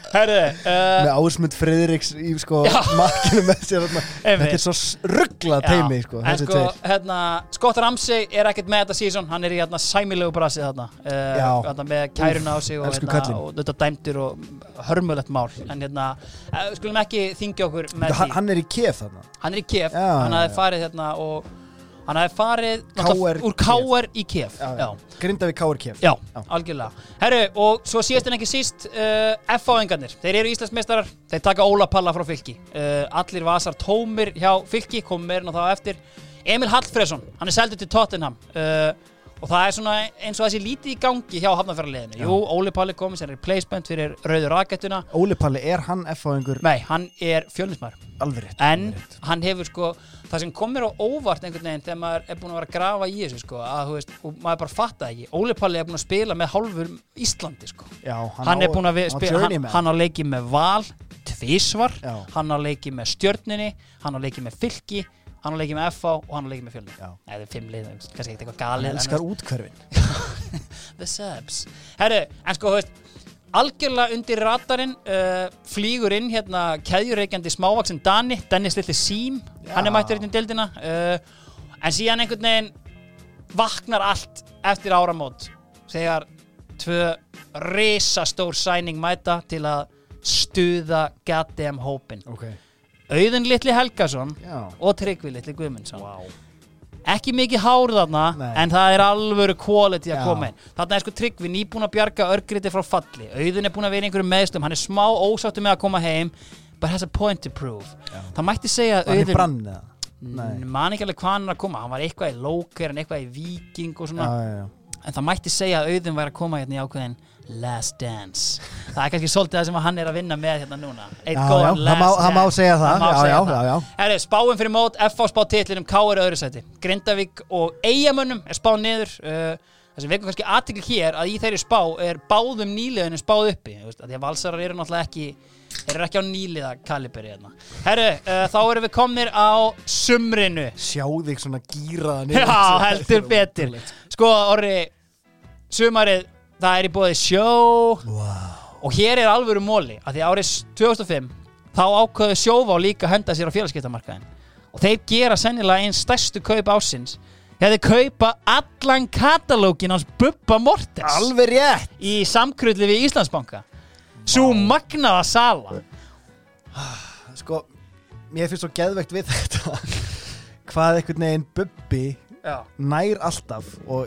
Herðu uh, með Ásmund Friðriks í sko Já. markinu með sér. Þetta er svo rugglað teimi sko, sko, hérna Scott Ramsey er ekkert með þetta sísón Hann er í hérna sæmilegu brasið þarna uh, Með kæruna á sig og, hérna, og þetta dæmdur og hörmulegt mál. En hérna, uh, skulum ekki þingja okkur með því. hann er í kef þarna. Hann er í kef, Já, hann já. farið hérna og Hann hafði farið KR úr. KR í kef. Já, já. Grindavík Káur kef. Já, Já. algjörlega. Herru, og svo síðast en ekki síst uh, F-áðingarnir, þeir eru Íslandsmeistarar Þeir taka Óla Palla frá fylki. Uh, Allir vasar tómir hjá fylki Komum meirinn á eftir. Emil Hallfreðsson, hann er seldur til Tottenham. Uh, Og það er svona eins og þessi lítið í gangi hjá hafnafjörarliðinu Jú, Óli Palli komið sem replacement fyrir Rauður Rakettuna. Óli Palli, er hann F-fáingur Nei, hann er fjölnismar alveg rétt En alveg hann hefur sko Það sem kom mér á óvart einhvern veginn Þegar maður er búin að vera að grafa í þessu sko að, þú veist, Og maður bara fatta ekki. Óli Palli er búin að spila með hálfur Íslandi sko. Já, hann, er búin að hann á spila hann, hann á leikið með Val tvísvar, Já. hann á leikið með Stjörninni hann á leikið með Fylki hann á leikið með FH og hann á leikið með Fjölni. Eða fimm lið, kannski eitthvað hann galið en elskar útkverfin <laughs> the subs herru, en sko, veist algjörlega undir radarinn uh, flýgur inn hérna keðjureikjandi smávaksin Dani, Dennis Lilli Sím. Hann er mættur hérna í deildina uh, en síðan einhvern veginn vaknar allt eftir áramót þegar tvö risastór sæning mæta til að stuða goddamn hópin ok Auðun Litli Helgason já. og Tryggvi Litli Guðmundsson. Ekki mikið hár þarna Nei. en það er alvöru quality að Já. koma inn. Þarna er sko Tryggvi nýbúin að bjarga örgriti frá falli. Auðun er búin að vera í einhverjum meðstum hann er smá ósáttu með að koma heim but has a point to prove. Já. það mætti segja að Auðun brann man ekki alveg hvað hann er að koma. Hann var eitthvað í Lóker en eitthvað í Viking og svona. En það mætti segja að Auðun væri að koma hérna í ákveðin Last Dance. Það er kannski svolítið það sem hann er að vinna með hérna núna. Já, góðan það má- það má segja það. Má Já, segja já, það. já, já. Herri, spáin fyrir mót, FH spá titlinum, K er öðru sæti. Grindavík og Eyjamönnum er spáð niður uh, það sem veikum kannski aðtikli hér að í þeirri spá er báðum nýliðinu spáð uppi. Veist, að því að valsarar eru náttúrulega ekki Þeir eru ekki á nýliða kaliberi hérna. Herru, uh, þá erum við komnir á sumrinu. Sjá þig svona gýraðan <laughs> Já, heldur betur. Sko, orri, sumarið Það er í bóði sjó. Wow. Og hér er alvöru móli að Því árið 2005 Þá ákveðu sjóvá líka að henda sér á félagskiptamarkaðin Og þeir gera sennilega einn stærstu kaup ásins Þeir kaupa allan katalógin hans Bubba Mortens. Alveg rétt. Í samkrulli við Íslandsbanka. Svo magnaða sala. <sighs> Sko, mér finnst svo geðvegt við þetta. <laughs> Hvað einhvern veginn Bubbi Já. nær alltaf og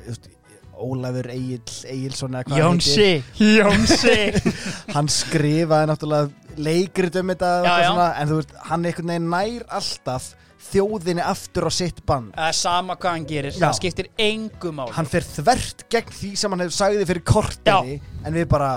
Ólafur Egil Egilson eða hvað hann Jónsi. Jónsi. <laughs> Hann skrifaði náttúrulega leikrit um þetta Já, já. svona, en þú veist, hann einhvern veginn nær alltaf þjóðinni aftur á sitt band Það er sama hvað hann gerir. Já. Það skiptir engu máli. Hann fer þvert gegn því sem hann hefur sagði fyrir korteri en við bara,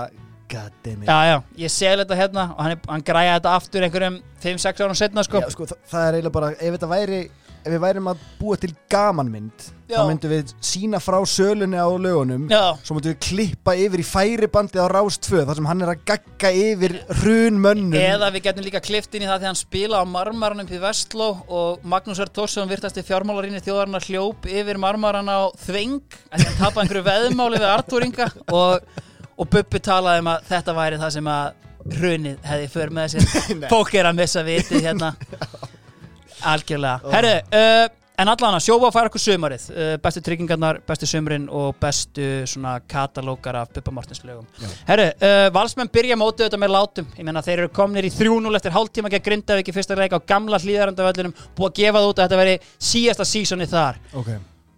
god damn it. Já, já, ég sel þetta hérna og hann, er- hann græja þetta aftur einhverjum 5-6 árum setna sko. Sko, það, það er eiginlega bara, ef þetta væri ef við værim að búa til gamanmynd Já. þá myndum við sína frá sölunni á lögunum Já, svo myndum við klippa yfir í færibandið á Rás 2 þar sem hann er að gagga yfir hrun mönnum. Eða við getum líka klift inn í það því hann spila á marmaranum í Vestló og Magnús R. Tórsson virtasti fjármálarinni þjóðarinnar hljóp yfir marmaran á Þving að hann tapaði einhverju <laughs> veðmáli við Artúringa og, og Bubbi talaði um að þetta væri það sem að hrunið hefði för með sér. <laughs> Fólk er að missa vitið hérna <laughs> algjörlega. Herru, uh, en allan að sjófa færa okkur sumarið. Uh, bestu tryggingarnar, bestu sumrin og bestu svona katalókar af Bubba Mortens lögum. Herru, uh, valsmenn byrja mótið þetta með látum. Ég meina þeir eru komnir í 3-0 eftir hálftíma gegn Grindavík í fyrsta leik á gamla hlýðarandavöllinum búið að gefa það út að þetta veri síðasta sísoni þar. Ok,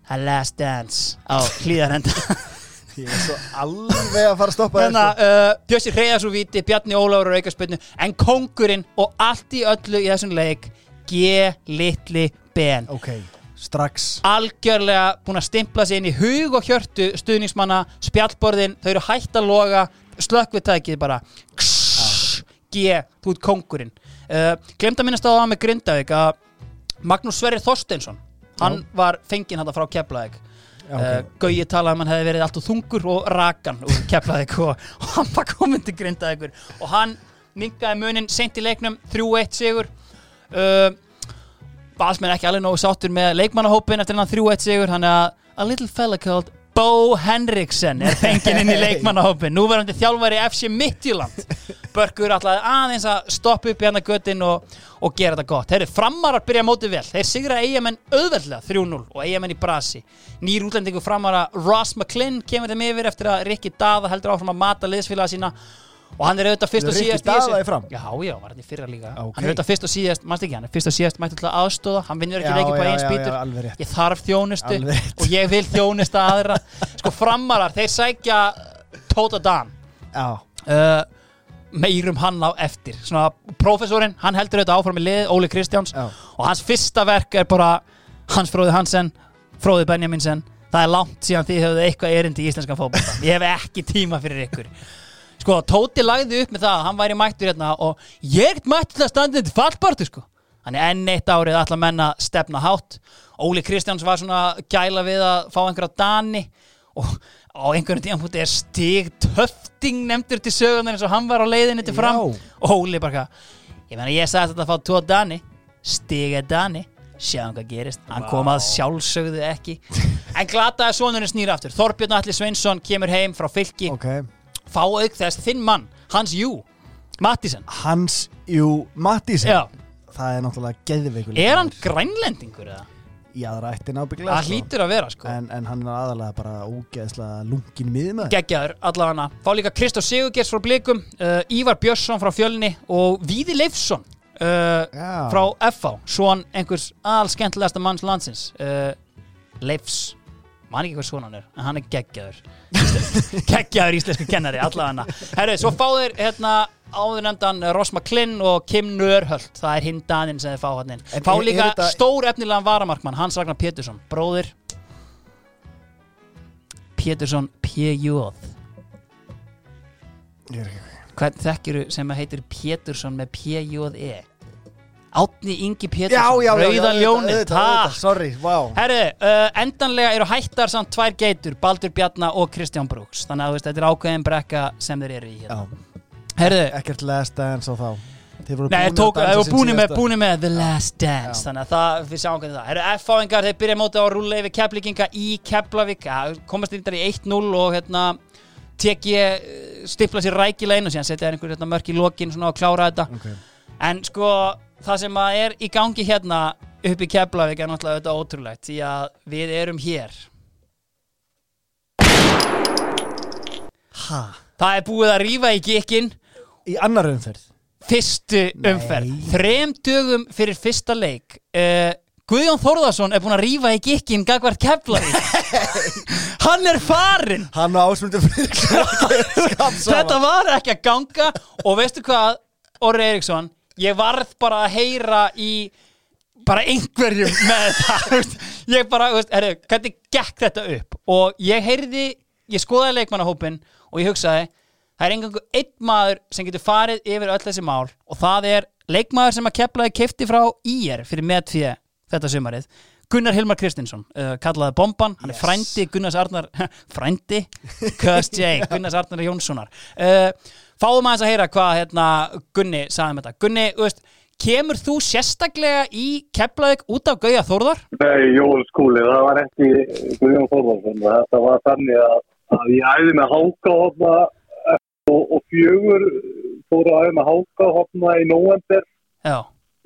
A Last Dance á hlýðaranda <laughs> ég er svo alveg að fara að stoppa Þannig að uh, Bjössi Reyðars úr víti, Bjarni Ólafur og aukarspilnu en kongurinn og allt í öllu í þessum leik G. Litli Ben. Ok, strax. Algjörlega búin að stimpla sig inn í hug og hjörtu stuðningsmanna, spjallborðin þau eru hægt að loga, slökkvitækið bara. Kss, G, þú ert kongurinn uh, glemt að minnast á það með Grindavík að Magnús Sverrir Þorsteinsson hann var fenginn hann frá Keflavík. Já, Uh. Gauji talaði um hann hefði verið allt og þungur og rakan og keflaði og, og hann var komin til grindaði ykkur og hann minkaði munin sent í leiknum 3-1 sigur uh, Valsmenn ekki alveg nógu sáttur með leikmannahópin eftir hann 3-1 sigur hann er að a little fella called Bo Henriksen er fenginn inn í <laughs> leikmannahópin nú verðandi þjálfari FC Midtjylland. Börkur ætlaði aðeins að stoppa upp í hann að göttin og, og gera þetta gott. Þeir eru framarar byrja mótið vel. Þeir sigra eigamenn auðveldlega 3-0 og eigamenn í brasi. Nýr útlendingu framara Ross McClinn kemur þeim yfir eftir að Rikki Daða heldur áfram að mata liðsfélaga sína og hann er auðvitað fyrst og síðast? Já, já, var hann í fyrra líka. Ok. Hann er auðvitað fyrst og síðast, mannst ekki, hann er fyrst og síðast mættu til að aðstóða, hann vinnur ekki já, bara eins bítur. Ég þarf þjónustu og ég vil þjónusta aðra. Sko framarar, þeir sækja Tóta Dan. Uh, meirum hann á eftir. Svona prófessorinn, hann heldur auðvitað áfram í lið Óli Kristjáns. Já. og hans fyrsta verk er bara Hans Fróði Hansen, Fróði Benjaminsen það er langt síðan þið höfðu sko, Tóti lagði upp með það að hann væri mættur hérna og ég er mættur til að standa þetta fallpartu sko. Hann er enn eitt árið allar menna stefna hátt. Óli Kristjáns var svona gæla við að fá einhverja dani og á einhverjum tíðanpúti er stig töfting nefndur til sögunar eins og hann var á leiðinni til fram. Já. Óli bara ég meina ég sagði þetta að fá tvo dani. Stig er dani. Sjáum hvað gerist, hann kom að sjálfsögðu ekki. En glataði sonurinn snýr aftur. Þorbjörn Alli Sveinsson kemur heim frá fylki. Ok fá auk þess þinn mann, Hans Jú Mattísen, Hans Jú Mattísen já, það er náttúrulega geðveikur er hann grænlendingur eða? í aðra ættin ábygglega Það hlýtur að vera sko. En, en hann er aðalega bara ógeðslega lungin miðmaður geggjaður allavega. Fá líka Kristó Sigurgers frá Blikum uh, Ívar Björnsson frá Fjölni og Víði Leifsson uh, Já. frá FH svon einhvers all skemmtilegasta manns landsins uh, Leifs man ekki hvað svona hann er, en hann er geggjaður. <laughs> Geggjaður íslensku kennari allavega. Herru, svo fá þeir hérna áður nefndan Ross McClinn og Kim Nörhöld það er hinn daninn sem þeir fá hann inn. En fá líka þetta- stór efnilegan varamarkmann Hans Ragnar Pétursson, bróðir Pétursson P.J. Ég er ekki- Hvern þekkiru sem heitir Pétursson með P.J.E Átni Ingi já, Pétursson já, já, Rauða auðvitað, ljónið, auðvitað, auðvitað, takk sorry, vá. Herru, uh, endanlega eru hættar samt tvær geitur Baldur Bjarna og Kristján Brooks. Þannig að þú veist, þetta er ákveðin brekka sem þeir eru í hérna. Já, Herðu, Ekkert last dance á þá. Þeir voru Nei, tók, þeir voru búinir með, búinir með The Last Dance. Þannig að það, við sjáum hvernig það Herru, F-fáingar, þeir byrja móti á yfir Keflíkinga í Keflavík. Komast þetta í 1-0 og hérna tek ég, stifla sér rækilega inn og síðan setja þér einhver hérna, mörk í lokin svona og klára þetta. Ok. En sko, það sem að er í gangi hérna upp í Keflavík er náttúrulega þetta ótrúlegt því að við erum hér. Ha? Það er búið að rífa í gikkin Í annar umferð? Fyrstu Nei. umferð. Þrem dögum fyrir fyrsta leik. Uh, Guðjón Þórðarsson er búin að rífa í gikkin gagvart keflari <laughs> hann er farinn. Hann og ásmundur <laughs> þetta var ekki að ganga. Og veistu hvað, Orri Eriksson ég varð bara að heyra í bara einhverjum <laughs> með þetta ég bara, herri, hvernig gekk þetta upp? Og ég heyrði ég skoðaði leikmannahópin og ég hugsaði það er engangu einn maður sem getur farið yfir öll þessi mál og það er leikmaður sem að keplaði kefti frá IR fyrir metfíð þetta sumarið Gunnar Hilmar Kristinsson, uh, kallaði Bomban. Hann er frændi Gunnars Arnar <laughs> frændi, <laughs> Cursed J Gunnars Arnar Jónssonar. Uh, fáum aðeins að heyra hvað hérna, Gunni sagði um þetta. Gunni, veist, kemur þú sérstaklega í Keflavík út af Gauja Þórðar? Nei, Jól skúli, það var ekki Guðjón Þorvarsson, þetta var þannig að, að ég æði með háka hopna og, og fjögur fóru að æði með háka hopna í nóvember.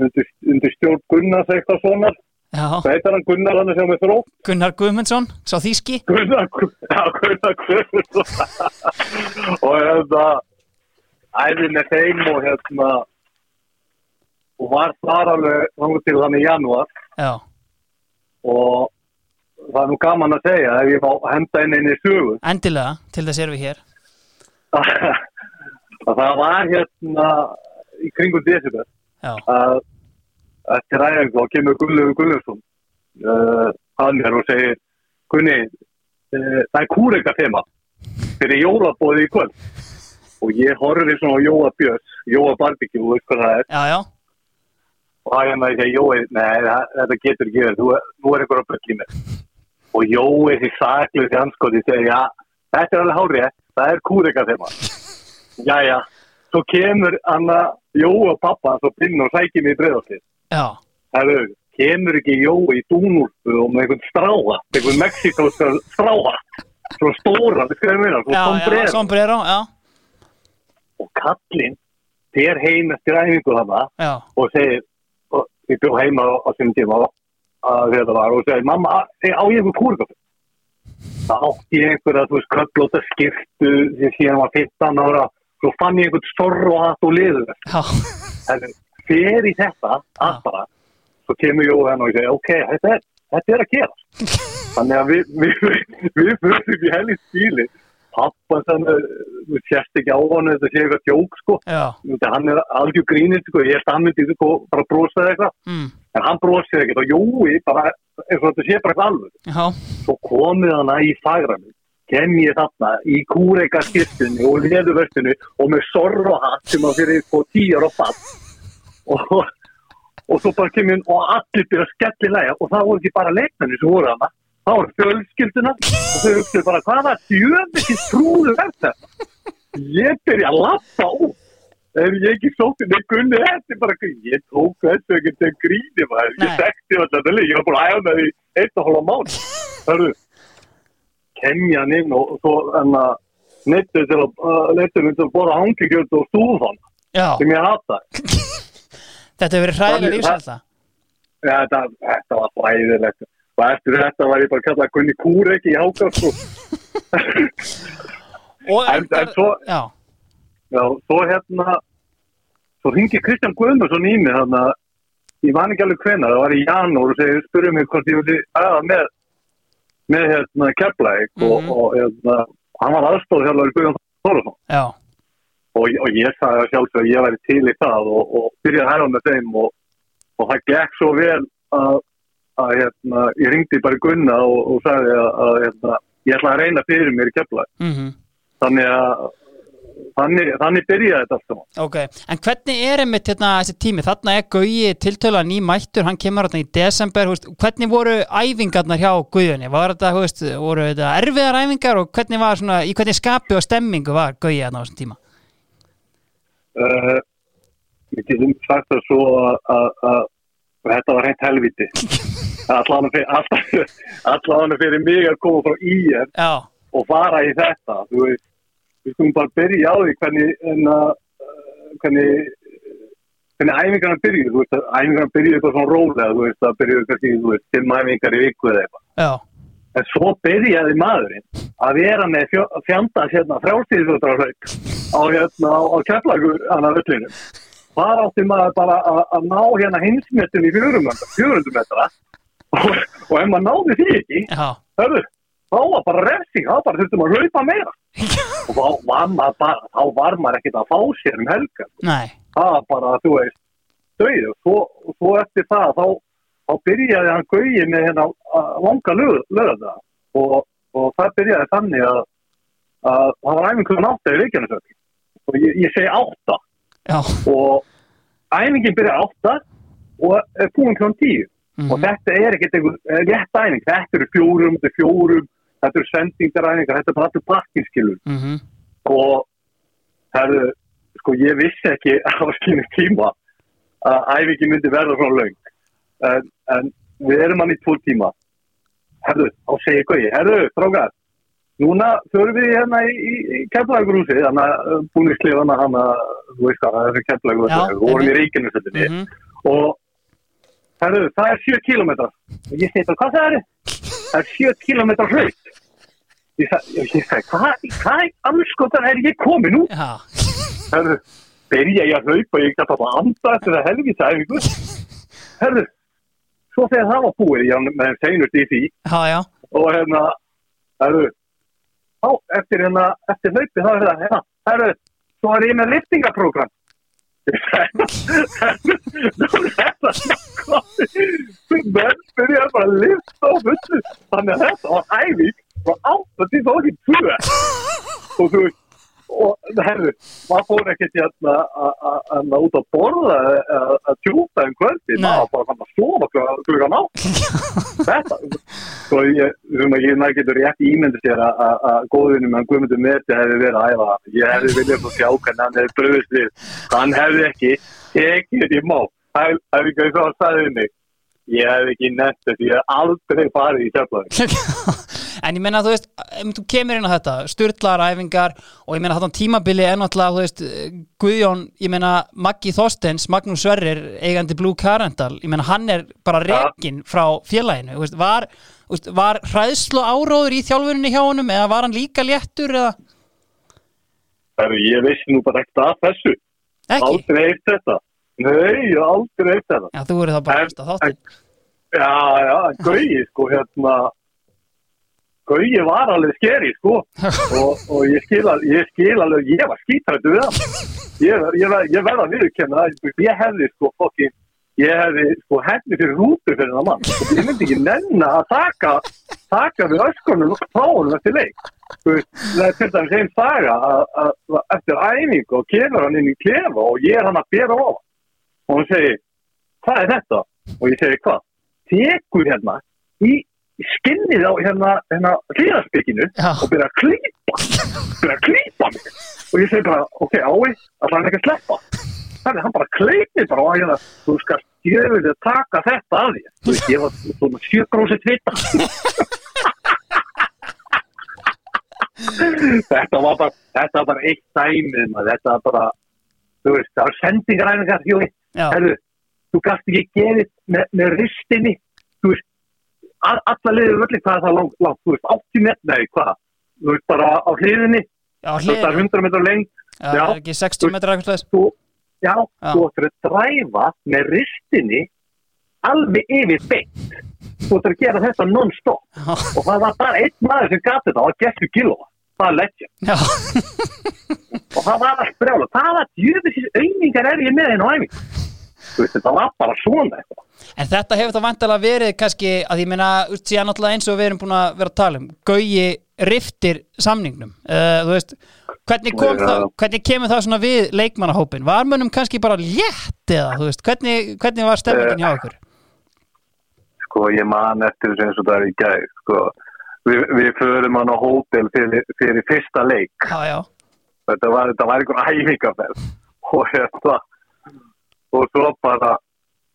Undir, undir stjórn Gunnars eitthvað svona hvað heitar hann? Gunnar hann er sem er þró. Gunnar Guðmundsson sá þýski? Gunnar, <laughs> já, Gunnar Guðmundsson. <laughs> Og hérna æði með þeim og hérna og var þar alveg til þannig í janúar. Já, og það er nú gaman að segja ef ég má henda inn inn í sögu. Endilega, til þess erum við hér. <laughs> Að það var hérna í kringum desember. Já, að eftir æfingu þá kemur Gunnlegu Gunnlaugsson uh, að mér og segir Gunni, uh, það er kúreika þema fyrir jólabóði í kvöld og ég horfði svona á Jóa Björns Jóa Barbecue, þú veist hvað það er. Já, já, og það er maður að segja Jói, nei, það, þetta getur ekki verið þú, er einhver að bökja mér. Og Jói því saklu því anskoti segja, já, þetta er alveg hárið það er kúreika þema <laughs> Jæja, svo kemur Anna, Jói og pappa svo pinn og sækir mig í breyðastið já. Herru, kemur ekki Jói í dúnúlpu og með einhvern stráa einhvern mexikóska stráa. Svo stóra, það skrifaði mér svo Já, já, sombrero. sombrero, já, og kallinn fer heim eftir æfingu hana já. og segir, og ég bjó heima á, sinni tíma að þetta var og segir, mamma, á á ég einhver kúrgöf það átti ég einhverja, þú veist, köllóta skiptu því síðan var 15 ára. Svo fann ég einhvern storru og hatt og liður en fer í þetta allt bara, svo kemur Jói henn og ég segi, ok, þetta er, þetta er að gera <laughs> þannig að við við, við, við fyrir í helgi stíli pappa uh, við sérst ekki á hann þetta sé eitthvað djók sko. Þetta, hann er algjör grínist sko, ég er stammyndi sko, bara brosaði eitthvað. Mm, en hann brosið ekkert og Jói bara, eins og þetta sé bara eitthvað alveg. Já, svo komið hana í fagrami kem ég þarna í kúreika skiptunni og leðuvörstinu og með sorrohatt sem að fyrir sko tíjar og fatt og, og svo bara kem ég og allir byrja að skellilega og það voru ekki bara leikmenni sem voru hana það voru fjölskylduna og þau hugsaðu bara hvaða djöfnir trúðu er þetta? Ég byrja að lappa út. Ef ég ekki sótti nei gunni þetta er bara ég tók þessu ekki til gríni maður. Ég þekkti til ég var búin að æfa með því eitt og hálfa mán hörru kemja hann inn og svo nettu til að uh, nettu til að bora hangikjöld og stúfan sem ég hata. Þetta hefur verið hræðilega ja, þetta, þetta var fræðilegt og eftir þetta var ég bara að kalla Gunni Kúreki í hákast Og, En- en svo- já, Já, svo hérna svo ringi Kristján Guðmundsson í mig þannig að ég man ekki alveg hvenær, það var í janúar og segir, spurði mig hvort ég vildi aða með með hérna Keflæk og, Mhm. og hérna, hann var aðstóð hjálpar Guðjón Þorðarsson já, og, og ég sagði sjálfsög að ég væri til í það og, og byrjaði að herfa með þeim og, og það gekk svo vel að, að hérna, ég ringdi bara Gunna og, og sagði að, að hérna, ég ætla að reyna fyrir mér í Keflæk mhm þannig að þannig, þannig byrjaði þetta allt saman Ok, en hvernig er einmitt hérna, þessi tími? Þarna er Gauji tiltöla ný mættur, hann kemur hérna í desember, hú veist, hvernig voru æfingarnar hjá veist, voru þetta erfiðar æfingar og hvernig var svona, í hvernig skapi og stemmingu var Gauji hérna á þessum tíma? uh, við getum sagt það svo að, að þetta var hreint helviti allan fyrir, mig að koma frá IR já, og fara í þetta þú veist, við skulum bara byrja á því hvernig en að hvernig hvernig æfingarna byrjuðu, þú veist, æfingarna byrjuðu eitthvað svona rólega, þú veist, það byrjuðu kannski, þú veist, fimm æfingar í viku eða eitthvað. En svo byrjaði maðurinn að vera með fjandans hérna frjálstíðsvöldrarhauk á hérna á keflagur hann að völlinu þar átti maður bara að, ná hérna hinsmetin í 400 metra og, og ef maður náði því ekki hörðu, þá var bara refsing þá bara þurftum að hlaupa meira. Og þá var maður bara, þá var maður ekkert að fá sér um helga nei, það var bara, þú veist, döið og svo, svo eftir það þá, þá byrjaði hann gauði með hérna langa lögða. Og, og það byrjaði þannig að, að það var æfingur átta í Reykjanesöki og ég, ég segi átta já, og æfingin byrjaði átta og búin kl. tíu. Og mhm, þetta er ekkert eh, rétt æfing, þetta eru fjórum, þetta eru fjórum þetta eru sendingaræfingar, þetta er bara allir pakkinskilur mhm, og herðu, sko ég vissi ekki <laughs> á skynum tíma að æfingi myndi verða frá laung en, en við erum hann í tvo tíma. Herðu, á segi gauði, herðu, strákar núna förum við hérna í, í, í keflagrúsi, þannig að búin við slið hann að, þú veist hvað, það er keflagrúsi, Já, við vorum í ríkinu þetta mhm, og herðu, það er 7 kilometrar og ég segi það, hvað það er? það er 7 kilometrar hlaut ég sagði, hvað, hvað anskotan er ég komin nú? já, herðu, byrja ég að hlaupa ég gæti bara að anda eftir það helvita æfingu. Herðu svo þegar það var búið, ég var með seinust í því. Já, já, og hérna herðu á, eftir hérna, eftir hlaupi þá er það hérna, herðu, svo er ég með liftingaprógram. Þetta menn byrja bara að lifta á fullu. Þannig að þetta var æfing frá 8 til þá ekki 2 og þú veist og herðu, maður fór ekkert hérna að- að að ná út að borða að að tjúta um kvöldi maður bara fann að sofa klukkan- á <laughs> þetta svo ég, um að ég næ getur rétt ímyndi sér að- að að góðunum hann Guðmundur Meti hefði verið að æfa ég hefði viljað fór sjá hvernig hann hefði bröðist við. Hann hefði ekki ekki þetta í má það hefði ekki að staðið mig ég hefði ekki nefnt þetta ég hef aldrei farið í keflaði <laughs> en ég meina þú veist þú kemur inn á þetta, styrlar æfingar og ég meina þetta tímabili er náttúrulega þú veist, Guðjón, ég meina Maggi Þorstens, Magnús Sverrir eigandi Blue Carental, ég meina hann er bara Ja. rekin frá félaginu veist, var, veist, var hræðslu áróður í þjálfurinni hjá honum eða var hann líka léttur eða? Ég vissi nú bara ekkert að þessu. Ekki? aldrei eitt þetta. Nei, aldrei eitt þetta. Já, þú verður það bara að þáttin já, já, Gauji sko hérna Gauji var alveg skeri sko. <laughs> Og, og ég skil alveg ég, skil alveg, ég var skítrættu við hann. Ég, ég, ég verða að viðurkenna það ég hefði sko fokkin ég hefði sko henni fyrir rútu fyrir það mann. Og ég myndi ekki nenna að taka taka við öskunum frá honum eftir leik. Þú veist, það er til dæmis einn saga að, eftir æfingu og kemur hann inn í klefa og ég er hann að bera á og hann segir, hvað er þetta? og ég segi, hvað? tekur hérna í skinnið á hérna, hérna hlýðarspekinu Já. og byrja að klípa. Byrja að klípa mig. Og ég segi bara, ok, ái, það er ekki að sleppa? Þannig hann bara kleipið bara og hérna, þú skal skjöfið að taka þetta af því þú veist, ég var svona sjögrósið tvita þetta var bara þetta var bara eitt dæmið þetta var bara þú veist, það var sendingaræfingar Jói, Já, herru, þú gast ekki gefið með, með ristinni. Þú veist, alla liður völdi hvað er það langt, langt, þú veist, 80 met nei, hvað, þú veist, bara á hliðinni. Já, þú veist, það er hlið 100 metrar lengt Já, það er ekki 60 metrar eitthvað slags þú, já, Já. þú ættir að dræfa með ristinni alveg yfir beint. Þú ættir að gera þetta non-stop. Já, og það var bara einn maður sem gati þetta og það getur kilóa, það er leggja já, og það var allt brjála, það var djöfisins auðningar er ég með henn æfing þú veist, þetta var bara svona eitthvað. En þetta hefur það vantilega verið kannski að ég meina, síðan náttúrulega eins og við erum búin að vera að tala um Gauji riftir samningnum. Uh, þú veist, hvernig, kom Já. það, hvernig kemur það svona við leikmannahópin var mönnum kannski bara létt eða, þú veist, hvernig, hvernig var stefningin hjá okkur sko, ég man eftir þessu eins og það er í gæð sko, við, við förum hann á hótel fyrir, fyrir fyrsta leik. Já, já, þetta var, þetta var einhver æfingaferð <laughs> og hérna og svo bara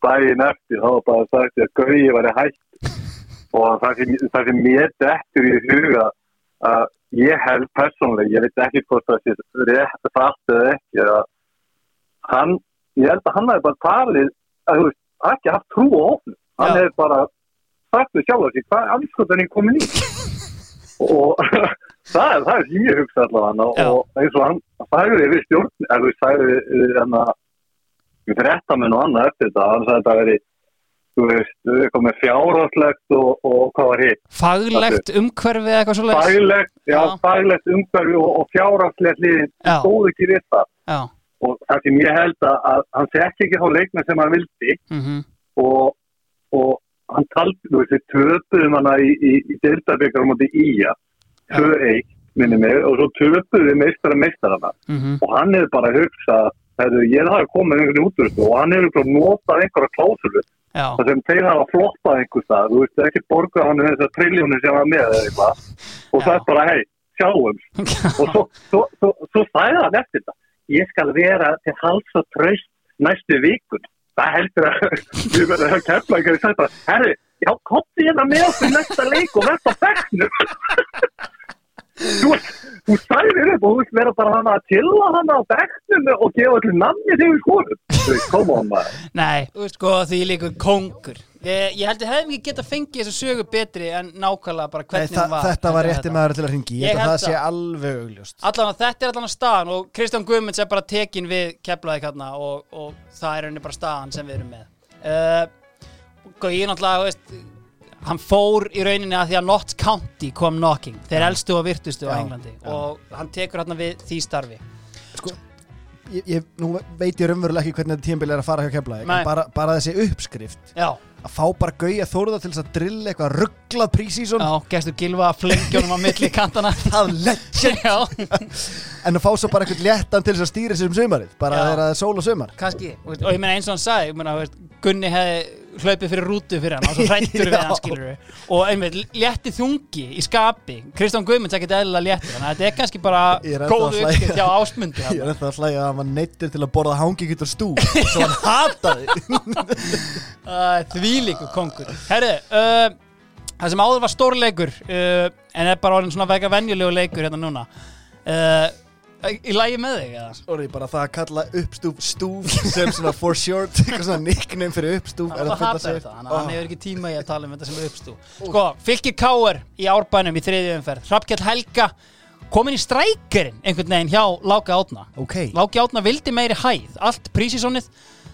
daginn eftir þá var bara sagt að Gauði væri hætt og það sem, mér dettur í huga að ég held persónlega, ég veit ekki hvort það sé rétt fast eða ekki að hann, ég held að hann hefði bara talið að þú veist, ekki haft trú á ofnum, hann Já. hefði bara sagt við sjálf að sig, hvað er anskotan ég komin í <laughs> og <laughs> það er, það er sem ég hugsa allavega Já. og eins og hann sagði við stjórn, eða þú veist, sagði við hann að við fréttamenn og annað eftir þetta, hann sagði þetta að veri þú veist, eitthvað með fjárhaldslegt og, og hvað var hitt? Faglegt umhverfi eða eitthvað svo faglegt, já, Já. faglegt umhverfi og, og fjárhaldslegt liðin stóð ekki við það. Já, og það sem ég held að, að hann fekk ekki þá leikna sem hann vildi. Mhm, og, og hann taldi, þú veist, við töpuðum hana í, í, í deildabekar á móti Ía. 2-1, minni mig og svo töpuðum við meistara meistarana mhm. Og hann hefur bara hugsað ég hafi komið einhvern útrúst og hann hefur bara notað einhverja klásulu það sem þeir hafa floppað einhvers stað, þú veist, ekki borgað hann þessar triljónu sem var með eða eitthvað. Og það er bara, hei, sjáum. <laughs> Og svo, svo, svo, svo sæði hann eftir þetta. Ég skal vera til hals og tröst næstu vikun það heldur að <laughs> við verðum að kemla að segja bara, herri, já, kotti hérna með okkur næsta leik og verð á bekknum <laughs> þú, þú sæðir upp og þú veist vera bara hann að tilla hann á bekknum og gefa allir namni þegar við skoðum þú veist, koma hann maður. Nei, þú veist sko því líkur kongur. Ég, ég held að hefðum ekki geta fengið þessu sögu betri en nákvæmlega bara Nei, hvernig þa hún var þetta var rétti maður til að ringi Ég Ég held að það sé það. alveg augljóst. Allan að þetta er allan að staðan og Kristján Guðmunds er bara tekin við keflaði hérna og, og það er henni bara staðan sem við erum með. Uh, hann fór í rauninni að því að Notts County kom knocking, þeir elstu og virtustu á Já, Englandi. Já. og hann tekur hérna við því starfi. Ég, ég, Nú veit ég raunverulega ekki hvernig þetta tímbil er að fara hjá. En bara, bara þessi uppskrift Já, Að fá bara gauja þóruða til þess að drilla eitthvað rugglað prísísson já, gestur Gilva flengjónum á milli kantana <laughs> Það legend. Já, En að fá svo bara eitthvað léttan til þess að stýra sér um sumarið Bara þegar það er sól og sumar. Kannski. Og, ég meina eins og hann sagði, ég veist, Gunni hefði hlaupið fyrir rútu fyrir hann og svo hrættur við <laughs> hann skilur og einmitt létti þungi í skapi. Kristján Guðmunds ekkert eðlilega léttur þannig að þetta er kannski bara Ég ennþá góð að hlæja. uppskipt hjá ásmundi <laughs> Ég er eftir að hlæja að hann var neittur til að borða hangi og stú Svo hann <laughs> hataði Þvílíku kongur. Herri, uh, það sem áður var stórleikur uh, en er bara orðin svona vega venjulegu leikur hérna núna. Uh, í lagi með þig eða? Orði bara það að kalla uppstúf stúf sem svona for short <laughs> eitthvað svona nickname fyrir uppstúf Það er var að hata þetta, þannig að hann hefur ekki tíma í að tala um þetta sem er uppstú Sko, fylgir Káar í árbænum í þriðju umferð. Hrafkjell Helga komin í strækirinn einhvern veginn hjá Láka Átna Ok, Láki Átna vildi meiri hæð. Allt prísísonnið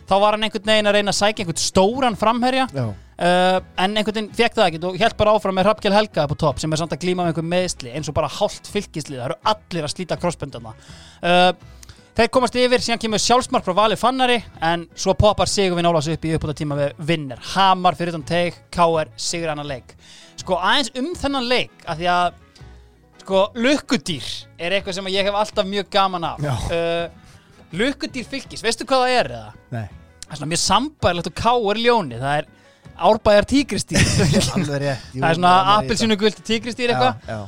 þá var hann einhvern veginn að reyna að sækja einhvern stóran framherja. Já, uh, en einhvern veginn fekk það ekki og held bara áfram með Hrafkjell Helga upp á topp sem er samt að glíma með einhver meðsli eins og bara hálft fylgislið, það eru allir að slíta krossböndana uh, þeir komast yfir, síðan kemur sjálfsmark frá Vali Fannari en svo poppar Sigurvin Ólafs upp í uppbúta tíma við vinnir. Hamar fyrir utan teik, K.R. Sigur annan leik. Sko aðeins um þennan leik af því að sko lukkudýr er eitthvað sem ég hef alltaf mjög gaman af. Uh, lukkudýr fylgis, veistu hvað það er <laughs> eða? nei, það er svona appelsinu guld tígristýr eitthvað.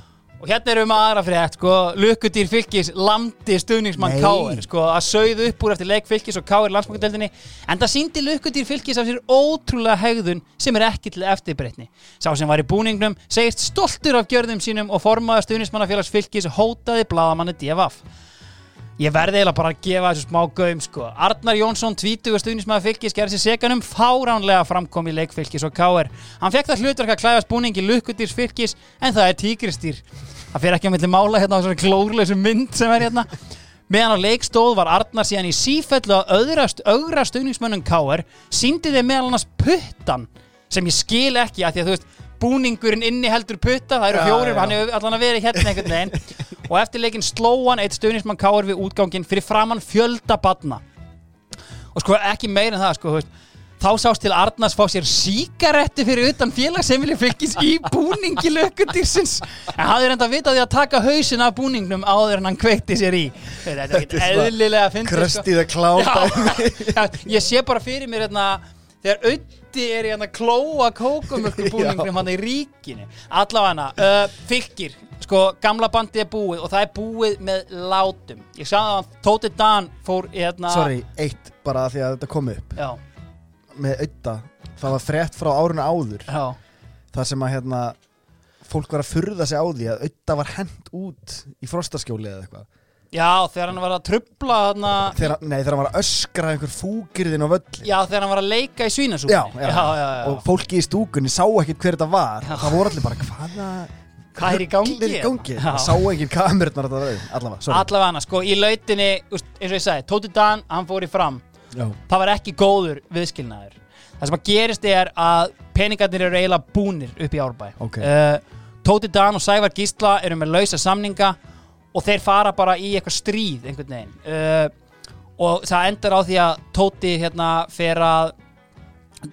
og hérna erum við aðra frétt sko, lukkudýr fylgis landi stuðningsmann káur sko, að sauðu upp úr eftir leik fylgis og káur landsbankadeldinni en það síndi lukkudýr fylgis af sér ótrúlega hegðun sem er ekki til eftirbreytni. Sá sem var í búningnum segist stoltur af gjörðum sínum og formaður stuðningsmannafélags fylgis hótaði bladamanni DFF Ég verði eiginlega bara að gefa þessu smá gaum sko. Arnar Jónsson, 20 stuðnismæður fylgis, gerði sér segan um fáránlega framkom í leik fylgis og káir. Hann fekk það hlutverk að klæðast búningi lukkudýrs fylgis en það er tígristýr. Það fyrir ekki að milli mála hérna á þessari glórleysu mynd sem er hérna. Meðan á leikstóð var Arnar síðan í sífellu að öðrast, öðra stuðningsmönnum káir, síndi þeir meðal annars puttan sem ég skil ekki að því að þú veist búningurinn inni heldur putta, það eru fjórir, já. hann hefur allan að vera hérna einhvern veginn og eftir leikinn sló hann eitt stuðnismann káir við útganginn fyrir framann fjölda badna og sko ekki meira en það sko, veist, þá sást til Arnars fá sér síkaretti fyrir utan félagsefili fylgis í búningi lökkudýrsins en hafði reynda að vita því að taka hausin af búningnum áður en hann kveikti sér í. Þetta er ekkert er eðlilega að finna Clown dæmi. Já, ég sé bara fyrir mér hérna, þegar Ötti er í hérna klóa kókumölku <laughs> búningnum hann í ríkinu. Allavega uh, fylgir sko, gamla bandið er búið og það er búið með látum. Ég sagði að Tóti Dan fór í hérna Sorry, eitt bara því að þetta kom upp. Já, með auða, það var frétt frá árinu áður. Já, þar sem að hérna fólk var að furða sig á því að auða var hent út í frostaskjóli eða eitthvað. Já, þegar hann var að trubla þarna, þegar, nei, þegar hann var að öskra einhver fúkirðin á völli já, þegar hann var að leika í svínasúpunni. Já, já, já, já, og fólki í stúkunni sá ekkert hver þetta var. Það voru allir bara, hvaða Hvað er í gangi? er í gangi? Það sá engin kamerunnar þetta rauð allavega, allavega hana, sko, í lautinni eins og ég sagði, Tóti Dan, hann fór í fram. Já, það var ekki góður viðskilnaður. Það sem að gerist er að peningarnir eru eiginlega búnir upp í árbæ. Ok. uh, Tóti Dan og Sævar Gísla eru með lausa samninga og þeir fara bara í eitthvað stríð einhvern veginn. Uh, og það endar á því að Tóti hérna fer að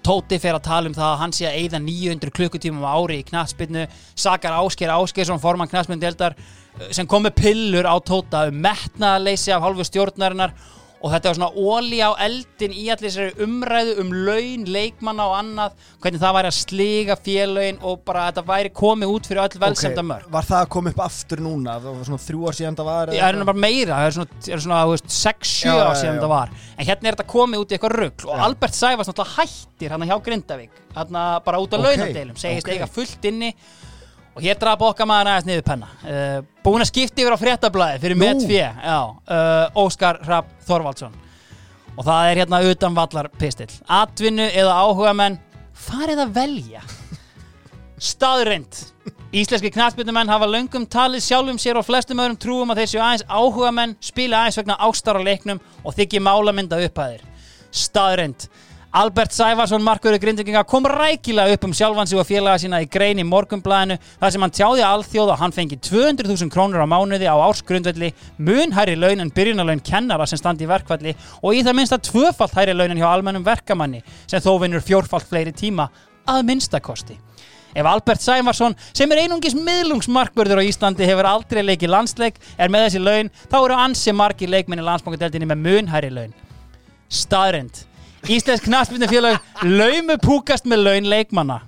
Tóti fer að tala um það að hann sé að eyða 900 klukkutímum á ári í knatsbyrnu sakar Ásker Áskersson formann knatsbyrndeldar sem kom með pillur á Tóta um metnaðaleysi af hálfu stjórnarinnar og þetta var svona óli á eldin í allir þessari umræðu um laun, leikmanna og annað hvernig það væri að sliga félögin og bara þetta væri komið út fyrir öll velsemda mörg var það að koma upp aftur núna það var svona þrjú ár síðan það var Það er bara meira, það er svona, er svona veist, 6-7 Já, ár já, síðan já. þetta var En hérna er þetta komið út í eitthvað rugl Og Já. Albert Sæfars náttúrulega hættir hann hjá Grindavík Hann bara út á Ok, launadeilum Segist ok. eiga fullt inni Og hér draf okkar maður aðeins niður penna. Uh, Búin að skipta yfir á fréttablaði Fyrir Nú. met fjö uh, Óskar Rapp Þorvaldsson. Og það er hérna utan vallar pistill. Atvinnu eða áhuga menn Farið að velja. Staðreind Íslenski knastbyrnumenn hafa löngum talið sjálfum sér og flestum öðrum trúum að þeir séu aðeins áhuga menn spila aðeins vegna ástar á leiknum og þykji málamynda upphæðir. Staðreind Albert Sæfarsson, markverður grindvikinga, kom rækilega upp um sjálfan sig og félaga sína í grein í morgunblæðinu þar sem hann tjáði alþjóð og hann fengi 200.000 krónur á mánuði á ársgrundvelli, mun hærri laun en byrjunarlaun kennara sem standi í verkvalli og í það minnsta tvöfalt hærri laun en hjá almennum verkamanni sem þó vinnur fjórfalt fleiri tíma að minnstakosti. Ef Albert Sæmarsson, sem er einungis miðlungsmarkvörður á Íslandi, hefur aldrei leikið landsleik, er með þessi laun, þá eru ansi margir leikminni landsbankadeldinni með munhæri laun. Staðrend. Íslensk knaspindufélag laumu púkast með laun leikmanna.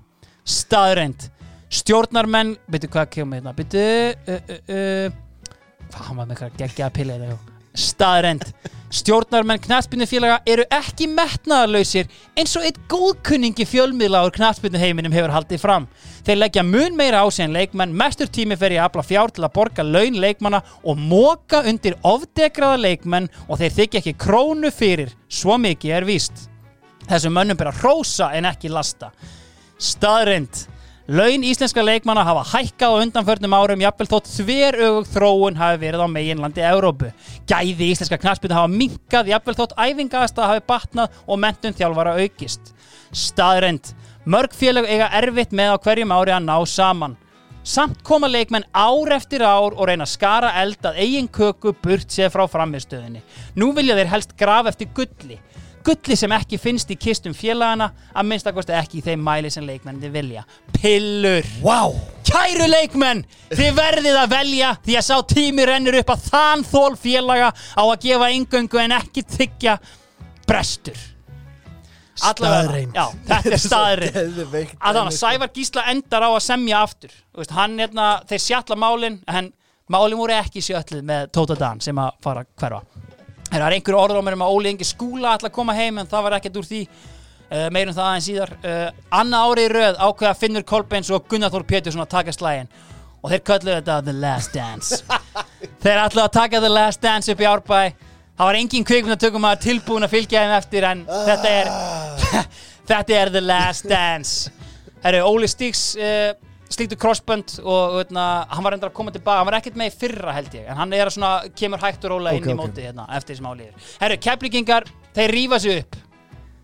Staðrend. Stjórnarmenn, byrju hvað kemur hérna, byrju, uh, uh, uh, hvað var með eitthvað geggjaða pilla þetta. Staðrend. Stjórnarmenn knaspindufélaga eru ekki metnaðarlausir eins og eitt góðkunningi fjölmiðla úr knaspinduheiminum hefur haldið fram. Þeir leggja mun meira á sig en leikmenn, mestur tími fer að afla fjár til að borga laun leikmanna og móka undir ofdegraða leikmenn og þeir þykja ekki krónu fyrir, svo mikið er víst. Þessum mönnum ber að hrósa en ekki lasta. Staðrind. Laun íslenska leikmanna hafa hækkað á undanförnum árum jafnvel þótt þverögug þróun hafi verið á meginlandi Evrópu. Gæði íslenska knaspinu hafa minkað jafnvel þótt æfingaðasta hafi batnað og mentun þjálfara aukist. Staðrind. Mörg félag eiga erfitt með á hverjum ári að ná saman. Samt koma leikmenn ár eftir ár og reyna að skara eld að eigin köku burt sér frá framistöðinni. Nú vilja þeir helst graf eftir gulli. Gulli sem ekki finnst í kistum félagana að minnstakosti ekki í þeim mæli sem leikmenni vilja. Pillur! Wow. Kæru leikmenn, þið verðið að velja því að sá tími rennur upp að þann þól félaga á að gefa yngöngu en ekki þykja brestur. Já, þetta er <laughs> að þannig að Sævar Gísla endar á að semja aftur veist, hann hérna, þeir sjalla málin en málin voru ekki sjötluð með Tóta Dan sem að fara hverfa það er einhverju orður um að Óli Ingi skúla ætla að koma heim en það var ekkert úr því. Uh, meirum það aðeins síðar. Uh, annað árið í röð ákveða Finnur Kolbens og Gunnar Þór Pétursson að taka slægin og þeir kölluðu þetta The Last Dance. <laughs> Þeir ætlaðu að taka The Last Dance upp í árbæ. Það var engin kvikmyndatökum að tilbúin að fylgja þeim eftir en þetta er <laughs> þetta er The Last Dance. Herru, Óli Stíks uh, slíktu crossbönd og veitna, hann var endur að koma tilbaka, hann var ekkert með í fyrra held ég en hann er að svona, kemur hægt og róla inn Ok, í móti hérna, eftir sem álíður Herru, keflingingar, þeir rífa sig upp.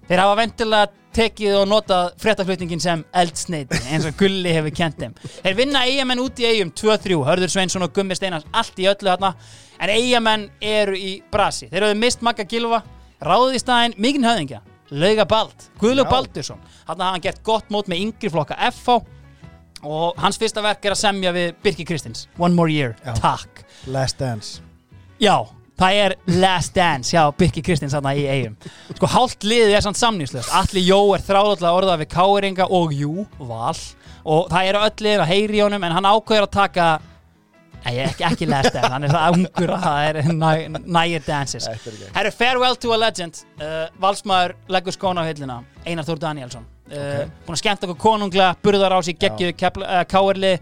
Þeir hafa vendilega tekið og notað fréttaflutningin sem eldsneiti eins og Gulli hefur kent þeim. Þeir vinna eigamenn út í eigum 2-3 Hörður Sveinsson og Gummi Steinars allt í öllu hérna en eigamenn eru í brasi. Þeir hafðu mist Magga Gilva ráðið í staðinn mikinn höfðingja Lauga Bald, Guðlaug Já. Baldursson. Hann hann gert gott mót með yngri flokka FH og hans fyrsta verk er að semja við Birki Kristins. One More Year, Já. takk. Last Dance. Já, það er Last Dance hjá Birki Kristins þarna í eigum Sko, hálft liðið er samt samnýslöst Alli Jó er þráðallega orðað við Káringa og Jú, Val. Og það eru öll liðin að heyri í honum en hann ákveður að taka Nei, ekki, ekki last dance, hann er það ungur að það er næ- nægir er ekki. Herru, farewell to a legend. Uh, Valsmaður leggur skóna á hillina Einar Þór Danielsson uh, Búin að skemmta okkur konunglega Burðar á sig geggju uh, káerli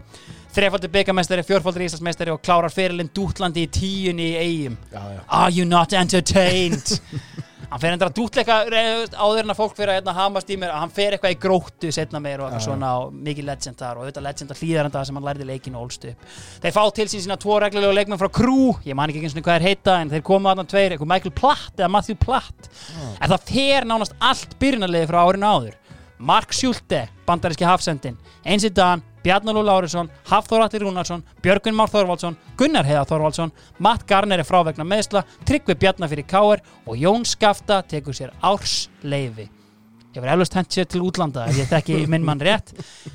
Þrefaldur byggamestari, fjórfaldur íslandsmeistari og klárar fyrirlinn dútlandi í tíunni í eigum Já, já. Are you not entertained? <laughs> hann fer endur að dútleika áður en að fólk fyrir að hérna, hamast í mér að hann fer eitthvað í gróttu setna meir og eitthvað svona og mikið legend þar og auðvitað legend að hlýðar enda sem hann lærði leikinu og ólst upp. Þeir fá til sín sína tvo reglulega leikmenn frá Crew ég man ekki eins og hvað er heita en þeir koma þarna tveir, eitthvað Michael Platt eða Matthew Platt. En það fer nánast allt byrjunarliði frá árinu áður Mark Schulte, bandaríski hafsendin Einsi Dan, Bjarnalú Lárusson Hafþór Atli Rúnarsson, Björgun Már Þorvaldsson Gunnar Heiða Þorvaldsson, Matt Garner er frá vegna meðsla, Tryggvi Bjarnar fyrir Káer og Jón Skafta tekur sér ársleifi ég var eflust hent sér til útlanda ef ég þekki minn mann rétt.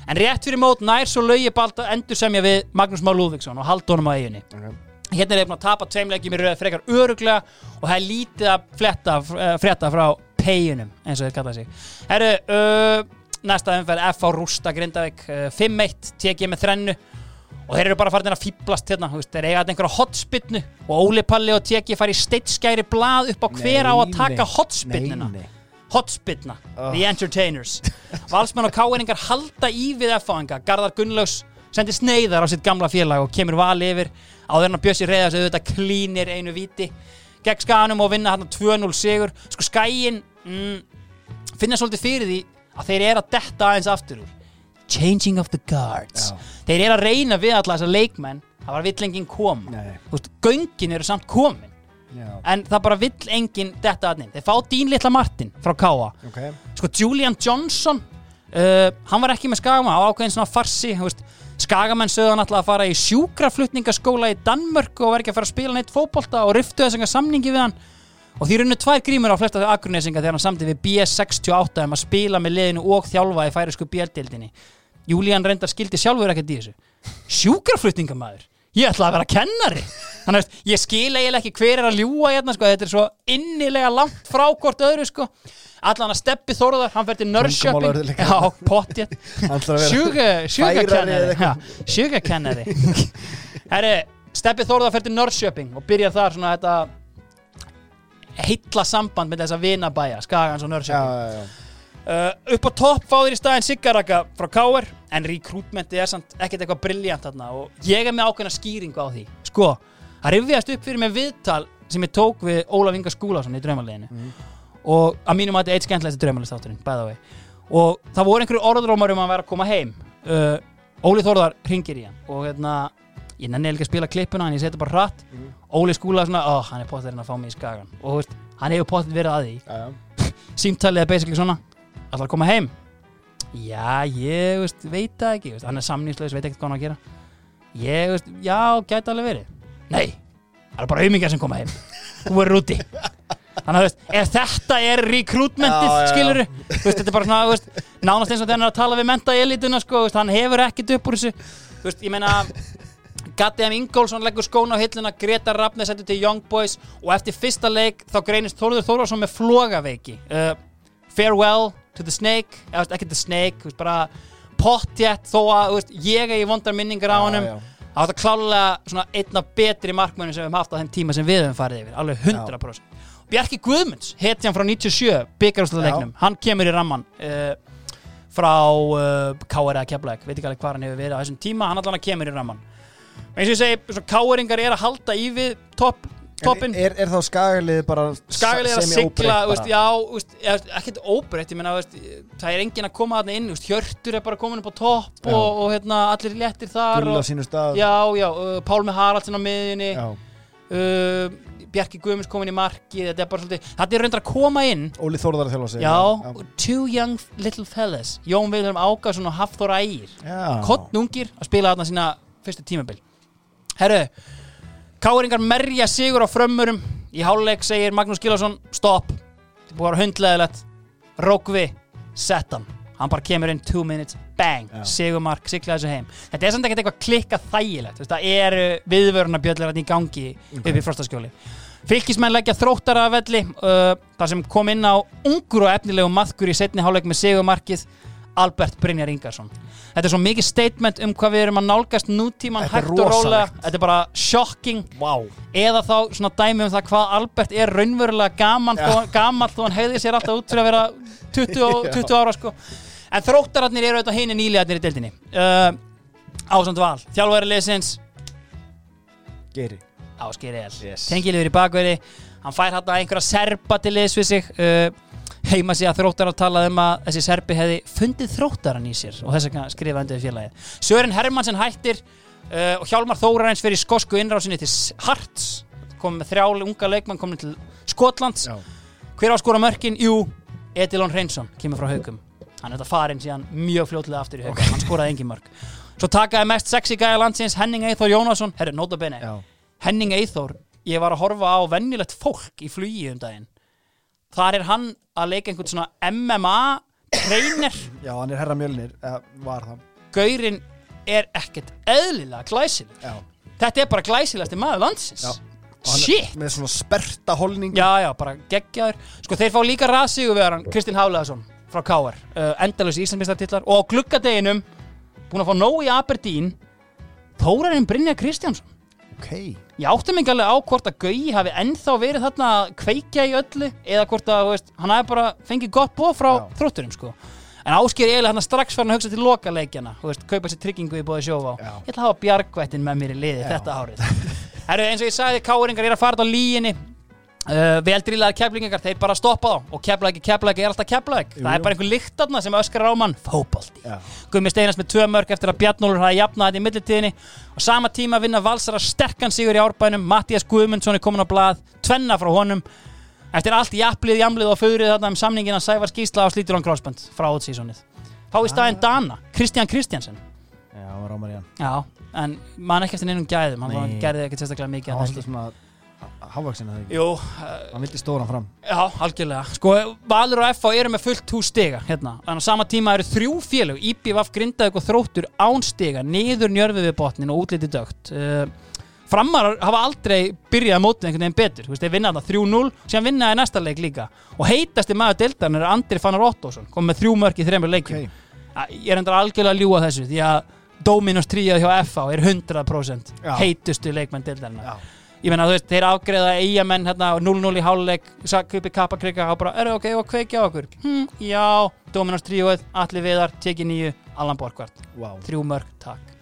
En rétt fyrir mót nær svo laugi balta endur semja við Magnús Már Lúðvíksson og haldónum á eiginni hérna er ég að tapa tveimlegjum í röð frekar öruglega og það er lítið að fletta, uh, frétta frá peginum eins og þeir kalla sig. Herru, uh, næsta umferð F á Rústa Grindavík uh, 5-1, tekið með þrennu. Og þeir eru bara farin að fýblast hérna veist, þeir eiga einhverja hotspinnu og Óli Palli og Teki fari steitskæri blað upp á hver á að Nei, taka nei. hotspinnuna Nei, nei. hotspinna, the entertainers. <laughs> Valsmenn og káeringar halda í við F-áinga, Garðar Gunnlaugs sendir sneiðar á sitt gamla félag og kemur vali yfir. En að Bjössi reyða sig auðvitað klínir einu viti gegn skanum og vinna hann 2-0 sigur. Sko skæin mm, finna svolítið fyrir því að þeir eru að detta aðeins aftur úr. Changing of the guards. Já. þeir eru að reyna við alla þessa leikmenn. Það var vill enginn veist, göngin eru samt komin. Já, en það bara vill enginn detta aðnin þeir fá Dín Litla Martin frá Káa ok. Sko Julian Johnson uh, hann var ekki með skagamann á ákveðin svona farsi skagamenn hann alltaf að fara í sjúkraflutningaskóla í Danmörk og var ekki að fara að spila neitt fótbolta og riftu þess að samningi við hann og því runnu tvær grímur á flesta akurnesinga þegar hann samti við BS68 um að spila með liðinu og þjálfa í færisku bjöldildinni Julian reyndar skildi sjálfur ekkert í þessu sjúkraflutningamæður ég ætla að vera kennari þannig að ég skil eiginlega ekki hver er að ljúa hérna sko. þetta er svo innilega langt frá hvort öðru sko. allan að steppi Þórðar hann fer til Nörrköping Tungumálverður líka. já, pottjett Hann ætlar að vera Sugar, sugar færari eða kennari eitthvað. Já, Sugar kennari Herri, Steppi Þórðar fer til Norrköping og byrjar þar svona þetta heilla samband með þessa vinabæja Skagans og já uh, upp á topp fáður í staðin Siggaraka frá Káer en rekrútmenti er samt ekkert eitthvað briljant þarna og ég er með ákveðna skýringu á því. Sko, það rifjast upp fyrir mig viðtal sem ég tók við Ólaf Inga Skúlason í draumaleginu og að mínum að þetta er eitt skemmtilegst draumalistátturinn bæða vei og það voru einhverju orðrómar um að vera að koma heim. Uh, Óli Þórðar ringir í hann og hérna ég nenni ekki að spila klippuna en ég seti bara hratt. Óli Skúla svona, ó, hann er potterinn að fá mig í skagan og þú veist, hann hefur potterinn verið að því. Já, já. Símtalið er basically svona ætlar að koma heim? Já, ég veist, veit það ekki veist, hann er samnýslaus, veit ekkert hvað hann að gera. Ég, veist, já, gæti alveg verið. Nei, það er bara auðmingjar sem koma heim. Þú verður úti. Þannig að, veist, ef þetta er rekrútmentið, skilur þetta er bara svona, nánast eins og er að tala við menta elituna, sko, hann hefur ekkert upp úr þessu, veist, ég meina Gatti M. Ingólfsson leggur skóna á hilluna Greta Rafnes settur til Young Boys og eftir fyrsta leik þá greinist Þórður Þórðarsson með flogaveiki uh, Farewell to the Snake eða ekki the Snake, veist, bara pottjett þó að veist, ég er í vondar minningar á Já, já. það var þetta klálega svona einna betri markmönnum sem við höfum haft á þeim tíma sem við höfum farið yfir alveg 100% Bjarki Guðmunds, hetjan frá 97 byggarúslaleiknum, hann kemur í ramman uh, frá uh, KR eða Keflæk, veit ekki alveg hvað hann hefur verið á þessum tíma, hann allan kemur í ramman eins og ég segi, svona KR-ingar er að halda í við topp, toppin Er, er þá skagalið bara Skagalið er að sigla, veist, já, eða, ekkert óbreytt, ég veist, það er enginn að koma þarna inn, veist, Hjörtur er bara komin upp á topp Já. og, og hérna, allir léttir þar og, Já, já, uh, Pálmi Haraldsson á miðjunni. Já. uh, Bjarki Guðmunds komin í marki þetta er bara svolítið, þetta er reyndar að koma inn. Óli Þórðar að þjálfa sig. Já, two young little fellas Jón Vilhelm Ágason og Hafþór Ægir. Já. kottnungir að spila þarna sína fyrstu tímabil Herru, Káringar merja sigur á frömmurum. Í háluleik segir Magnús Gilásson stopp, þetta er búið að vera hundleðilegt Rókvi, sett hann. Bara kemur inn two minutes, bang. Já. sigumark, sigla þessu heim. Þetta er samt ekkert eitthvað klikka þægilegt það eru viðvörunarbjöllir í gangi upp í frostaskjóli. Fylkismenn leggja þróttara að velli uh, þar sem kom inn á ungur og efnilegu maðkur í setni hálfleik með sigumarkið Albert Brynjar Ingarsson þetta er svo mikið statement um hvað við erum að nálgast nútíman hægt og rosalegt. þetta er bara shocking. Vá. Eða þá svona dæmi um það hvað Albert er raunverulega gaman Já. þó, gamall þó hann heiði sér alltaf út fyrir að vera 20, og- <laughs> 20 ára sko. En þróttararnir eru auðvitað hini nýliðarnir í deildinni. Uh, Ásand Val, þjálfæri liðsins. Geri Áskir El Yes. tengiliður í bakverði hann fær hann einhverja serpa til liðs við sig. Uh, heima sig að þróttar að tala um að þessi serbi hefði fundið þróttaran í sér og þess vegna skrifa undir félagið. Sören Hermansen hættir uh, og Hjálmar Þóraræns fyrir skosku innrásinni til Harts komið með þrjáli unga leikmann komin til Skotlands. Já. hver á að skora mörkin? Jú, Edilon Reynsson kemur frá haugum hann er þetta farinn síðan mjög fljótlega aftur í haugum hann skoraði engin mörk. Svo takaði mest sexy gæja landsins Henning Eithor Jónasson. Herru, nota bene Já. Henning Eithor, ég var að horfa á venjulegt fólk í flugi um daginn þar er hann að leika einhvern svona MMA trainer. Já, hann er herra mjölnir eða var það. Gaurin er ekkert eðlilega glæsileg Já. Þetta er bara glæsilegasti maður landsins. Já. Og hann er shit. Með svona sperta holning já já, bara geggjaður. Sko þeir fá líka rasigu við hann Kristinn Hálaðarsson frá KR, uh, endalus Íslandsmeistartitlar og á gluggadeginum búin að fá nóg í Aberdeen Þórarinn Brynja Kristjánsson Ok Ég átti mig alveg á hvort að Gauji hafi ennþá verið þarna að kveikja í öllu eða hvort að, veist, hann hafi bara fengið gott bóð frá Já. þrótturum, sko. En Ásker er eiginlega hann strax farin að hugsa til lokaleikjana, veist, kaupa sér tryggingu í bóði sjófá. Já. Ég ætla að hafa bjargvættin með mér í liði Já. þetta árið. Herru, eins og ég sagði, káringar er að fara á líginni. Uh, veldrilaðar keflingar, þeir bara stoppa þá. Og keflaði ekki, keflaði er alltaf Jú, það er bara einhver lykt þarna sem öskar á mann. Fótbolti. Já. Gummi Steinars með tvö mörg eftir að Bjarnólfur hafi jafnað þetta í millitíðinni. Og sama tíma vinna valsara sterkan sigur í árbænum. Mattias Guðmundsson er komin á blað tvenna frá honum. Eftir allt japlið, jamlið og föðrið þarna um samningin að Sævar Skísla og slítur hann crossband frá átsísonið fá í staðinn Dana, Kristján Kristjansen Já, já, en mann ekki eftir neinum gæðum. Hann Nei. gerði ekkert sérstaklega mikið Hann var alltaf svona Hávaksin að það ekki Hann vildi stóran fram Já, algjörlega. Sko, Valur og FH eru með fullt hús stiga hérna. Þannig að sama tíma eru þrjú félög, IPVF, Grindavík og Þróttur án stiga, niður njörfið við botnin og útliti dögt. Uh, framarar hafa aldrei byrjað mótið einhvern veginn betur. Þeir vinna þetta 3-0, síðan vinna þeir næsta leik líka. Og heitasti maður deildarinn er Andri Fannar Ottosson, kom með þrjú mörk í þremur. Ok Okay. Ég er endur algjörlega að ljúga þessu, því að Dominos 3 hjá FH er 100% Já. heitustu leikmenn deildarinnar Já ég meina þú veist, þeir afgreða eigamenn hérna 0-0 í háluleik, kupi kappakrika og bara, eru ok, og kveikja okkur. Hm, já, Dominos 3, Alli Viðar teki nýju, Allan Borgvart Vá. Þrjú mörg, takk.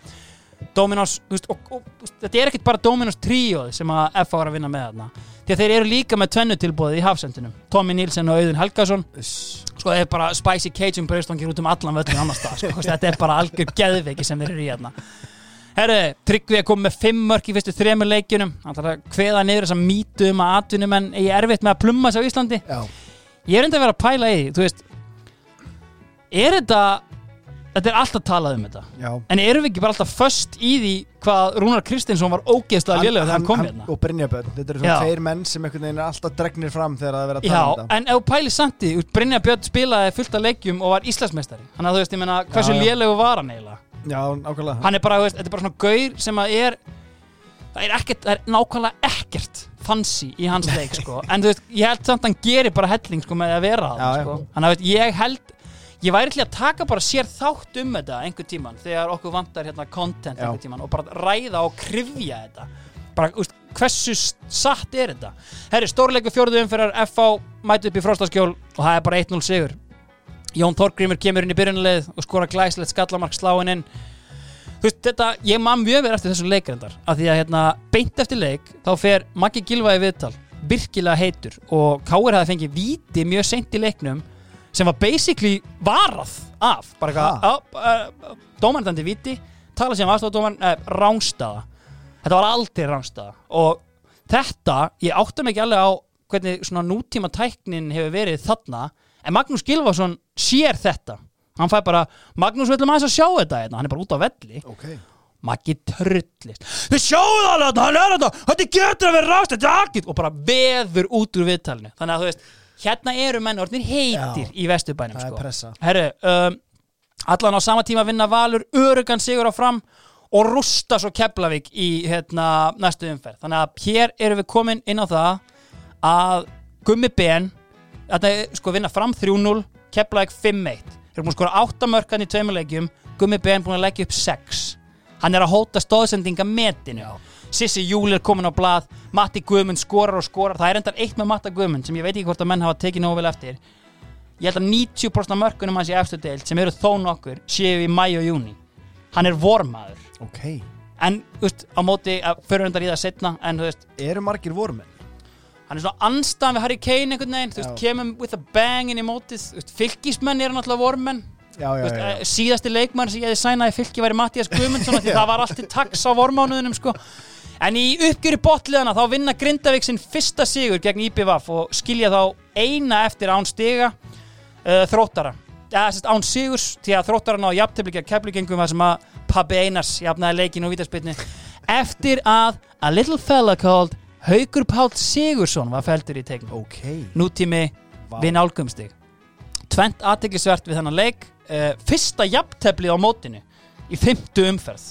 Dominos, þú veist, og, og, og, þetta er ekkert bara Dominos 3 sem að FH var að vinna með þarna. Því að þeir eru líka með tvennutilbóðið í hafsendunum Tommy Nílsen og Auðun Helgason. Sko, það er bara spicy cajun bröðstangir út um allan völlin annar stað, sko, þetta er bara algjör geðveiki sem þeir eru í hérna Herru, Tryggvi er komið með fimm mörk í fyrstu þremur leikjunum. Hann þarf að kveða niður þessa mýtu um að atvinnumenn eigi erfitt með að plumma sig á Íslandi. Já. Ég er enda að vera að pæla í því, þú veist er þetta þetta er alltaf talað um þetta. Já. En erum við ekki bara alltaf föst í því hvað Rúnar Kristinsson var ógeðslega lélega þegar hann kom hérna? Og Brynjabjörn Þetta eru svona tveir menn sem einhvern veginn er alltaf dregnir fram þegar það er að um en Þannig að þú veist, hversu Já, hann nákvæmlega. Hann er bara, þú veist, þetta er bara svona gaur sem að er Það er ekkert, það er nákvæmlega ekkert fancy í hans leik, sko. En þú veist, ég held samt að hann gerir bara helling, sko, með að vera það, já. sko. Þannig að, þú veist, ég held Ég væri til að taka bara sér þátt um þetta einhvern tíman þegar okkur vantar hérna content Já. einhvern tíman og bara ræða og krifja þetta. Bara, úst, hversu s- satt er þetta? Herri, stórleiku fjórðu umferðar FH mætu upp í frostaskjól og það er bara 1-0 sigur Jón Þorgrímur kemur inn í byrjunleið og skora glæslegt skallamark sláin inn. Þú veist, þetta, ég man mjög verið eftir þessu leikrendar af því að hérna, beint eftir leik þá fer Maggi Gilva í viðtal virkilega heitur og Káir hafði fengið víti mjög seint í leiknum sem var basically varað af bara eitthvað, dómarndandi víti tala sem aðstofadómar, uh, rángstaða þetta var aldrei rángstaða og þetta, ég átta mig ekki alveg á hvernig svona nútíma tæknin hefur verið þarna, en Magnús Gilvason sér þetta, hann fæ bara Magnús viljum aðeins að sjá þetta hérna, hann er bara út á velli. Ok. Maggi trullist þið sjáu það alveg, hann er þetta þetta getur að vera rást, þetta er akkit og bara veður út úr viðtalinu. Þannig að þú veist, hérna eru menn orðnir heitir Já. í vesturbænum sko. Herru, um, allan á sama tíma vinna Valur örugan sigur á fram og rústa svo Keflavík í hérna, næstu umferð. Þannig að hér erum við komin inn á það að Gummi Ben er sko vinna fram 3-0 Keflavík 5-1 þeir eru búin að skora áttamörkan í tveimuleikjum Gummi Ben búin að leggja upp sex. Hann er að hóta stóðsendinga metinu Sissi Júli er komin á blað. Matti Guðmund skorar og skorar. Það er endar eitt með Matta Guðmund sem ég veit ekki hvort að menn hafa tekið nógu vel eftir. Ég held að 90% af mörkunum hans í eftir deild sem eru þó nokkur séu í mæ og júni hann er vormaður. Ok. En þú veist, á móti að fyrir endar í það setna en þú veist, Eru margir vorumenn? Hann er svona anstæðan við Harry Kane einhvern veginn, þú veist, Já. kemur with a bang inn í mótið, þú veist, fylgismenn eru náttúrulega vormenn. Já, já, veist, já, eh, síðasti leikmann sem ég hefði sænaði fylki væri Mattias Guðmundsson af því <laughs> það var allt til taks á vormánuðunum sko. en í uppgjöri botliðana þá vinna Grindavík sinn fyrsta sigur gegn IBVF og skilja þá eina eftir án stiga uh, þróttara. Ja, sérst, án sigurs því að þróttara náðu jafntefli gegn keflugengum þar sem að Pabbi Einars jafnaði leikin og vítaspilni eftir að a little fella called Haugur Páll Sigursson var feldur í tegnum Ok. Nútími Vá. við nálgumstig. Tvent aðteklisvert við þennan leik uh, fyrsta jafnteflið á mótinu í fymtu umferð.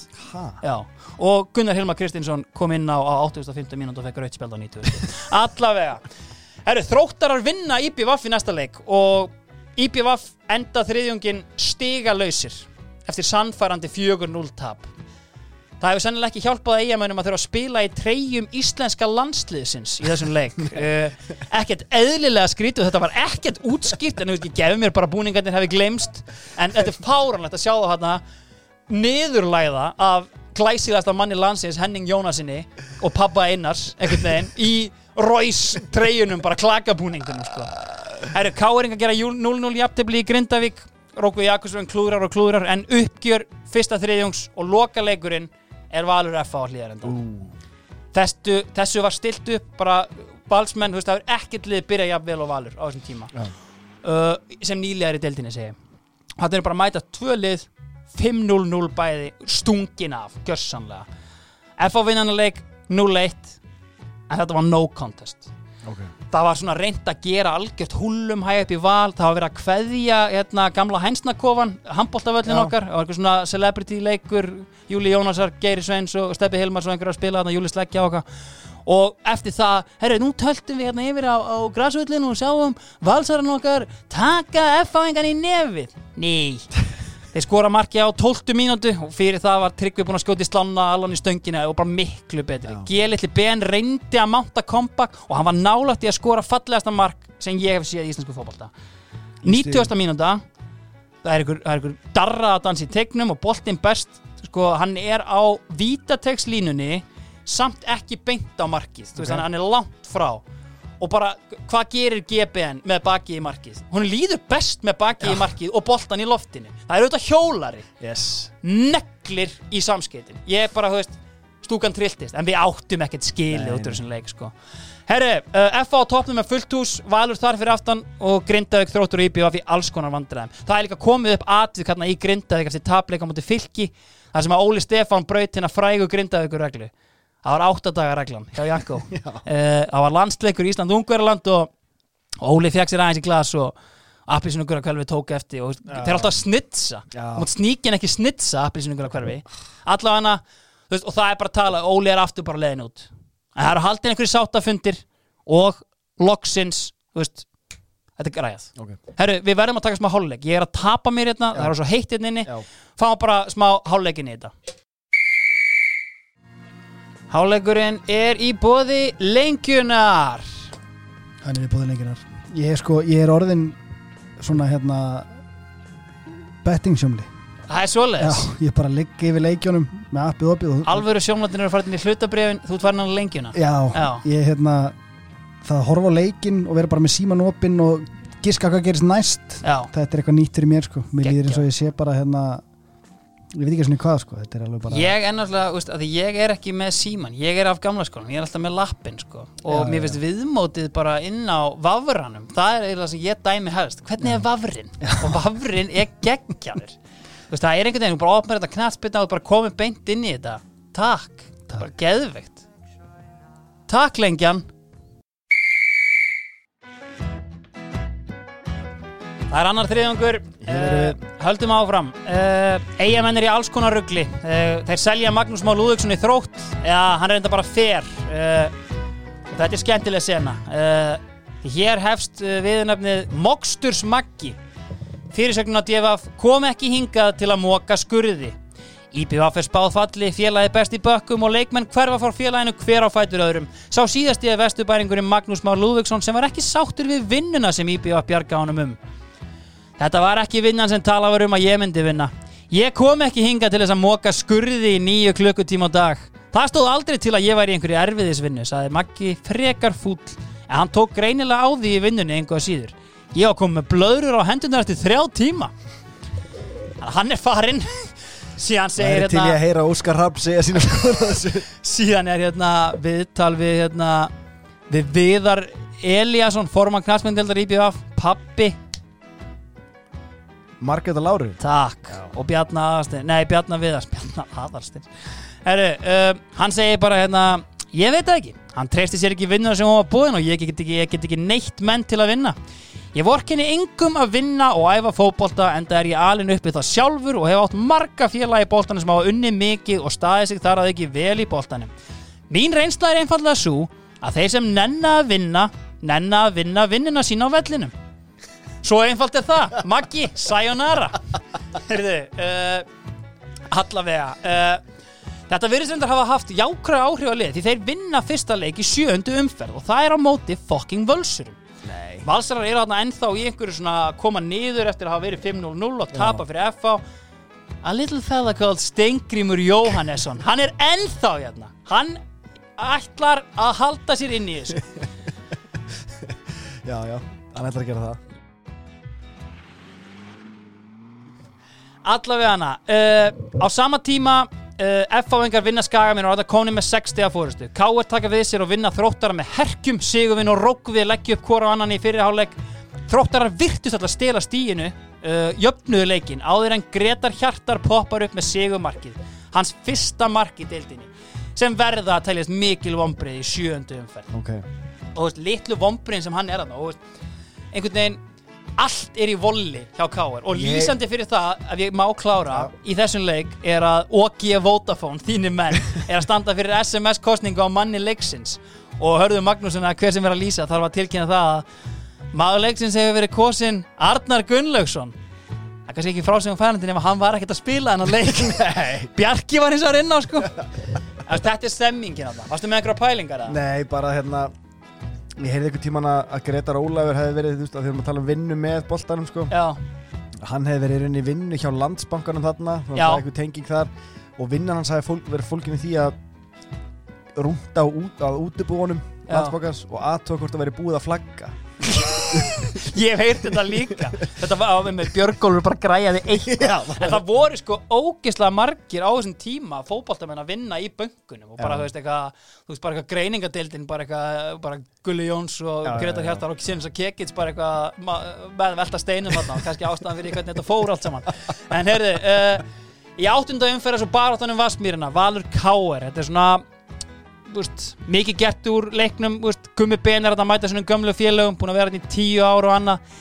Og Gunnar Hilmar Kristinsson kom inn á, á 850 mínúti og fekk rautspjald á 90 <laughs> allavega. Herru, þróttarar vinna IBVF í næsta leik og IBVF enda þriðjungin stiga lausir eftir sannfærandi 4-0 tap Það hefur sennilega ekki hjálpað að eigamönnum að þurfa að spila í treyjum íslenska landsliðsins í þessum leik. Uh, <laughs> ekkert eðlilega skrítið, þetta var ekkert útskýrt, en þú veist, ég gefið mér bara búningarnir hefði glemst, en þetta er fáranlegt að sjá það hérna niðurlæða af glæsigasta manni landsins, Henning Jónasinni og pappa Einars, einhvern veginn, í Róis treyjunum, bara klakabúningunum, sko. Það eru káering að gera 0-0 jafntefli í Grindavík, Rókvi Jakobsson klúðrar og klúðrar, en uppgjör fyrsta þriðjungs og lokaleikurinn er Valur F á hlýðarenda þessu, þessu var stilt upp bara balsmenn, þú veist, það er ekkert lið byrja jafnvel og Valur á þessum tíma. Já. uh, sem nýlega er í deildinni segi það er bara að mæta tvö lið 5-0-0 bæði stungin af, gjörsanlega F á vinnanleik 0-1 en þetta var no contest. Ok. Það var svona reynd að gera algjört húllum hæg upp í val, það var verið að kveðja hérna, gamla hænsnakofan, handbóltavöllin Já. okkar, það var eitthvað svona celebrity leikur Júli Jónasar, Geiri Sveins og Steppi Hilmars og einhverja að spila þarna, Júli Sleggja og okkar og eftir það, herru, nú töltum við hérna yfir á, á græsvöllinu og sjáum valsarinn okkar taka F-áingan í nefið Ný Þeir skora marki á 12 mínútu og fyrir það var Tryggvi búinn að skjóta í slána allan í stöngina og bara miklu betri. G-litli Ben reyndi að mánta comeback og hann var nálægt í að skora fallegasta mark sem ég hef séð í íslensku fótbolta. 90. mínúta það er er ykkur darra að dansa í tegnum og boltinn best sko, hann er á vítategslínunni samt ekki beint á markið þú veist, hann, er langt frá. Og bara, hvað gerir GBN með bakið í markið? Hún líður best með bakið í markið og boltan í loftinu. Það er auðvitað hjólari. Yes. Neglir í samskeitin ég er bara, þú veist, stúkan trilltist en við áttum ekkert skilið út úr þessum leik sko. herri, uh, FA á toppnum með fullt hús Valur þar fyrir aftan og Grindavík þróttur og IBF í alls konar vandræðum. Það er líka komið upp atvið hérna í Grindavík eftir tapleika mútið fylki þar sem að Óli Stefán braut hérna frægu Grindavíkur reglu það var áttadaga reglan hjá Janko uh, <laughs> það var landsleikur í Ísland-Ungverðarland og Óli fekk sér aðeins í glas og appilsinugur að hverfi tók eftir og þeir er alltaf að snitsa. Já. mátt sníkin ekki snitsa appilsinugur að hverfi. Allavega veist, og það er bara að tala Óli er aftur bara leiðin út. En það eru haldin einhverju sáttafundir og loksins veist, þetta er græðað Ok. Herru, við verðum að taka smá háluleik ég er að tapa mér hérna, það er svo heitt hérna inni. Já fáum bara smá háluleikin í þetta. Háluleikurinn er í bóði lengjunar. Hann er í bóði lenginar Ég er sko, ég er orðin svona hérna bettingsjömli Það er Já, svoleiðis ég bara ligg yfir leikjónum með appið opið og Alvöru sjónlættin eru farin í hlutabrifin Þú ert farin á lengjuna Já, Já. ég hérna það að horfa á leikinn og vera bara með síman opinn og giska hvað gerist næst Já, þetta er eitthvað nýtt fyrir mér sko. Mér líður eins og ég sé bara hérna ég veit ekki svona hvað sko. Er bara ég því ég er ekki með síman Ég er af gamla skólan, ég er alltaf með lappin sko. Og Já, mér já, finnst viðmótið bara inn á vafranum. Það er eiginlega sem ég dæmi helst. Hvernig er vafrin? Og vafrin er veist, það er einhvern veginn, þú bara opnar þetta knatspilna og bara komið beint inn í þetta. Takk, Takk. bara geðveikt. Takk lengjan Það er annar þriðungur uh, Höldum áfram uh, Eyjamenn er í alls konar rugli uh, Þeir selja Magnús Már Lúðvíksson í þrótt Já, hann er enda bara fer Þetta er skemmtileg sena Hér hefst viðnefnið Moksturs Maggi fyrirsögnuna DFF kom ekki hingað til að móka skurði. IBF er spáð falli, félagi best í bökkum og leikmenn hverfa fór félaginu hver á fætur öðrum. Sá síðasti er vestubæringurinn Magnús Már Lúðvíksson sem var ekki sáttur við vinnuna sem IBF bjarga honum um. Þetta var ekki vinnan sem tala var um að ég myndi vinna. Ég kom ekki hinga til þess að móka skurði í nýju klukkutíma á dag. Það stóð aldrei til að ég væri í einhverju erfiðisvinnu, saði Maggi frekar fúll, en hann tók greinilega á því í vinnunni einhvað síður. Ég var komið með blöðrur á hendunar eftir þrjá tíma. Þannig Hann er farinn. <laughs> Síðan Það segir er til ég hérna, að heyra Óskar Rapp segja sína þessu <laughs> síðan er hérna viðtal við hérna við Viðar Eliasson, formann knastmyndildar IBF, pappi Margreta Láru? Takk. Og Bjarnar Aðarstein Nei, Bjarnar Viðars Bjarnar Aðarstein Herru, uh, hann segir bara hérna Ég veit það ekki. Hann treysti sér ekki vinnuna sem hún var búin og ég get ekki, ég get ekki neitt menn til að vinna. Ég vorkinni engum að vinna og æfa fótbolta enda er ég alin uppið það sjálfur og hef átt marga félagi í boltanum sem hafa unni mikið og staðið sig þar að ekki vel í boltanum. Mín reynsla er einfallega svo að þeir sem nenna að vinna, nenna að vinna vinnina sína á vellinum. Svo einfalt er það. Maggi, sayonara. Heyrðu, uh, allavega. Uh, þetta virðist reyndar hafa haft jákvæða áhrif á lið því þeir vinna fyrsta leik í sjöundu umferð og það er á móti fucking völsurum. Nei Valsarar eru þarna ennþá í einhverju svona að koma niður eftir að hafa verið 5-0-0 og tapa fyrir FH A little fella called Stengrimur Jóhannesson Hann er ennþá hérna Hann ætlar að halda sér inn í þessu <laughs> Já, já, hann ætlar að gera það Allavega hana. Uh, Á sama tíma uh, FH-engar vinna skagaminn og þetta komni með 60 að fórustu K.R. taka við sér og vinna þróttara með herkjum sigurvinn og rókvið leggja upp hvora á annan í fyrirháleik Þróttarar virtust alltaf stela stíinu uh, jöfnuðu leikin áður en Gretar Hjartar poppar upp með sigurmarkið hans fyrsta mark í deildinni sem verða að teljast mikil vombrið í sjööndu umferð. Ok. Og veist, litlu vombriðin sem hann er þarna og þú veist, einhvern veginn allt er í volli hjá Káar og Ég- lýsandi fyrir það ef ég má klára í þessum leik er að OG Vodafone, þínir menn er að standa fyrir SMS-kostningu á manni leiksins. Og hörðu Magnússon að hver sem er að lýsa þarf að tilkynna það að maður leiksins hefur verið kosin Arnar Gunnlaugsson. Það er kannski ekki frá sig um færandin ef hann var ekkert að spila en að leik <laughs> Bjarki var eins og inn á sko. Þú veist, þetta er stemmingin að það varstu með einhverja pælingar að Nei, bara hérna Ég heyrði einhvern tímann að að Gretar Ólafur hefði verið, þú veist, að þegar maður tala um vinnu með boltanum, sko. Já, Hann hefði verið rauninni í vinnu hjá landsbankanum þarna Það Já. var eitthvað tenging þar. Og vinnan hans hefði fólk, verið fólkinu því að rúnta á, út, á útibúunum landsbankans og aðtók hvort það verið búið að flagga <laughs> Ég hef heyrt þetta líka. Þetta var með Björgólfur bara græjaði eitthvað. En það voru sko ógislega margir á þessum tíma fótboltamenn að vinna í bönkunum og bara, þú veist, eitthvað þú veist, bara eitthvað greiningadeildin bara eitthvað, bara Gulli Jóns og Gretar. Hjartar og Sinns og Kekits bara eitthvað með velta steinum þarna og kannski ástæðan fyrir hvernig þetta fór allt saman. En heyrðu, uh, í áttunda umferða svo baráttanum Vassmýrina, Valur Káer Þetta er svona Úst, mikið gert úr leiknum úst, Gummi Ben er að mæta svona gömlu félögum búin að vera hérna í tíu ár og annað.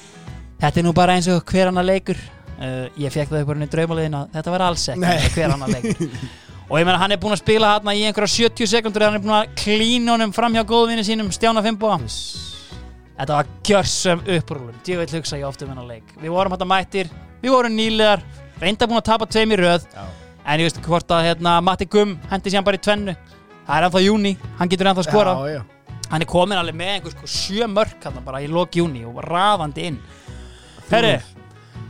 Þetta er nú bara eins og hver annar leikur. Uh, ég fekk það upp bara í draumalegin að þetta var alls Nei. hver annar leikur. Og ég meina hann er búin að spila hérna í einhverja 70 sekundur hann er búin að klína honum fram hjá góðvinni sínum Stjána Fimboa þetta var gjörsum upprúlum ég veit hugsa ég oft um hennar leik. Við vorum hérna mættir, við vorum nýlegar reynda búin að tapa tveim í röð. Já. en ég veist hvort að hérna, Matti Gumm hendi sér bara í tvennu það er ennþá júni, hann getur ennþá skorað. Já, já. Hann er komin alveg með einhver sko sjö mörk hann bara í lok júni og var raðandi inn. Herri,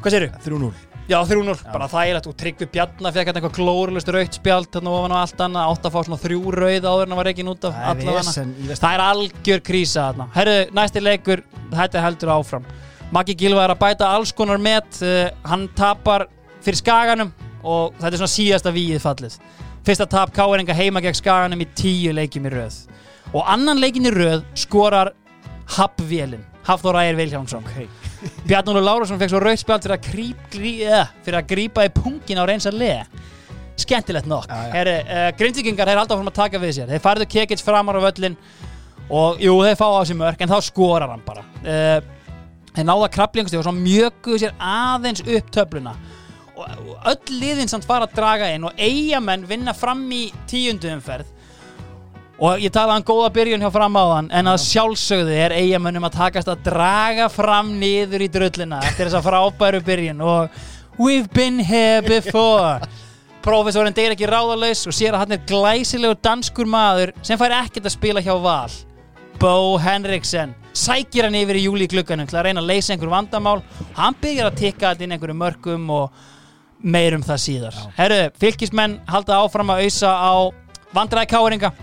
hvað séru? 3-0 Já, 3-0, bara þægilegt. Og Tryggvi Bjarnar fekk hérna eitthvað glórulust rautt spjald þarna ofan á allt annað, átt að fá svona þrjú rauð áður en hann var reikin út af Það allavega. Það er algjör krísa þarna. Herru, næsti leikur, þetta heldur áfram. Maggi Gilva er að bæta alls konar met. Uh, hann tapar fyrir skaganum og þetta er svona síðasta víið fallið Fyrsta tap Káeringa heima gegn skaganum í tíu leikjum í röð. Og annan leikin í röð skorar Hafvélin, Hafþór Ægir Vilhjámsson Ok. <laughs> Bjarnólu Lárusson fekk svo rautspjald fyrir að, gríp, grí, uh, fyrir að grípa í pungin á reynsa le. Skemmtilegt nokk. Uh, Grindvíkingar er alltaf fórum að taka við sér. Þeir færðu Kekic framar á völlin og jú, þeir fá á sig mörk en þá skorar hann bara. Uh, þeir náða kraflingustíð og svo mjöguðu sér aðeins upp töfluna öll liðin samt fara að draga inn og eigamenn vinna fram í tíundu umferð. Og ég talaði um góða byrjun hjá framáðan en að sjálfsögðu er eigamönnum að takast að draga fram niður í drullina eftir þessa frábæru byrjun. Og we've been here before. <laughs> Profesorinn deyr ekki ráðalaus og sér að hann er glæsilegur danskur maður sem fær ekkert að spila hjá Val. Bo Henriksen sækir hann yfir í júli glugganum til að reyna að leysa einhver vandamál. Hann byrjar að tikka þetta inn einhverju mörgum og meirum það síðar. Herru, fylkismenn halda áfram að ausa á vandræði káringa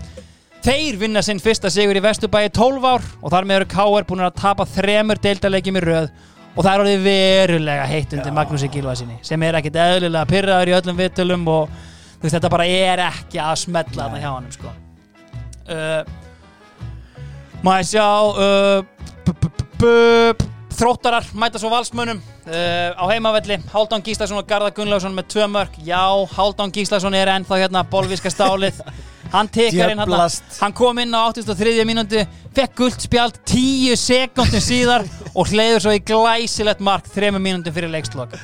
Þeir vinna sinn fyrsta sigur í Vesturbæi 12 ár og þar með eru Káar búin að tapa þremur deildarleikjum í röð og það er orðið verulega heitt undir Magnúsi Gilvasinni sem er ekkit eðlilega pyrraður í öllum vittulum og veist, þetta bara er ekki að smetla þarna hjá hann sko. uh, Maður sjá uh, b- b- b- Þróttarar mæta svo valsmönnum uh, á heimavelli. Háldan Gíslason og Garðar Gunnlaugsson með tvö mörg Já, Háldan Gíslason er ennþá hérna bolvíska stálið. Hann tekar inn Djöflast. Hann kom inn á 83. mínútu fekk gult spjald 10 sekundum síðar og hleyður svo í glæsilegt mark 3 mínútum fyrir leikslokk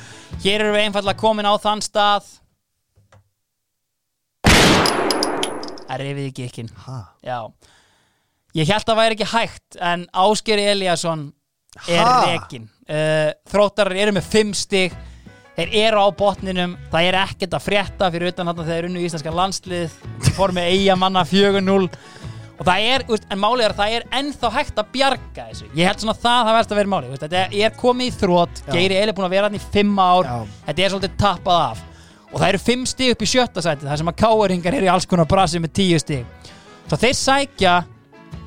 Hér erum við einfallega komin á þann stað. Það reyfið ekki ekki? Já. Ég held að væri ekki hægt en Ásker Eliasson er rekin. Uh, Þróttarar eru með 5 stig. Þeir eru á botninum. Það er ekkert að frétta fyrir utan þarna þegar unnu íslenska landslið. Formið eigamanna 4-0 og það er, úst, en málið er að það er ennþá hægt að bjarga þessu. Ég held svona að það það verðst að vera málið úst, þetta er komið í þrótt. Geiri Eli er búin að vera hann í 5 ár. Já. þetta er svolítið tappað af. Og það eru 5 stig upp í sjötta sæti þar sem að káeringar eru í alls konar brasi með 10 stig. Svo þeir sækja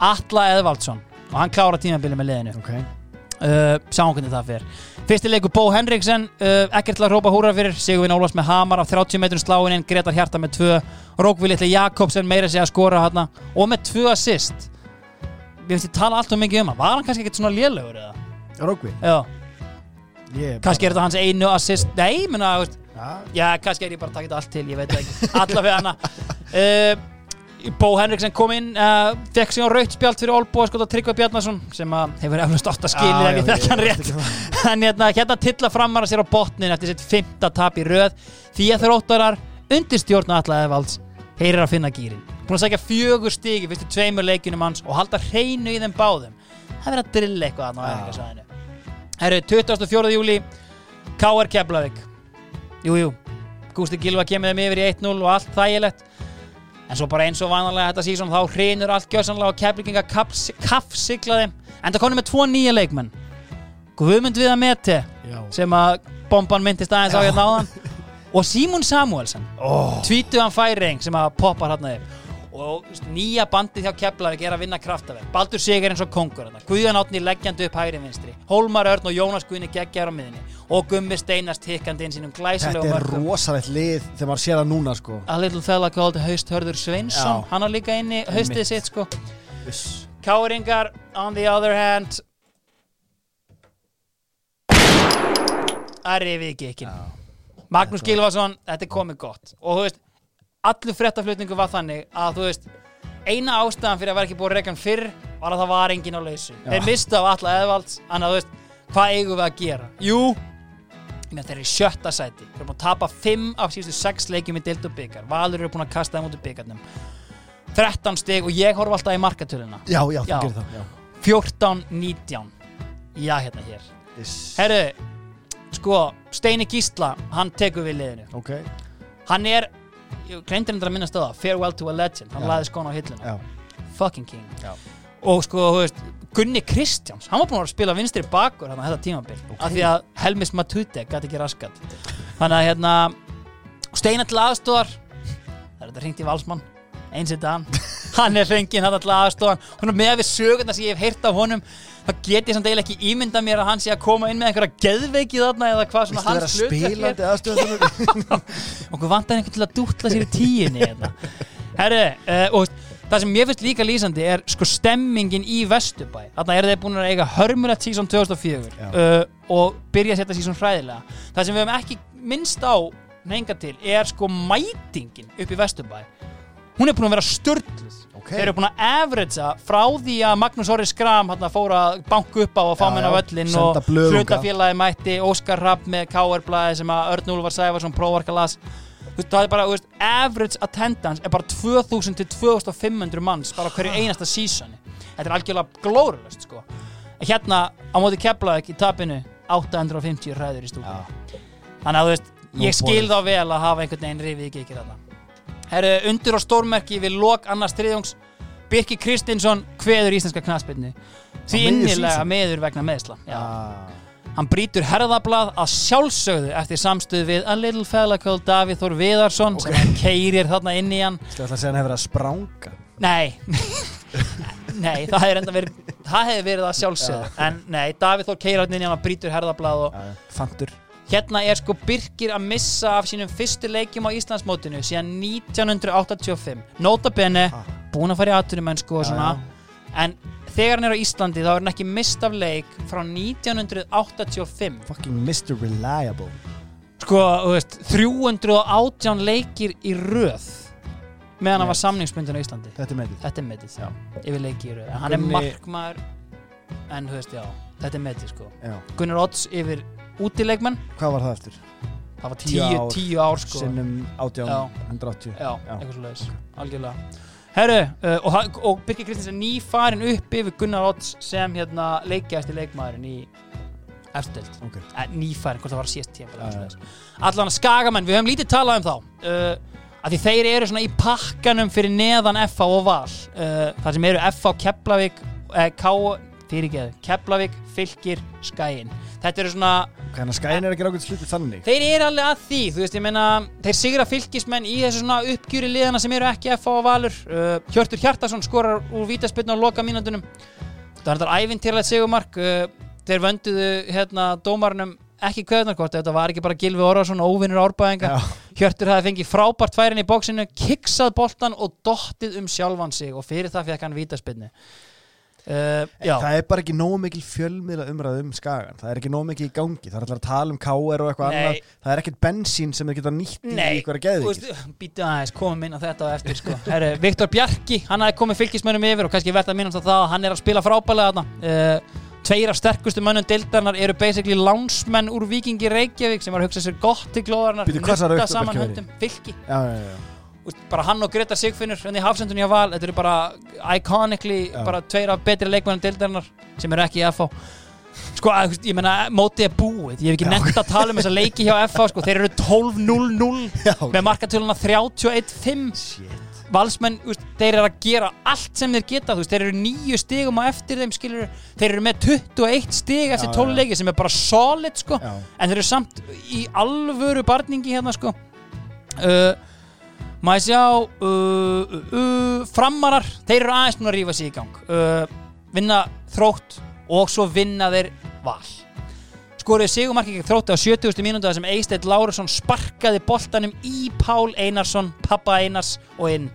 Atla Eðvaldsson og hann klára tímabilið með liðinu. Ok uh, sjáum hvernig það fer. Fyrsti leikur Bó Henriksen uh, ekkert til að rópa húra fyrir. Sigurvin Ólafs með hamar af 30 metrum sláinin Gretar Hjarta með 2 Rókvi Litli Jakobsen meira sig að skora hana og með 2 assist. Við finnst ég tala allt og mikið um hann. Var hann kannski ekkert svona lélugur eða? Rókvi já, Ég kannski er þetta hans einu assist. Nei, menna, veist, Já kannski er ég bara að taka þetta allt til ég veit ekki, allavega hana. Uh, <laughs> Bó Henriksen kom inn uh, fekk sig á rautt spjald fyrir Olbo að skota Tryggva Bjarnason sem að hefur eflust átt að skilja ef ég þekk hann rétt. <laughs> en hérna, hérna tilla framar að sér á botnin eftir sitt fymta tap í röð. Því að þróttarar undir stjórn Alla Eðvalds heyrir að finna gýrin búin að sækja fjögur stígi fyrstu tveimur leikunum hans og halda hreinu í þeim báðum. Það er verið að drilla eitthvað Já. æfingasvæðinu Herru, 24. júli K.R. Keflavík. Jújú, Gústi Gilva kemur þeim yfir í 1-0 og allt þægilegt en svo bara eins og vanalega þetta síðan þá hrinur allt gjössanlega og Keflinginga kaffsigla þeim. En það konum með tvo nýja leikmenn. Guðmund Viða Mete Já. sem að bomban myndist aðeins á hérna áðan. Og Símon Samuelsen oh. tvítu hann færing sem að poppar hérna upp og nýja bandið hjá Keflavík er að vinna kraftaverk. Baldur Sigur eins og kongur. Guðjón Átni leggjandi upp hægri vinstri. Hólmar Örn og Jónas Guðni geggjar á miðinni og Gummi Steinast tikkandi inn sínum Þetta glæsilegu er rosalegt lið þegar maður sér það núna sko. A little fella called Haust Hörður Sveinsson. Já. hann har líka inni haustið Einmitt. sitt sko. Uss. Káringar on the other hand. Að rifið ekki ekki Magnús Gilvason, þetta er komið gott. Og þú veist, allur fréttaflutningu var þannig að þú veist eina ástæðan fyrir að vera ekki búið hann fyrr var að það var engin á lausu. Þeir mistu af alla eðvalds þannig að þú veist, hvað eigum við að gera? Jú, þeir eru í sjötta sæti. Þeir eru búin að tapa 5 af síðustu 6 leikjum í dild og byggar, Valur eru búin að kasta þeim út í byggarnum 13 stig og ég horf alltaf í markatöluna. Já, já, Já. gerir það. Já. 14-19 já hérna hér. Iss. herru, sko Steini Gísla, hann tekur við liðinu. Ok. Hann er, ég gleymdi hendur að minnast á það. Farewell to a Legend, hann laði skona á hilluna Já. Fucking king. Já. og sko, þú veist, Gunni Kristjáns hann var búin að spila vinstri bakur hérna þetta tímabil. Ok. af því að Helmis Matute gæti ekki raskat þannig að hérna Steina til aðstóðar það er þetta hringt í Valsmann. Eins og hann. <laughs> Hann er hringin hann til aðstóðan hún er með við sögurna sem ég hef heyrt af honum þá get ég samt eiginlega ekki ímynda mér að hann sé að koma inn með einhverja geðveiki þarna eða hvað svona hans er. aðstöðunum <laughs> okkur vantar einhvern til að dútla sér í tíinni hérna. herru, uh, og það sem ég finnst líka lýsandi er sko stemmingin í Vesturbæ. Þarna eru þeir búin að eiga hörmulegt sísón 2004 Já. uh, og byrja að setja sísón hræðilega. Það sem við hefum ekki minnst á nenga til er sko mætingin upp í Vesturbæ. Hún er búin að vera störtluð Ok þeir eru búin að averagea frá því að Magnús Orri Skram hann fór að banka upp á að fá já, völlin og hlutafélagi mætti Óskar Rapp með KR blæði sem að Örn Úlfar Sæfarsson prófarka las. Þú Þú veist, það er bara, þú veist, average attendance er bara 2000 til 2500 manns bara hverju einasta sísoni þetta er algjörlega glórulust sko. Hérna á móti Keflavík í tapinu 850 hræður í stúdíu þannig að þú veist, Nú ég skil þá vel að hafa einhvern veginn rifið ekki ekki þarna Herru, undir og stórmerki við lok annars þriðjóngs Birki Kristinsson kveður íslenska knaspinni því innilega meður vegna meðsla. Ah, Hann brýtur herðablað að sjálfsögðu eftir samstuð við a little fella called Davíð Þór Viðarsson sem hann keirir þarna inn í hann. Þú ætla að segja hann hefur verið að spranga? Nei. <laughs> Nei, það hefði enda verið það hefði verið að sjálfsögðu. En nei, Davíð Þór keirir hann inn í hann og brýtur herðablað og Fantur hérna er sko Birkir að missa af sínum fyrstu leikjum á Íslandsmótinu síðan 1985 Nota bene, Ah. búin að fara í atvinnumennsku og Já, svona. en þegar hann er á Íslandi þá er hann ekki mist af leik frá 1985 Fucking Mr. Reliable. Sko, þú veist, 318 leikir í röð meðan hann var Met. samningsbundin á Íslandi. Þetta er metið. Þetta er metið, já, yfir leiki í röð. En hann er markmaður en þú veist, já, þetta er metið sko. Já. Gunnar Odds yfir útileikmenn Hvað var það eftir? það var Tíu 10 ár. 10 ár sko Sinnum 18, Já. 180 já, Já. eitthvað svo leiðis, algjörlega Herru, uh, og, og Birgir Kristins er nýfarin upp yfir Gunnar Odds sem hérna leikjast í leikmaðurinn í eftirdelt Ok. eh, nýfærin, hvort það var síðast tíma allan að skagamenn, við höfum lítið talað um þá uh, að því þeir eru svona í pakkanum fyrir neðan FH og Val uh, þar sem eru FH Keflavík eh, K, fyrirgeðu, Keflavík Fylkir, Skæin þetta eru svona, Hvernig skæin er ekki rákvæmt slutið þannig? Þeir eru alveg að því þú veist, ég meina, þeir sigra fylkismenn í þessu svona uppgjöri liðana sem eru ekki FH og Valur. Uh, Hjörtur Hjartarsson skorar úr vítaspilna á loka mínúndunum það er þetta ævintýralegt sigumark uh, þeir vönduðu hérna dómarnum ekki kveðnarkort, þetta var ekki bara Gilvi Orvarsson óvinnur árbæðinga. Hjörtur hafði fengið frábært færin í bóksinu kiksað boltan og dottið um sjálfan sig og fyrir það fekk hann vítaspilni uh, Það er bara ekki nógu mikil fjölmiðla umræð um skagan. Það er ekki nógu mikil í gangi. Það er alltaf að tala um KR og eitthvað annað. Það er ekkert bensín sem þeir geta nýtt í eitthvað geðvikið veist, býtu aðeins, komum inn á þetta eftir sko. Herru, Viktor Bjarki, hann hafi komið fylgismönnum yfir og kannski verðt að minnast á það að hann er að spila frábælega uh, Tveir af sterkustu mönnum deildarnar eru basically lánsmenn úr Víkingi Reykjavík sem var að hugsa sér gott til glóðarnar Bíddu, Úst, bara hann og Greta Sigfinnur henni í hafsendunni á val, þetta eru bara iconically, Já. bara tveir af betri leikmennum deildarinnar sem eru ekki í FH sko, ég meina, mótið er búið. Ég hef ekki nefnt að tala um þessa leiki hjá FH sko, þeir eru 12-0-0 Já, ok. með markatöluna 31-5 Shit. Valsmenn, úst, þeir eru að gera allt sem þeir geta, þú veist, þeir eru nýju stigum á eftir þeim, skilur, þeir eru með 21 stig eftir Já, 12 já. leiki sem er bara solid, sko, Já, en þeir eru samt í alvöru barningi hérna, sko. Uh, maður sjá uh, uh, uh, framarar, þeir eru aðeins núna að rífa sig í gang uh, vinna þrótt og svo vinna þeir val skoruði sigumarki gegn þrótti á 70. mínútu sem Eisteinn Lárusson sparkaði boltanum í Pál Einarsson, pappa Einars og inn.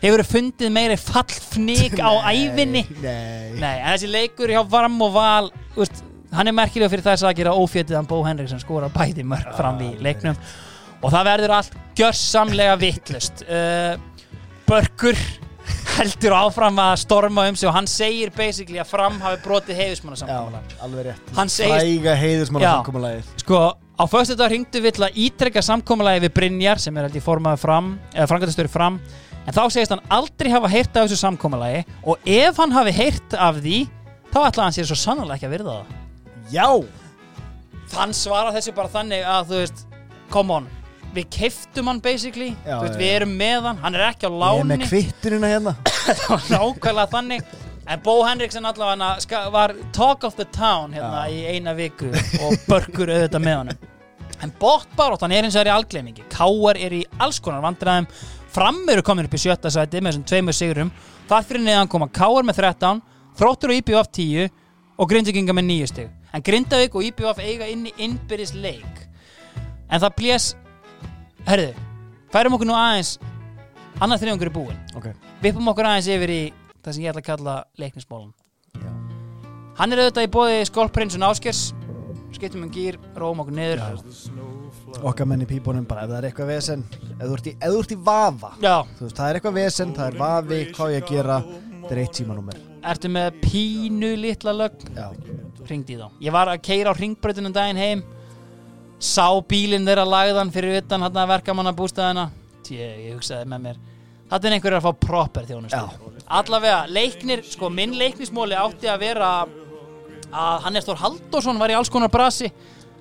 Hefur fundið meiri fallfnik á <laughs> ævinni? Nei Nei, en þessi leikur hjá Varm og Val, úst, hann er merkilega fyrir þess að gera ófjötiðan Bó Henriksson skora bæði mörg fram í leiknum og það verður allt gjörsamlega vittlust. Uh, Börkur heldur áfram að storma um sig og hann segir basically að fram hafi brotið heiðismanna rétt. Hann segist- Fræga heiðismann Já. að samkomulegið Sko, á föstu dag hringdu við til að ítrekka samkomulagi við Brynjar sem er held ég formaður fram eða frangatastöri fram. En þá segist hann aldrei hafa heyrt af þessu samkomulagi og ef hann hafi heyrt af því þá ætlaði hann sér svo sannlega ekki að virða það. Já. Hann svarar þessu bara þannig að þú veist come on, við keiftum hann basically, Já, veist, við erum með hann hann er ekki á Ég er með láni. kvittunina hérna. <laughs> Það var nákvæmlega þannig. En Bó Henriksen allavega var talk of the town hérna Já. í eina viku og börkur auðvitað með honum. En bóttbaróttan er eins og er í algleimingi Káar er í alls konar vandræðum. Fram eru komin upp í sjötta sæti með þessum tveimur sigurum. Þar fyrir neðan koma Káar með 13 Þróttur og IPVF 10 og Grindaginga með 9 stig. En Grindavík og IPVF eiga inn í innbyrðis leik. En það blés herðu, færum okkur nú aðeins annar þriðungur er búinn. Ok. Vippum okkur aðeins yfir í það sem ég ætla að kalla leiknismólan hann er auðvitað í bóði skólprinsun Áskers skiptum um gýr, róum okkur niður. Okkar menn í pípunum bara ef það er eitthvað vesen Ef þú ert í, ert í vafa já, veist, það er eitthvað vesen, það er vafi, hvað ég að gera Þetta er eitt símanúmer ertu með pínu litla lögn? Já, ringdi þá, ég var að keira á ringbröðunum daginn heim sá bílinn þeirra lagðan fyrir utan hann að verkamanna bústæðina ég, ég hugsaði með mér þetta er einhverjar að fá proper þjónustu. Allavega, leiknir, sko minn leiknismóli átti að vera að Hannes Þór Halldórsson var í alls konar brasi.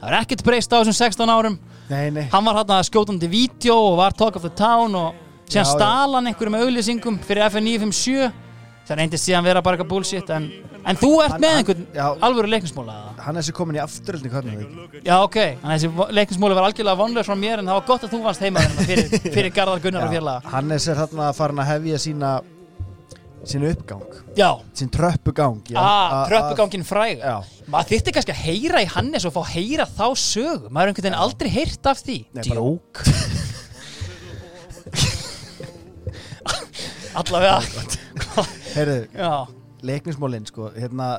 Það var ekkert breyst á þessum 16 árum. Nei, nei. Hann var hann að skjótandi vídeo og var talk of the town og síðan Já, já. stal hann einhverjum auðlýsingum fyrir FN 957 það reyndist síðan vera bara eitthvað bullshit en, en þú ert Hann- með hann- einhvern já. alvöru leiknismóla? Hann er þessi komin í afturöldni hvernig já ok, þannig að þessi leiknismóli var algjörlega vonlega frá mér en það var gott að þú varst heima fyrir, <laughs> fyrir Garðar Gunnar og félaga. Hannes er þarna farin að hefja sína sín uppgang, já, sín tröppugang já, ah, tröppugangin fræg Já, maður þyrfti kannski að heyra í Hannes og fá að heyra þá sögu. Maður er einhvern veginn aldrei heyrt af því. Nei, djók <laughs> allavega heyrðu, já, leiknismólin sko, hérna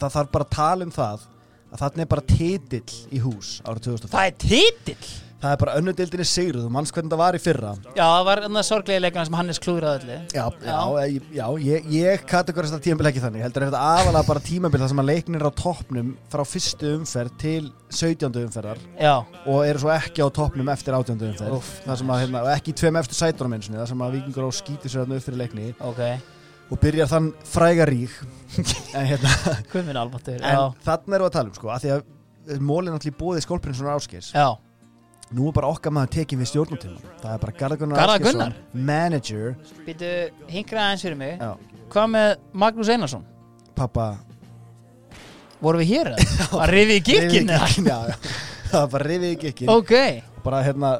það þarf bara að tala um það að þarna er bara titill í hús árið 2005 það er titill það er bara önnudildinni sigruð og manns hvernig það var í fyrra. Já, það var þannig sorglega leikana sem Hannes klúðraði öllu. Já, já, já, já ég, ég kategorist það tímabil ekki þannig, ég heldur að þetta aðalega bara tímabil þar sem að leiknir er á toppnum frá fyrstu umferð til 17. umferðar Já, og eru svo ekki á toppnum eftir 18. umferð. Sem að, hérna, og ekki tveim eftir sætunum eins og það sem að vikingur á skýti sér upp fyrir leikni ok. og byrjar þann fræga rík <laughs> en hérna en þarna erum við að tala um sko, að því að mólinn allir áskers já, nú er bara okkar maður tekið við stjórnutíma það er bara Garðar Gunnar Garðar Gunnar? manager býtu, hingraði aðeins fyrir mig já, Hvað með Magnús Einarsson? pappa Vorum við hér eða? Að rifi í gikkin eða? Rifið í gikkinn, já, já. það var bara rifið í gikkin Ok, bara hérna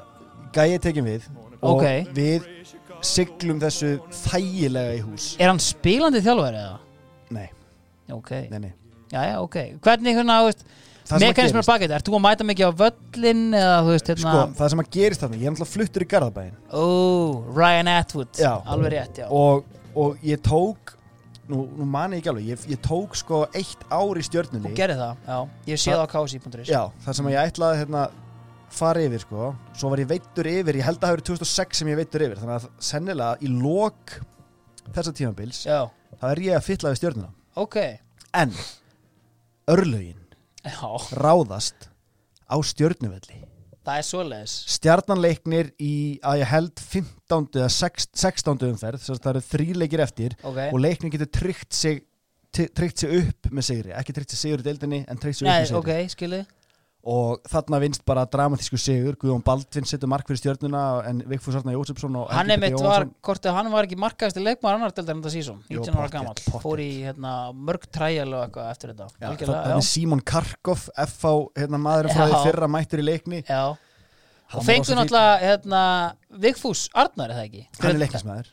gæið tekið við og Ok. við siglum þessu þægilega í hús er hann spilandi þjálfari eða? nei, Ok, nei, nei já, já, ok Hvernig hérna, þú veist, mekanismur bakið Ert þú að mæta mikið á völlin eða, þú veist, hérna? Sko, það sem að gerist þarna ég er náttúrulega fluttur í Garðabæin Ó, Ryan Atwood. Já. Alveg rétt, já. Og, og ég tók nú, nú mani ekki alveg, ég, ég tók sko eitt ár í stjörnunni. Þú gerði það, já. Ég sé það á kási.is Já, það sem að ég ætlaði hérna fara yfir sko, svo var ég veittur yfir ég held að það verið 2006 sem ég veittur yfir. Þannig að sennilega í lok þessa tímabils, Já, þá er ég að fylla við stjörnuna. Ok. En örlögin Já, ráðast á stjörnuvelli. Það er svoleiðis. Stjarnanleiknir í að ég held 15. eða 6 16. umferð þess að það eru þríleikir eftir Ok. og leiknir getur tryggt sig t- tryggt sig upp með sigri, ekki tryggt sig sigur í deildinni en tryggt sig upp Nei, með sigri. ok, skilið og þarna vinst bara dramatísku sigur. Guðjón Baldvin setur mark fyrir stjörnuna en Vigfús Arna Jósefsson Hann er mitt var, hvort hann var ekki markaðasti leikmaður annar deildar en þetta sísón, Jú, 19 ára pottþétt. fór í hérna, mörg træjal og eitthvað eftir þetta. Já, er Simon Karkov FH hérna, maðurinn frá Já. því fyrra mættur í leikni. Já, já. Hann og fengið náttúrulega hérna, Vigfús Arnar er það ekki? Hann er leiknismæður,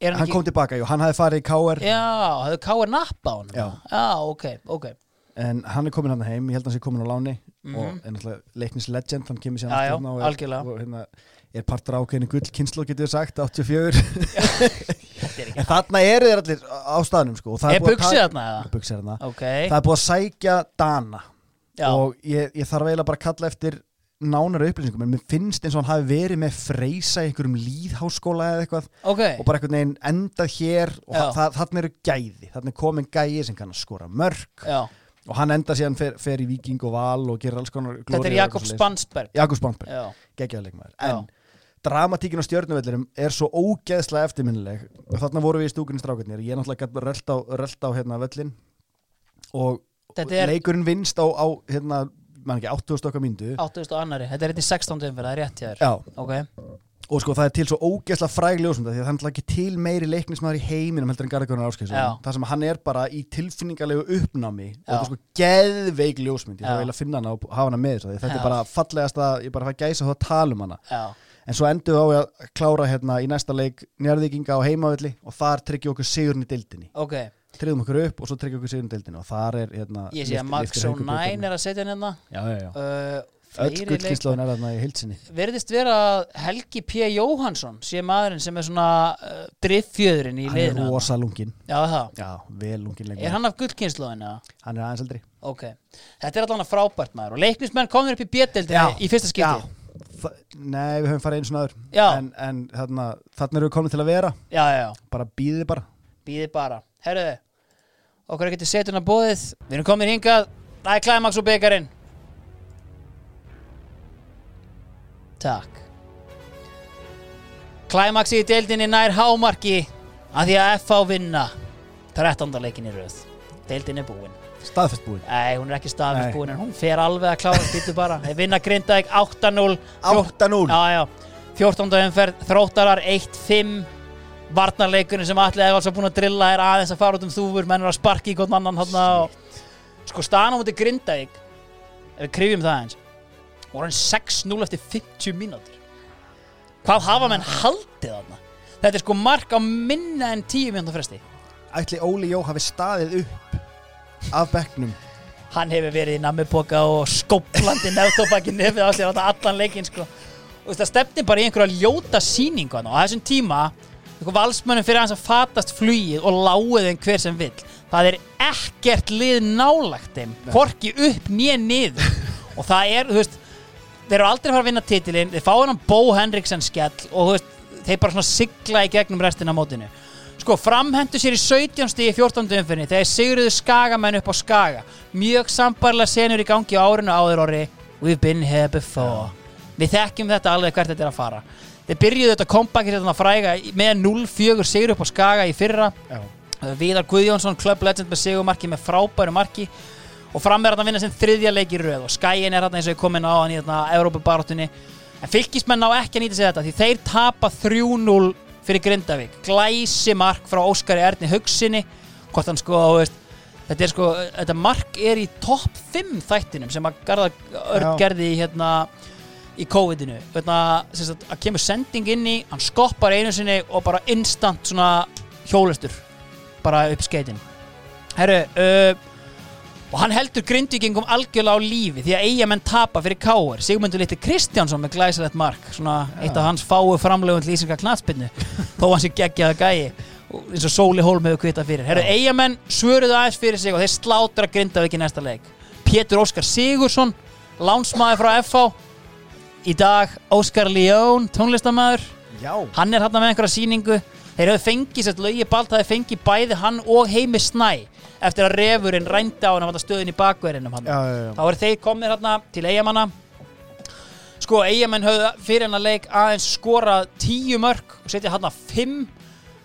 hann, hann kom tilbaka jú, hann hafði farið í KR já, hefur Káir nappa á hann Já. já, ok, ok. En hann er komin hann heim, ég held að hann sé komin á láni Mhm. og er náttúrulega leiknis legend hann kemur sér hérna og, og hérna, er partur ákveðinu gull kynslu getur við sagt, 84 <laughs> en þarna eru þeir allir á staðnum sko, og er buksið þarna buxið þarna. Ok, það er búið að sækja Dana. Já, og ég, ég þarf eiginlega bara að kalla eftir nánara upplýsingum en mér finnst eins og hann hafi verið með freysa í einhverjum líðháskóla eða eitthvað. Ok. Og bara einhvern veginn endað hér og þarna eru gæði, þarna er komin gæði sem kann að skora mörg já. Og hann endað síðan fer, fer í Viking og Val og gerir alls konar þetta glóríur er Jakob. Spansberg. Jakob Spansberg, Já. en dramatíkin á stjörnuvellirum er svo ógeðslega eftirminnileg. Þarna voru við í stúkunni strákarnir. Ég er náttúrulega rölt á, rölt á hérna völlin og Þetta er- leikurinn vinst á, á hérna, mann ekki, 80 okkar mínútu. 8000 annari, þetta er þetta í 16. umferð, það er rétt hjá þér. Já, ok, og sko það er til svo ógeðslega fræg ljósmynda því að það er ekki til meiri leiknismæður í heiminum heldur en Garðarkonar Já. Áskeiðsson það sem hann er bara í tilfinningalegu uppnámi og Já. þetta er sko geðveik ljósmynd ég þarf eiginlega að finna hana og hafa hana með að þetta Já. er bara fallegasta, ég bara fæ gæsa þá að tala um hana. Já, en svo endur við á að klára hérna í næsta leik njörðvíkinga á heimavelli og þar tryggjum okkur sigurinn í deildinni. Ok. Tryggðum okkur upp og svo tryggjum okkur sigurinn í deildinni og þar er hérna ég sé að Max O'Nine er að setja hann hérna. Uh, öll gullkynnslóðin er þarna í heilsinni verðist vera að Helgi P. Jóhansson sé maðurinn sem er svona uh, driffjöðurinn í hann er liðinu. rosa lungin já það, já, vel lungin er hann af gullkynnslóðinu hann er aðeins eldri. Ok, þetta er allavega frábært maður. Og leiknismenn komir upp í bjöldildinni Já. í fyrsta skipti. Þa, nei, við höfum farið einu svona öður Já. en, en þarna, þarna erum við komin til að vera. Já, já, já, bara býðið bara. Býði bara. Herruðu, okkur er getið setjuna bóðið við erum komin hingað, það er klæmaks og byggarinn Takk. Klæmaksi í deildinni nær hámarki að því að FH vinna 13. leikin í röð. Deildin er búin. Staðfest búin. Nei, hún er ekki staðfest Nei. búin en hún fer alveg að klára býtu bara. Þeir vinna Grindavík 8-0 8-0 Já, já. 14. umferð, þróttarar 1-5 Varnarleikurinn sem allir hefur alveg búin að drilla er aðeins að fara út um þúfur. Menn er að sparki í gott annan þarna og sko staðan á múti Grindavík ef við krifjum það eins voru hann 6-0 eftir 50 mínútur. Hvað hafa menn haldið þarna? Þetta er sko mark á minna en 10 mínútur fresti. Ætli Óli Jó hafi staðið upp af bekknum? Hann hefur verið í nammipoka og skóplandi nefntofaki nefið á sér þarna allan leikinn sko. Og það stefni bara í einhverja ljóta sýningu þarna. og á þessum tíma valsmönnum fyrir hans að fatast flugið og láið þeim hver sem vill. Það er ekkert lið nálagt þeim. Hvorki upp nýja niður. Og það er, þú veist þeir eru aldrei að fara að vinna titilinn þeir fá hann Bó Henriksen skell og veist, þeir bara svona sigla í gegnum restina mótinu. Sko, framhendu sér í 17 stíð í 14. umfyrinni þegar sigruðu skagamenn upp á skaga. Mjög sambarlega senur í gangi á árinu áður orri. We've been here before. Við þekkjum þetta alveg hvert þetta er að fara. Þeir byrjuðu þetta kompakir þetta fræga með 0-4 sigur upp á skaga í fyrra. Já. Viðar Guðjónsson, Club Legend með sigumarki með frábæru marki og fram er að vinna sem þriðja leik í röð. Og skæin er hann eins og ég komin á hann í þarna Európa-barátunni en fylgismenn ná ekki að nýta sér þetta því þeir tapa 3-0 fyrir Grindavík. Glæsi mark frá Óskari Erni Hugsinni. Hvort hann sko, veist þetta er sko, þetta mark er í topp 5 þættinum sem að Garðar gerði hérna í COVID-inu. Hérna, að kemur sending inn í hann skoppar einu sinni og bara instant svona hjólustur bara upp skeitin herru uh, og hann heldur grindvíkingum algjörlega á lífi því að eigamenn tapa fyrir káir Sigmundur Litti Kristjánsson með glæsilegt mark svona eitt af hans fáu framlögun til ísinga knatspinnu <laughs> þó hann sé geggjaða gæi. Og eins og Sóli Hólm hefur kvitað fyrir. Herru eigamenn svöruðu aðeins fyrir sig og þeir slátra Grindavík í næsta leik. Pétur Óskar Sigursson lánsmaður frá FH í dag Óskar León tónlistamæður Já. Hann er hann með einhverja sýningu. Þeir hefðu fengið sérst lögi balt hann eftir að refurinn rændi á hann að stöðin í bakverðinum hann. Já, já, þá eru þeir komnir hérna til eigamanna sko eigamenn höfðu fyrir hennar leik aðeins skorað tíu mörg og setja hann að fimm.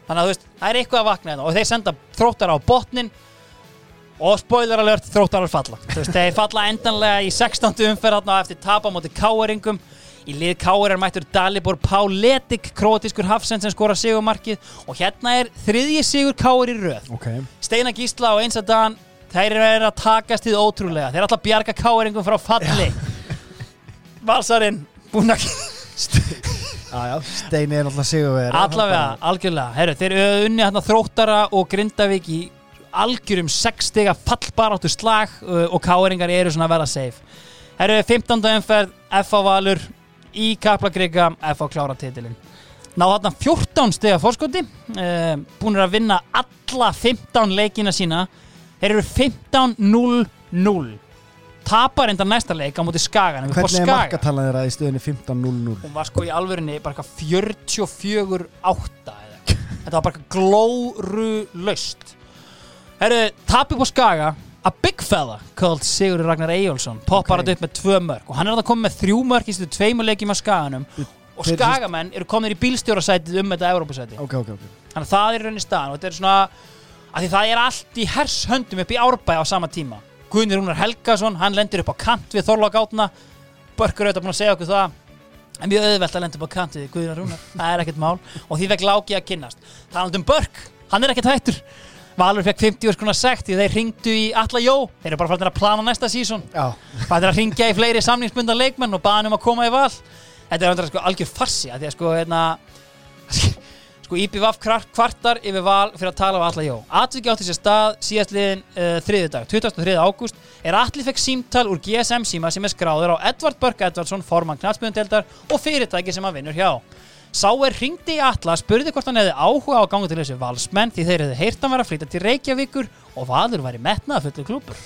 Þannig að þú veist, það er eitthvað að vakna hérna. Og þeir senda þróttar á botnin og spoiler alert, þróttar er falla veist, þeir falla endanlega í 16. umferð eftir tapa móti káeringum í lið káer er mættur Dalibor Páletik krótiskur hafsend sem skora sigumarkið og hérna er þriðji sigur káer í röð. Ok. Steina Gísla og eins að Dan þeir eru að takast því ótrúlega. Þeir er alltaf að bjarga káeringum frá falli. Valsarinn búinn að Steini er náttúrulega sigurvegari. Allavega, algjörlega. Heru, þeir eru unni hérna þróttara og Grindavík í algjörum 6 stiga fallbaráttu slag og káeringar eru svona að vera safe. Herru, 15. umferð FA Valur í Kaplakrika FA klára titilinn. Náðu þarna 14 stiga fórskoti uh, búinir að vinna alla 15 leikina sína. Þeir eru 15-0-0 tapar enda næsta leik á móti Skagan Hvernig er markatalan þeirra í stöðunni 15-0-0? hún var sko í alvörinni bara eitthvað 44 átta eða eitthvað. þetta var bara glóru laust herru, tapir på Skaga a big fella called Sigurður Ragnar Eyjólfsson. Poppar þetta upp með tvö mörg og hann er að koma með þrjú mörg í stöðu tveimur leikjum á Skaganum og Skagamenn eru komin í bílstjórasætið um þetta Evrópusæti. Ok, ok, ok. Þannig að það er í rauninni staðan og þetta er svona að því það er allt í hershöndum upp í árbæ á sama tíma. Guðni Rúnar Helgason, hann lendir upp á kant við Þorlák átna Börkur er auðvitað búin að segja okkur það en mjög auðvelt að lenda upp á kant við Guðni Rúnar. Það er ekkert mál og því vekk lági að kynnast. Talandi um Börk, hann er ekkert hættur Valur fekk 50 skrona sekt því þeir ringdu í Alla Jó, þeir eru bara farin að plana næsta sísón er að ringja í fleiri samningsbundan leikmenn og baða um að koma í val. Þetta er andra sko algjör farsi að því að sko hérna <laughs> sko IPVF kvartar yfir val fyrir að tala um Alla Jó. Atviki átti sér stað síðastliðin uh, þriðjudag 23. ágúst er Alli fekk símtal úr GSM síma sem er skráður á Edvard Börk Edvardsson formann knatsbjöndeldar og fyrirtæki sem hann vinnur hjá Sá er ringdi í Alla, spurði hvort hann hefði áhuga á að ganga til þessu valsmenn því þeir hefði heyrt hann vera að flytja til Reykjavíkur og Valur væri metnaðafullu klúpur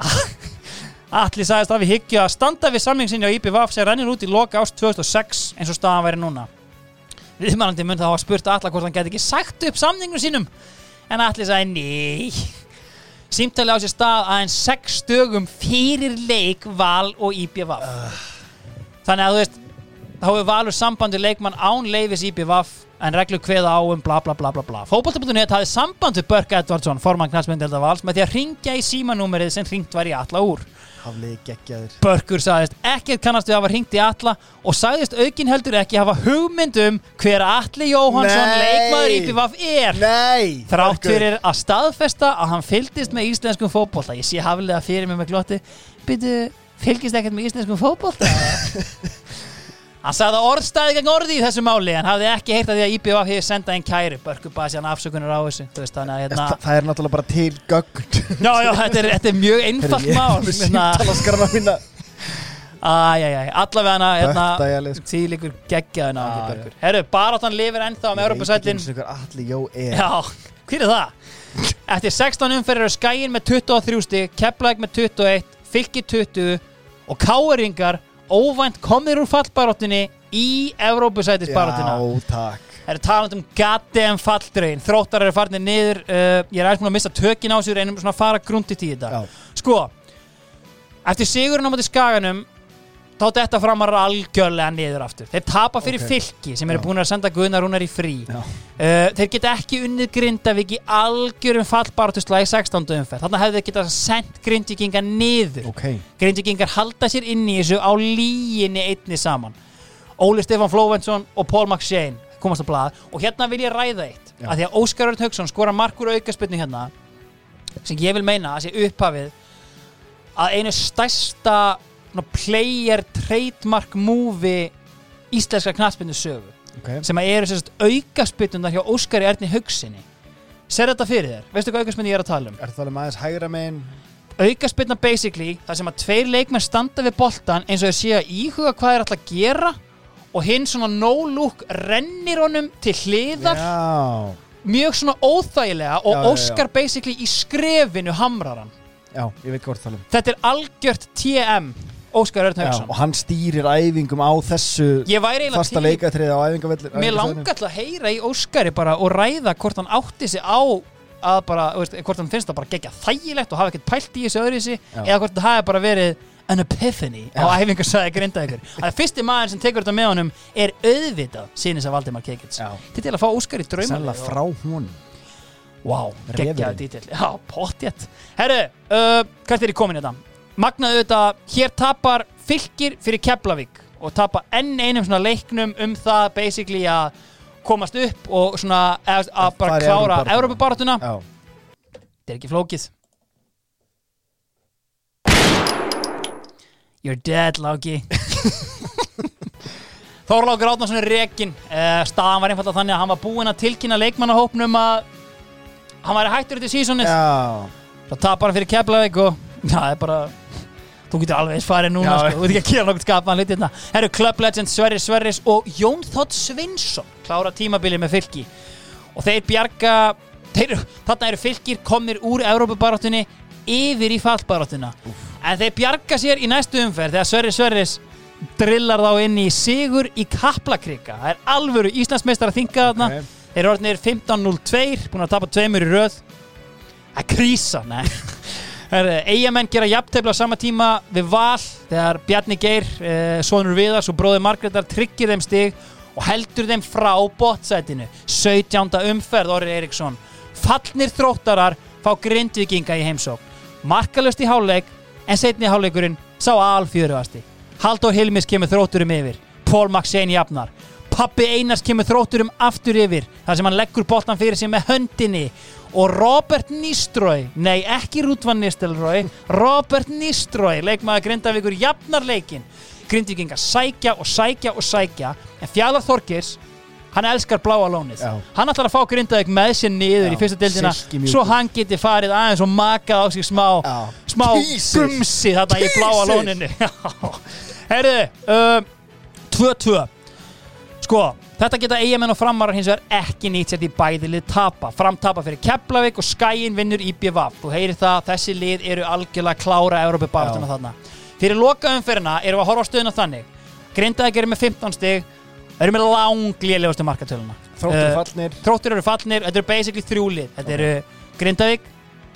<laughs> Atli sagðist að við hyggju að standa við samlingsinni á IPVF sem rennir út í loka ást 2006 eins og staðan væri núna. Viðmælandi mun þá hafa spurt Atla hvort hann geti ekki sagt upp samningnum sínum en Atli sagði nei. Símtali á sér stað aðeins 6 stögum fyrir leik val og IPVF. Þannig að þú veist þá hefur Valur sambandi leikmann án leifis IBVF en reglur kveða á um bla bla bla bla bla. Fótbolta.net hafði samband við Börk Edvardsson formann knallsmyndelda vals með því að ringja í símanúmerið sem ringt var í alla úr. Börkur sagðist ekkert kannast við hafa ringt í alla og sagðist aukin heldur ekki hafa hugmynd um hver Atli Jóhansson Nei. leikmaður IBVF er. Nei! Þrátt fyrir að staðfesta að hann fylgdist með íslenskum fótbolta. Ég sé haflega fyrir mig með glotti. Býtu, fylgist ekkert með íslenskum fótbolta? <laughs> hann sagði að orðstæði gegn orði í þessu máli En hafði ekki heyrt að því að IBF hefði sendað einn kæri sér hann afsökunar á þessu veist að hérna Þa, Það er náttúrulega bara til gögn. <laughs> Já, já, þetta er, þetta er mjög einfalt mál <laughs> Hérna, Símtalaskarna mína. Æjæjæj, allavega hérna, Böktajalið. Því líkur geggjaði ná Já, Börkur. Herru, baráttan lifir ennþá með sinni hver er. Er það? Eftir 16 umferðir eru skæin með 23 stig, Keflæk með 21, Fylki 20 og Káeringar óvænt komnir úr fallbaróttinni í Evrópusætisbaróttina. Já, takk Það eru talandi um goddamn falldrein, þróttar eru farnir niður, uh, ég er aðeins búin að missa tökin á sig, reynum svona að fara grundið í þetta. Sko, eftir sigurinn á móti skaganum þá þetta framar algjörlega niður aftur. Þeir tapa fyrir Ok. fylki sem eru búin að senda Gunnar Rúnar í frí. Uh, þeir geta ekki unnið Grindavík í algjörum fallbaratusla í 16. umferð. Þannig hefðu þeir geta sendt Grindvíkinga niður. Ok. Grindvíkingar halda sér inn í þessu á líginni einni saman. Óli Stefán Flóvensson og Paul McShane komast á blað og hérna vil ég ræða eitt Já. að því að Óskar Örn Hauksson skora markur aukaspilnu hérna sem ég vil meina að sé upphafið að einu stærsta player trademark movie íslenska knattspinnu sögu Ok. sem að eru sérst aukaspilnunar hjá Óskari Erni Haugsinni Ser þetta fyrir þér? Veistu hvað aukaspinnu ég er að tala um? Er það um aðeins hægra megin? Aukaspilna basically þar sem að tveir leikmenn standa við boltan eins og þeir séu að íhuga hvað þeir ætla að gera og hinn svona no look rennir honum til hliðar. Já, mjög svona óþægilega og Já, já. Óskar basically í skrefinu hamrar hann. Já, ég veit hvað það um. Þetta er algjört TM Óskar Örn Já, Hauksson og hann stýrir æfingum á þessu fasta leikatriði á æfingavellir mér langar til að heyra í Óskari bara og ræða hvort hann átti sig á að bara, veist, hvort hann finnst það bara gegja þægilegt og hafa ekkert pælt í þessu öðru Já. eða hvort það hafi bara verið an epiphany á Já. æfingarsæði grinda ykkur <laughs> að fyrsti maður sem tekur þetta með honum er auðvitað sínis af Valdimar Kekits til til að fá Óskar í drauma sennilega frá hún wow, Refurinn. dítill. Já, pottjett. Herru, uh, hvert er ég komin í þetta magnaðu þetta, hér tapar fylgir fyrir Keflavík og tapa enn einum svona leiknum um það basically að komast upp og svona að, að bara í klára Já, þetta er ekki flókið. You're dead, Láki. <laughs> Þorlákur Átnarsson er rekin uh, staðan var einfalda þannig að hann var búinn að tilkynna leikmannahópnum að hann væri hættur til sísonið. Já, það tapar hann fyrir Keflavík og það er bara þú getur alveg eins farið núna Já. sko, þú getur ekki að gera nokkuð skapaðan hluti hérna. Herru Club Legend Sverris Sverris og Jón Þótt Svinsson klára tímabilið með fylki. Og þeir bjarga þeir, þarna eru fylkir komnir úr Evrópubaráttunni yfir í fallbaráttuna. En þeir bjarga sér í næstu umferð þegar Sverris Sverris drillar þá inn í sigur í Kaplakrika. Það er alvöru Íslandsmeistar að þinga þarna. Ok. þeir eru orðinir 15-0-2 búin að tapa tveimur í röð. Að krísa, nei Eyjamenn gera jafntefla sama tíma við Val þegar Bjarni Geir eh, sonur Viðars og bróði Margreðar tryggir þeim stig og heldur þeim frá bottsætinu 17. umferð Orri Eriksson fallnir þróttarar fá grindvikinga í heimsók markalöst í háleik en setni háleikurinn sá alfjöruasti Halldór Hilmis kemur þrótturum yfir. Paul Maxein jafnar Pappi Einars kemur þrótturum aftur yfir þar sem hann leggur boltan fyrir sig með höndinni. Og Robert Nistrói nei ekki Rúdvan Nistelrói Robert Nistrói leikmaður Grindavíkur jafnar leikin Grindvíkingar sækja og sækja og sækja en Fjallar Þorgers hann elskar bláa lónið. Já. hann ætlar að fá Grindavík með sér niður Já, í fyrsta silkimjúkur. svo hann geti farið aðeins og makað á sig smá smá gumsi þarna í bláa lóninu. <laughs> Herðu, uh, 2-2 Sko, þetta geta eigamenn og framarar hins vegar ekki nýtt sér því bæðilið tapa. Fram tapa fyrir Keflavík og Skæin vinnur IBVF Þú heyrir það, þessi lið eru algjörlega að klára Európi baratuna Já. þarna. Fyrir loka umferðina erum við að horfa á stöðuna þannig. Grindaðik eru með 15 stig eru með langlélegustu markatöluna. Þróttur Eh, fallnir. Þróttur eru fallnir, þetta eru basically þrjúlið Þetta eru Grindavík,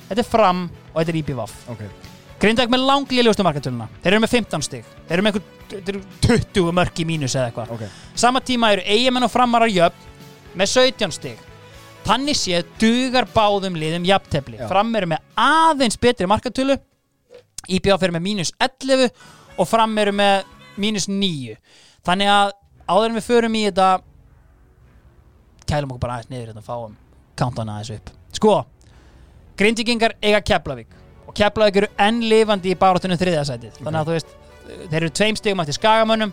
þetta er Fram og þetta er IBVF Ok, Grindavík með langlílustu markatöluna. Þeir eru með 15 stig. Þeir eru með einhver þeir eru 20 mörk í mínus eða eitthvað. Ok. sama tíma eru eigamenn og framarar jöfn með 17 stig. Þannig séð dugar báðum liðum jafntefli. Já. fram eru með aðeins betri markatölu. IPA fyrir með mínus 11 og fram eru með mínus 9 þannig að áður en við förum í þetta kælum okkur bara aðeins niður þetta fáum countana aðeins upp. Sko, grindvikingar eiga Keflavík og Keflavík eru enn lifandi í barátunum þriðasætið þannig að þú veist, þeir eru tveim stigum eftir skagamönnum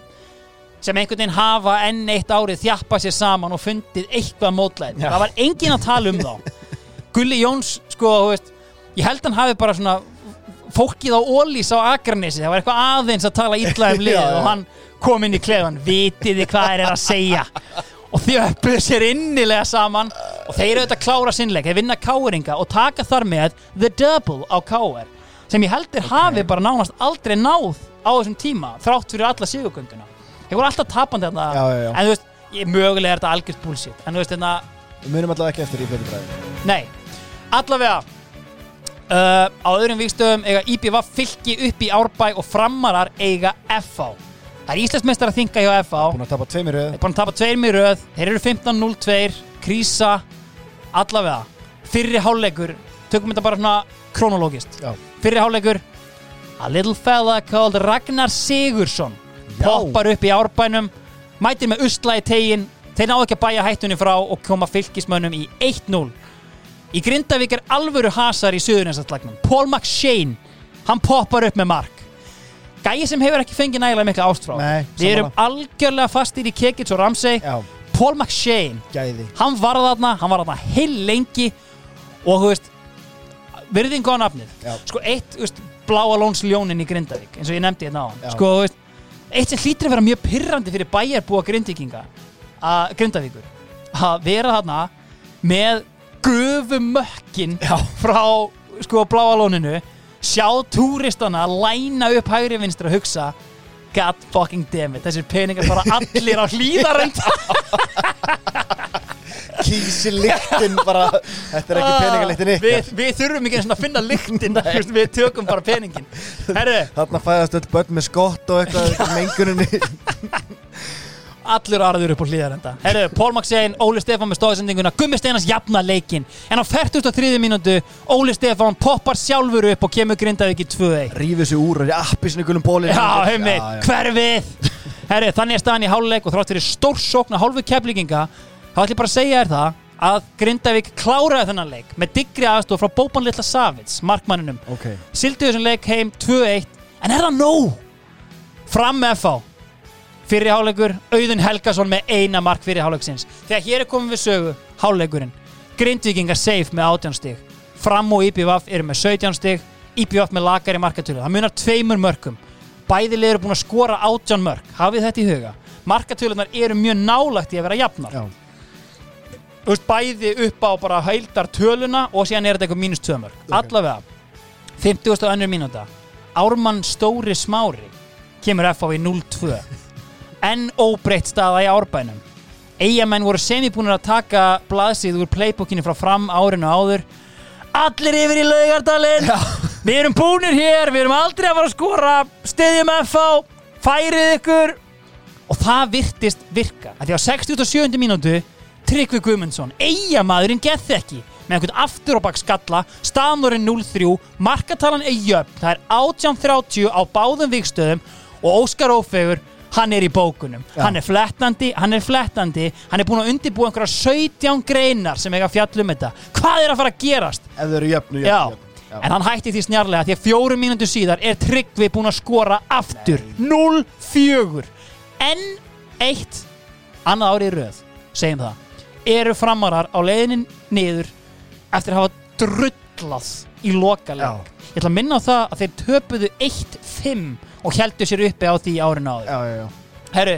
sem einhvern veginn hafa enn eitt árið þjappa sér saman og fundið eitthvað mótlæð það var enginn að tala um þá. Gulli Jóns, sko, þú veist ég held hann hafi bara svona fólkið á Ólís á Akranesi. Það var eitthvað aðeins að tala um liðið <laughs> já. og hann kom inn í klefan vitiði hvað eru að segja og þjöppuðu sér innilega saman. Og þeir eru auðvitað að klára sinnleik þeir vinna káringa og taka þar með the double á káir sem ég heldur hafi bara nánast aldrei náð á þessum tíma þrátt fyrir alla sigurgönguna. Þeir voru alltaf tapandi þarna. Já, já, já. en þú veist, ég, mögulega er þetta algjört bullshit. En þú veist, hérna, Við munum allavega ekki eftir í fyrir bræði nei. Allavega uh, á öðrum vikstöðum eiga IBV fylki upp í Árbæ og framarar eiga FH það er Íslandsmeistar að þinga hjá FH Búin að tapa tveimir röð. Búin að tapa tveir í röð. Þeir eru 15-0-2 Krísa Allavega. Fyrri hálfleikur Tökum þetta bara svona kronológist Já. Fyrri hálfleikur A little fella called Ragnar Sigursson Já. Poppar upp í árbænum Mætir með usla í tegin. Þeir náðu ekki að bæja hættunni frá Og koma fylkismönnum í 1-0 Í Grindavík er alvöru hasar í Suðurnesatlagnum Paul McShane Hann poppar upp með mark Gæi sem hefur ekki fengið nægilega mikla ástfrá Við erum algjörlega fastir í Kekits og Ramsey. Já, Paul McShane gæði. hann var þarna, hann var þarna heil lengi og þú veist virðingu á nafnið. Sko eitt, þú veist, bláa lóns ljónin í Grindavík eins og ég nefndi hérna á Já. sko, þú veist, eitt sem hlýtur að vera mjög pyrrandi fyrir bæjarbúa Grindvíkinga að Grindavíkur að vera þarna með gufumökkin frá sko bláa lóninu sjá túristana læna upp hægri vinstra og hugsa God fucking damn it, þessir peningar fara allir á hlýðarönd <laughs> Kísi lyktin bara Þetta er ekki peningalyktin við, ykkar við þurfum ekki að finna lyktin við tökum bara peningin. Herru, Þarna fæðast öll börn með skott og eitthvað eitthvað menguninni <laughs> allur arður upp á hlýðarenda Herru, Pól Maxein, Óli Stefán með stóðsendinguna Gummi Steinas jafna leikin En á 43. mínútu, Óli Stefán poppar sjálfur upp og kemur Grindavík í 2-1 Rífið sér úr og appisinu gulum bólin Já, heimitt, hverfið Herru, þannig er staðan í háluleik og þrátt fyrir stórsókn að hálfu keflinginga þá ætlum ég bara að segja þér það að Grindavík kláraði þennan leik með digri aðstof frá Bóban Litla Savits, markmanninum. Ok, sildi þessum leik heim 2-1 en er það nóg? Fram með FH fyrir háleikur, Auðun Helgason með eina mark fyrir háleiksins þegar hér er komið við sögu, háleikurinn Grindvíkingar safe með 18 stig. Fram og IPVF eru með 17 stig. IPVF með lakari markatölu, það munar tveimur mörkum. Bæði liður eru búin að skora 18 mörk, hafið þetta í huga? Markatölunar eru mjög nálagt í að vera jafnar. Veist, bæði upp á bara heildar töluna og síðan er þetta eitthvað mínus tvömör allavega 50. önnur mínúta. Ármann Stóri Smári kemur FH í 0-2 enn óbreytt staða í árbænum. Eyjamenn voru semibúinir að taka blaðsið úr playbookinu frá fram árinu áður. Allir yfir í laugardalinn! Við erum búnir hér, við erum aldrei að fara að skora. Stiðjum FH, færið ykkur. Og það virtist virka því á 67. mínútu Tryggvi Guðmundsson, eigamaðurinn gett ekki. Með einhvern aftur og bakk skalla staðnurinn 0-3, markatalan er jöfn, það er 18-30 á báðum vikstöðum og Óskar Ófegur hann er í bókunum, Já. hann er flettandi hann er flettandi, hann er búin að undirbúa einhverja 17 greinar sem eiga fjallum þetta. Hvað er að fara að gerast? ef þau eru jöfnu, Já, jöfnu, jöfnu. en hann hætti því snjarlega því að fjórum mínútur síðar er Tryggvi búin að skora aftur. 0-4 enn eitt annað árið í röð, segjum það. Eru framarar á leiðinin niður eftir að hafa drullað í lokaleg ég ætla að minna á það að þeir töpuðu 1-5 og heldur sér uppi á því árinu áður Herru,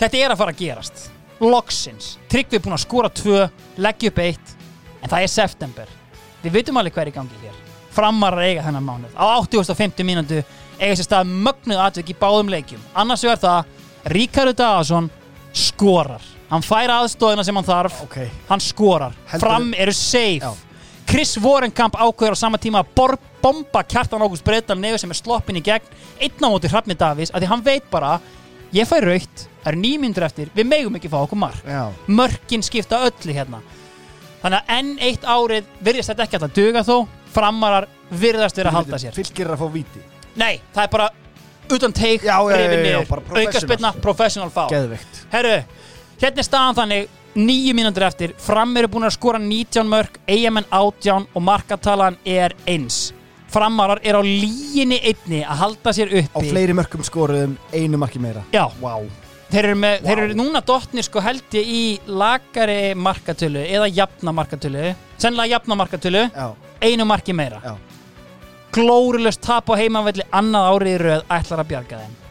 þetta er að fara að gerast. Loksins, Tryggvi er búin að skora tvö leggja upp eitt en það er september. Við veitum alveg hvað er í gangi hér. Framarar eiga þennan mánuð. Á 8050 mínútu eiga sér stað mögnuð atvik í báðum leikjum. Annars vegar það, Ríkardur Dagason skorar, hann fær aðstóðina sem hann þarf. Ok. Hann skorar, Heldur- fram eru safe. Já. Chris Vorenkamp ákveður á sama tíma að bor, bomba kjartan Ágúst Breital nefið sem er sloppin í gegn einn á móti Hrafni Davís að því hann veit bara ég fæ raukt, það eru nýmyndur eftir við megum ekki fá okkur mark. Já, mörkin skipta öllu hérna. Þannig að enn eitt árið virðist þetta ekki það duga þó framarar virðast vera að halda sér. Fylgir er að fá víti. Nei, það er bara utan teik, Já, já, já, já, bara professional. aukaspilna professional fá Geðveikt. Herru, hérna er staðan þannig nýju mínútur eftir, fram eru búin að skora 19 mörg, eigamenn 18 og markatalan er eins. Framarar er á líginni einni að halda sér Á uppi fleiri mörkum skoruðum einu marki meira. Já, Vá. Þeir eru, með, þeir eru núna dottnir sko held ég í lagari markatölu eða jafna markatölu. Sennilega jafna markatölu, Já, einu marki meira. Já. Glórulöst tap á heimavelli annað árið röð ætlar að bjarga þeim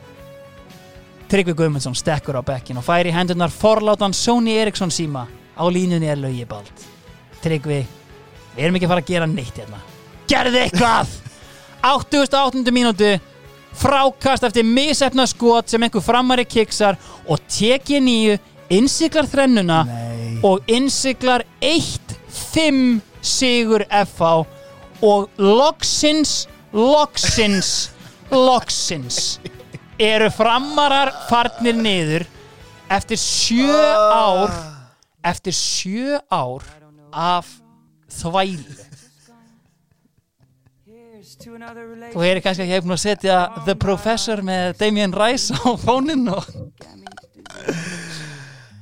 Tryggvi Guðmundsson stekkur á bekkin og fær í hendurnar forlátan Sony Eriksson síma. Á línunni er laugi bald Tryggvi, við erum ekki að fara að gera neitt hérna. Gerði eitthvað! <laughs> 88. mínútu frákast eftir misefna skot sem einhver framari kiksar og tekið nýju innsiklar þrennuna Nei. og innsiklar 1-5 sigur FH og loksins, loksins, loksins <laughs> eru framarar farnir niður eftir sjö ár eftir sjö ár af þvælu Þú heyrir kannski að ég hef búin að setja The Professor með Damien Rice á fóninn og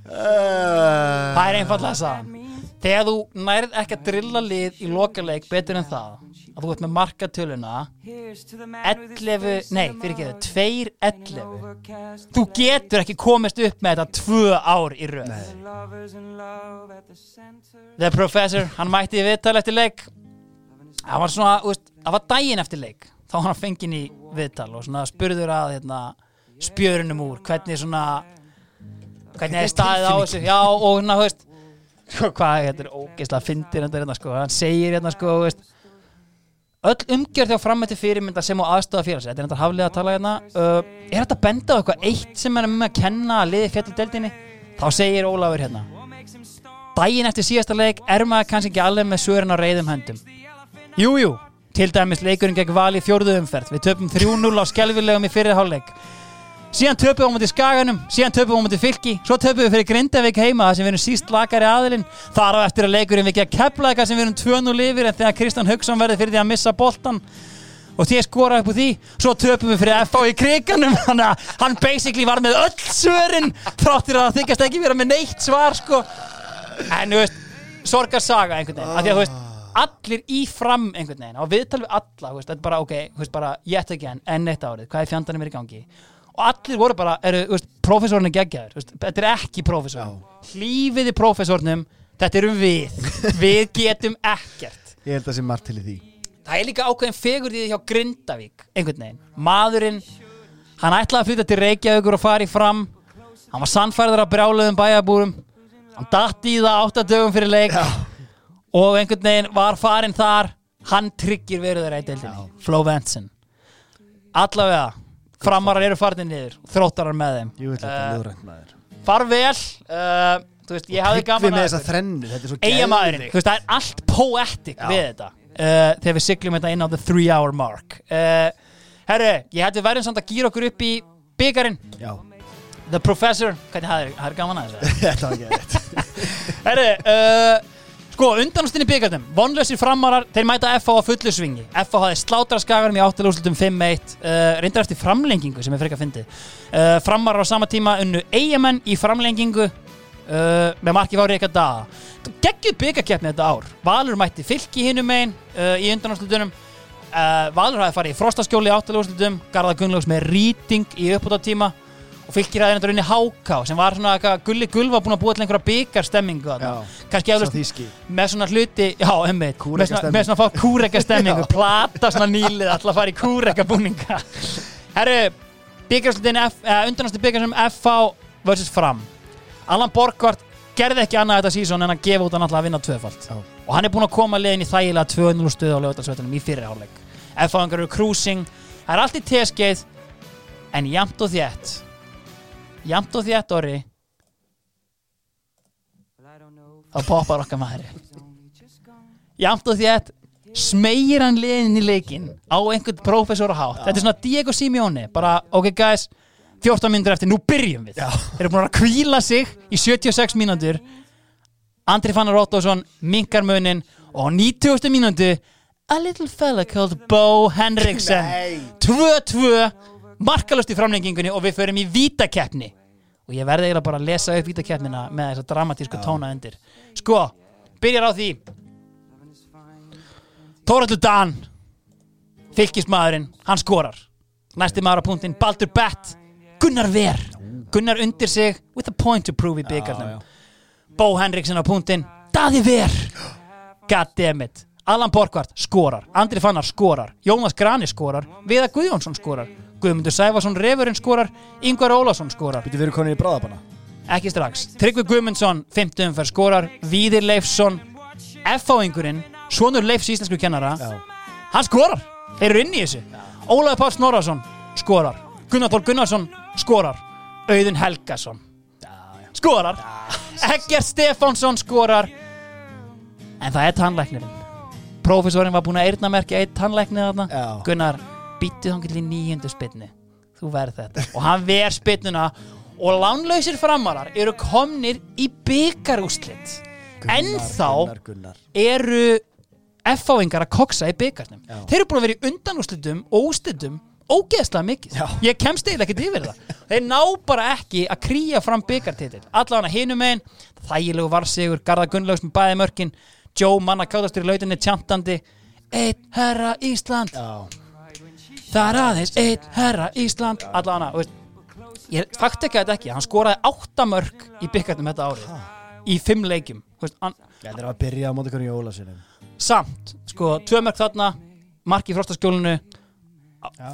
það er einfallega saðan þegar þú nærð ekki að drilla lið í lokaleik betur en það að þú ert með markatöluna 11, nei fyrir ekki það 2-11 þú getur ekki komist upp með þetta tvö ár í röð. The Professor, hann mætti í viðtal eftir leik. Það var svona, veist, það var daginn eftir leik. Þá var hann fenginn í viðtal og svona spurður að hérna, spjörunum úr hvernig svona hvernig er staðið á þessu? já og hérna, þú veist sko, <laughs> hvað, þetta er ógeðslega fyndir hérna, hérna, sko, hann segir hérna, sko, þú veist öll umgjörð þjá frammetti fyrirmynda sem á aðstofa sig, þetta er þetta haflega að tala hérna. Uh, er þetta benda á eitthvað eitt sem er með að kenna að liði fjalludeldinni þá segir Ólafur hérna. Daginn eftir síðasta leik er maður kannski ekki alveg með svörin á reyðum höndum. Jújú, jú, til dæmis leikurinn gegn vali fjórðu umferð. Við töpum 3-0 á skelfilegum í fyrir hálfleik Síðan töpum við á mútið skaganum Síðan töpum við á mútið fylki Svo töpum við fyrir Grindavík heima sem við erum síst lakari aðilinn. Þar á eftir að leikurinn við gegn kepplaðika sem við erum 2-0 yfir En þegar Kristján Hauksson verði fyrir því að missa boltan Og því að skora upp úr því Svo töpum við fyrir FH í kriganum <laughs> Þannig að hann basically var með öll svörin Þráttir að það þykast ekki vera með neitt svar sko. En þú veist, sorgarsaga einhvern veginn Af því að þú veist, allir í fram einhvern veginn og viðtal við alla, þú veist, þetta er bara ok þú veist, bara, yet again, enn eitt árið hvað er fjandarnir verið í gangi og allir voru bara, eru, prófessorinn er veist, þetta er ekki prófessor. Hlífiði prófessornum, þetta erum við. Við getum ekkert. Ég held að sé margt til í því. Það er líka ákveðin fegur því hjá Grindavík einhvern veginn, maðurinn hann ætlaði að flytja til Reykjavíkur og fara í fram. Hann var sannfærður af brjáluðum bæjabúrum hann datti í það áttadögum fyrir leik. Og einhvern veginn var farin þar. Hann tryggir verður í deildinni. Flo Venson allavega, framarar eru farinir niður þróttarar með þeim. Jú, þetta er Eh, ljóðrænt maður. far vel uh, þú veist, ég hafði Tryggvi gaman að þetta er þú veist, það er allt poetic við þetta uh, þegar við siglum þetta inn á the three hour mark. Uh, herru, ég hætti verðin samt að gýra okkur upp í byggarinn Já, The Professor, hvernig það er, gaman að þessu. <laughs> Þetta var ekki rétt herru, sko, undanústinni byggarnum vonlausir framarar, þeir mæta FH á fullu svingi. FH hafði slátra skaganum í áttalúslutum 5-1, uh, reyndar eftir framlengingu sem er frekar fyndið. Uh, framarar á sama tíma unnu eigamenn í framlengingu uh, með marki fári eitthvað daga geggjuð byggarkeppni þetta ár. Valur mætti fylki hinum megin uh, í undanúslutunum uh, Valur hafði farið í frostaskjóli í áttalúslutum Garðar Gunnlaugs með rýting í uppbútatíma og fylgir aðeins unni Háká sem var svona eitthvað gulli gulva búin að búa til einhverja byggarstemmingu kannski þýski. með svona hluti, já, emmitt með svona, svona fá kúreka stemmingu <laughs> plata svona nýlið, alltaf að fara í kúreka búninga herru byggarslutin, uh, undanasti byggarslutin FH vs. Fram. Allan Borgvart gerði ekki annað þetta sísón en að gefa út hann alltaf að vinna tvöfald Já. og hann er búin að koma liðin í þægilega 2-0 stöð á lögutarsveitunum í fyrirháleik FH engar eru cruising. Það er allt í teskeið en jamt og þétt jamt og þétt orri. Þá poppar okkar maður. Jamt og þétt smegir hann liðin í leikin á einhvern prófessor og hátt þetta er svona Diego Simeone bara, ok guys 14 minnur eftir, nú byrjum við. Þeir eru búin að kvíla sig í 76 mínútur. Andri Fannar Ottosson minkar munin og á 90. mínútu a little fella called Bo Henriksen. 2-2 markalust í framlengingunni og við förum í vítakeppni og ég verði eiginlega bara að lesa upp vítakeppnina með þessa dramatísku tóna undir. Sko, byrjar á því. Þóraldur Dan fylgismadurinn, hann skorar. Næsti maður á punktinn, Baldur Bett Gunnar Ver. Gunnar undir sig with a point to prove í byggarnum Bó Henriksen á punktinn Daði Ver. <gasps> Goddammit Allan Borgvart skorar, Andri Fannar skorar Jónas Grani skorar, Viða Guðjónsson skorar Guðmundur Sæfarsson Refurinn skorar Yngvar Ólafsson skorar. Býttu erum konið í bráðabanna ekki strax. Tryggvi Guðmundsson, 50 umferð skorar. Víðir Leifsson, F-áingurinn Svonur Leifs íslensku kennara. Já. hann skorar, þeir eru inn í þessu. Ólaður Páll Snorarsson skorar. Gunnar Þór Gunnarsson skorar. Auðun Helgason skorar. Egger Stefánsson skorar. En það er tannlæknirinn Prófessorinn var búin að eyrnamerkja eitt tannlæknir þarna. Já. Gunnar, býttu þá til í nýjundu spynni þú verð þetta. Og hann ver spynnuna og lánlausir framarar eru komnir í byggarúslit ennþá Gunnar, Gunnar. eru F-áingar að koksa í byggarnum Já. þeir eru búin að vera í undanúslitum og úslitum ógeðslega mikið. Já. ég kemst eiginlega ekkert yfir það. Þeir ná bara ekki að krýja fram byggartitil allavega hinum megin þægilegu varsigur, Garða Gunnlaugs með bæði mörkin Joe manna káttastur í lautinni tjantandi Eitt herra Ísland. Það er aðeins eitt herra Ísland. Allana, veist Ég fakt ekki að þetta ekki, hann skoraði átta mörg í byggarnum þetta árið í fimm leikjum. Þetta er að byrja á móti konið í Ólasinum samt, sko, tvö mörg þarna mark í frostaskjólinu.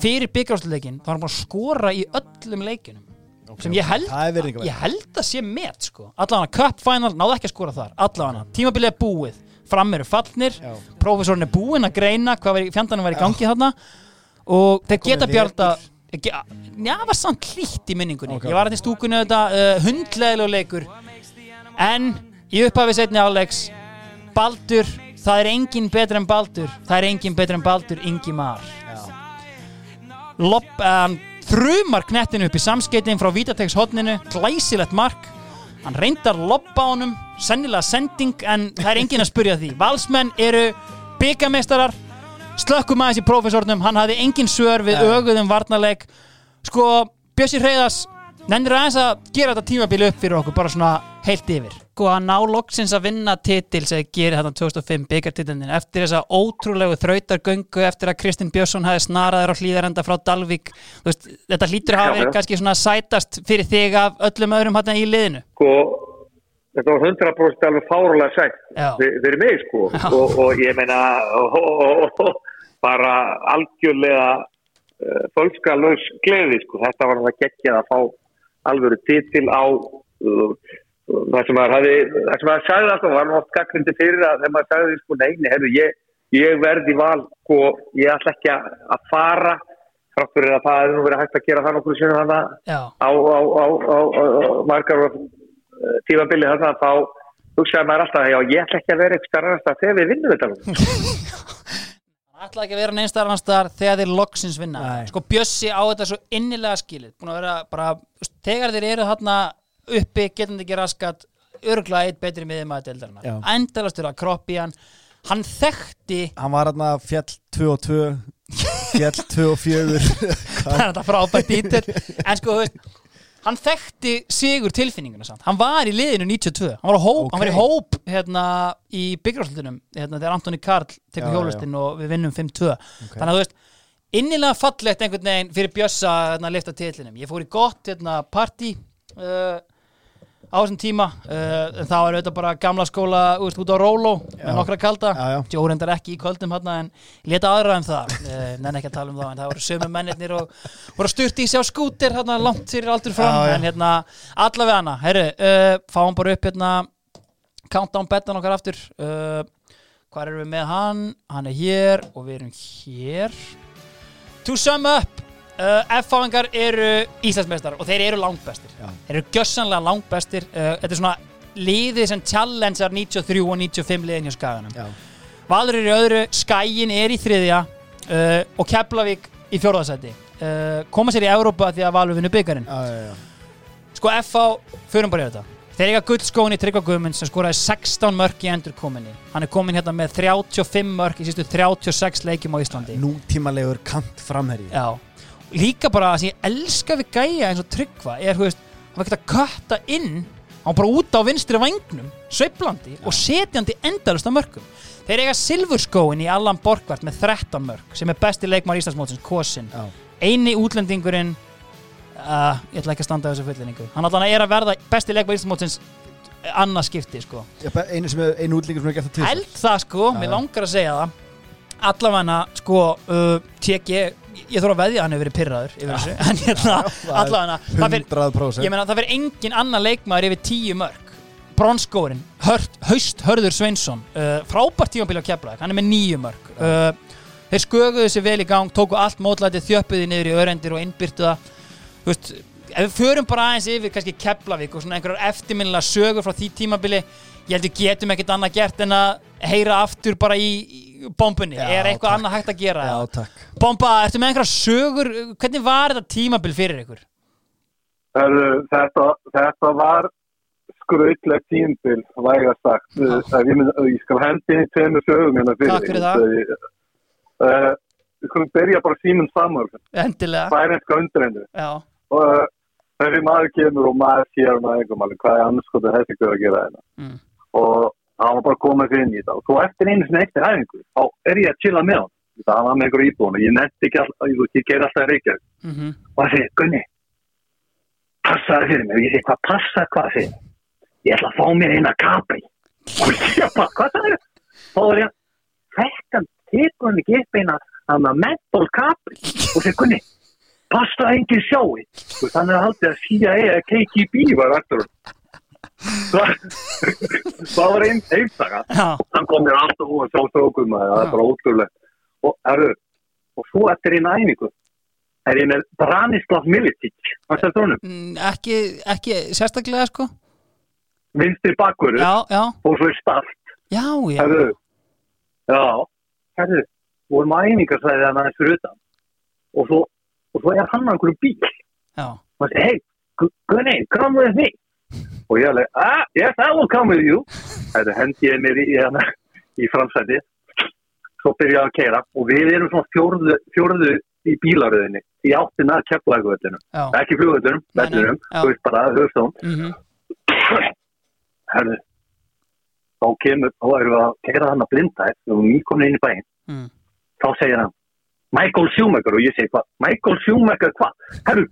Fyrir byggarúsleikin þá var hann búin að skora í öllum leikinum sem ég held, Það ég held að sé met sko. allavega cup final, náðu ekki að skora þar. Allavega, tímabilið er búið fram eru fallnir, Já. prófessorinn er búinn að greina hvað fjandanum var í gangi þarna. Og þeir geta vetur. bjarta já, það var samt hlýtt í minningunni. Ok. ég var þetta í stúkunni þetta uh, hundleðilegu leikur. En í upphafi setni áleiks Baldur, það er engin betur en Baldur. Það er engin betur en Baldur Ingimar. Lopp, um, þrumar knettinu upp í samskeitin frá Vítategs hodninu, glæsilegt mark hann reyndar loppa honum sennilega sending en það er engin að spyrja því Valsmenn eru byggameistarar slökkum aðeins í prófessornum hann hafði engin svör við Nei. öguðum varnarleik sko, Bjössi Hreiðas nennir aðeins að gera þetta tímabili upp fyrir okkur bara svona heilt yfir? Sko að ná loksins að vinna titil sem gerir þetta 2005 byggartitilin eftir þessa ótrúlegu þrautargöngu eftir að Kristinn Björnsson hafi snaraður á hlýðarenda frá Dalvík. Þú veist, þetta hlýtur Já, verið kannski svona sætast fyrir þig af öllum öðrum hann í liðinu? Sko, þetta var 100% alveg fárulega sætt fyrir mig sko. Og, og ég meina og, og, bara algjörlega uh, fölskalös gleði sko, þetta var það geggjað að fá alvöru titil á uh, það sem maður hafi það sem maður sagði alltaf, var nú oft gaggrindi fyrir að þegar maður sagði sko, neini, herru, ég, ég verði val, sko, ég ætla ekki að að fara frátt fyrir að það er nú verið hægt að gera það nokkur sinni þannig að á, á, á, á, margar uh, tímabili þarna þá hugsaði maður alltaf já ég ætla ekki að vera eitthvað starfast þegar við vinnum þetta <laughs> ætlaði ekki að vera neins þar annars þar þegar þeir loksins vinna. Nei. sko Bjössi á þetta svo innilega skilið búin að vera bara, þegar þeir eru þarna uppi, getandi ekki raskat örgla eitt betri miðið maður Já. deildarinnar endalastur að kroppi hann hann þekkti Hann var hérna fjall 2 og 2 Fjall 2 og 4 <laughs> það er þetta frábært ítil en sko, þú veist hann þekkti sigur tilfinninguna samt. Hann var í liðinu 92 hann var, hóp, hann var í hóp hérna, í byggjárslundunum hérna, þegar Antoni Karl tekur hjólustinn og við vinnum 5-2 þannig að þú veist innilega fallegt einhvern veginn fyrir Bjössa hérna, að lifta titlinum ég fór í gott hérna, partí uh, á þessum tíma uh, en það var auðvitað bara gamla skóla úst, út á Róló með nokkra kalda. Já, já. Jó reyndar ekki í kvöldum hérna en leta aðra um það. Uh, nenn ekki að tala um það en það voru sömu mennirnir og voru að sturti í sig á skútir hérna langt fyrir aldur fram. Já, já. en hérna allavega hana herru, uh, fáum bara upp hérna countdown betan okkar aftur. Hvað erum við með hann? Hann er hér og við erum hér. To sum up uh, F-fáingar eru Íslandsmeistar og þeir eru langbestir. Já. þeir eru gjössanlega langbestir. Uh, þetta er svona liðið sem challengear 93 og 95 liðin hjá skaganum. Valur er í öðru, Skæin er í þriðja uh, og Keflavík í fjórðasæti. Uh, koma sér í Evrópa því að Valur já, já. sko FH, förum bara í þetta. Þeir eiga gullskóin í Tryggva Guðmunds sem skoraði 16 mörk í endur kominni hann er komin hérna með 35 mörk í sístu 36 leikjum á Íslandi. Nútímalegur kant framherji. Já, líka bara það sem ég elska við gæja eins og Tryggva er, þú veist, hann var ekki að kötta inn hann bara út á vinstri vangnum sveiflandi og setjandi endalust af mörkum. Þeir eiga silfurskóin í Allan Borgvart með 13 mörk sem er besti leikmar Íslandsmótsins, Kosin Já. eini útlendingurinn uh, ég ætla ekki að standa á þessu fullinningu hann allan er að verða besti leikmar Íslandsmótsins annað skipti sko. Einu er, einu útlíkur sem er gert það til held það sko, Já, mér langar að segja það. Allavega sko uh, tek ég, ég þarf að veðja að hann hefur verið pyrraður yfir þessu, en hérna allavega, það fyrir 100% ég meina það fyrir engin annar leikmaður yfir tíu mörg bronskórin, Haust Hörður Sveinsson uh, frábært tímabili á Keflavík, hann er með nýju mörg uh, þeir sköguðu sér vel í gang tóku allt mótlætið, þjöppuði niður í örendir og innbyrtu það. Þú veist, ef við förum bara aðeins yfir kannski Keflavík og svona einhverjar eftirminnilega sögur frá því tímabili ég held við getum ekkert annað gert en að heyra aftur bara í, í bombunni, Já, er eitthvað takk. annað hægt að gera Já, takk Bomba, ertu með einhverjar sögur hvernig var þetta tímabil fyrir ykkur? Þetta, þetta var skrautlegt tímbil, vægast sagt. Uh, ég, ég skal hendi tveimur sögum hérna fyrir. Takk fyrir það. það. Uh, við skulum byrja bara símum saman, Endilega, færinska undrendu. já, Og uh, þessi maður kemur og maður sér maður einhverjum alveg hvað er annars sko þessi guð að gera hérna. Mm. Og hann var bara að koma sér inn í þetta. Og svo eftir einu sinni eftir hæfingu, þá er ég að chilla með hann. Það var með einhverju íbúin og ég nefndi ekki alltaf, ég, ég ger alltaf reykja. mhm. Og það segir, Gunni passaði fyrir mig. Og ég segi, hvað passa, hvað? Segir ég ætla að fá mér eina kapri og ég bara, hvað það er þá er ég, þetta tekur hann ekki upp eina mental kapri og segir, Gunni passa að enginn sjáu og þannig að haldið að CIA eða KGB var eftir það <laughs> það var einn einstaka Já, hann kom mér alltaf úr að sjá strókum það. Er bara ótrúlega og, herru, og svo eftir eina æfingu er ég með Branislav Militic hann stæði trónum, mm, ekki, ekki sérstaklega sko. Vinstri já, og svo er start. Já, já. Herru, já herru, vorum að æfingarsæði hann aðeins fyrir utan. Og svo, og svo er hann á einhverju bíl. Já, og hann segir, hey, Gunni, come with me og ég alveg, ah, yes, I will come with you. Þetta hendi ég mér í, í, í framsæti svo byrja ég að keira og við erum svona fjórðu, fjórðu í bílaröðinni í áttina já. Ekki nei, vellinum þú veist bara, höfstón mhm, herðu þá kemur, þá erum við að keira hann að blindæð og við erum nýkomin inn í bæinn. Mm. þá segir hann Michael Schumacher. Og ég segi hvað, Michael Schumacher hvað, herru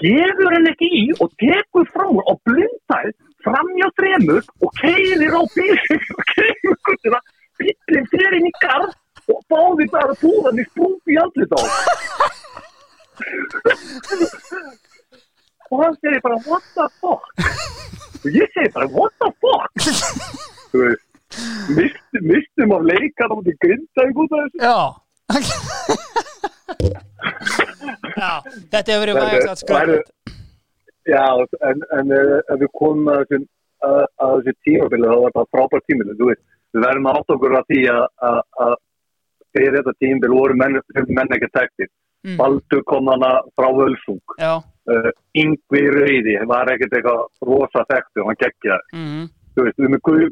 gefur hann ekki í og tekur frá og blindæð framjá þremur og keirir á bílinn og <laughs> keirir guttina bílinn fyrir inn í garð og báði bara búðan í sprungi í andlit á honum. og hann segir bara what the fuck? Og ég segi bara what the fuck? Þú veist Mist, mistum af leikar út í grinda út af þessu. Já <laughs> Já, þetta hefur verið vægast að skrönd Já, en, en eh, ef við komum að þessu, þessu tímabili þá var það frábært tímabili, þú veist, við verðum að átt okkur að því að, fyrir þetta tímabili voru menn, menn ekki tektir. Mm. Baldur kom hana frá Völsung, Já, uh, Yngvi Rauði var ekkert eitthvað rosa þekktu, hann geggja, mhm, þú veist, við erum með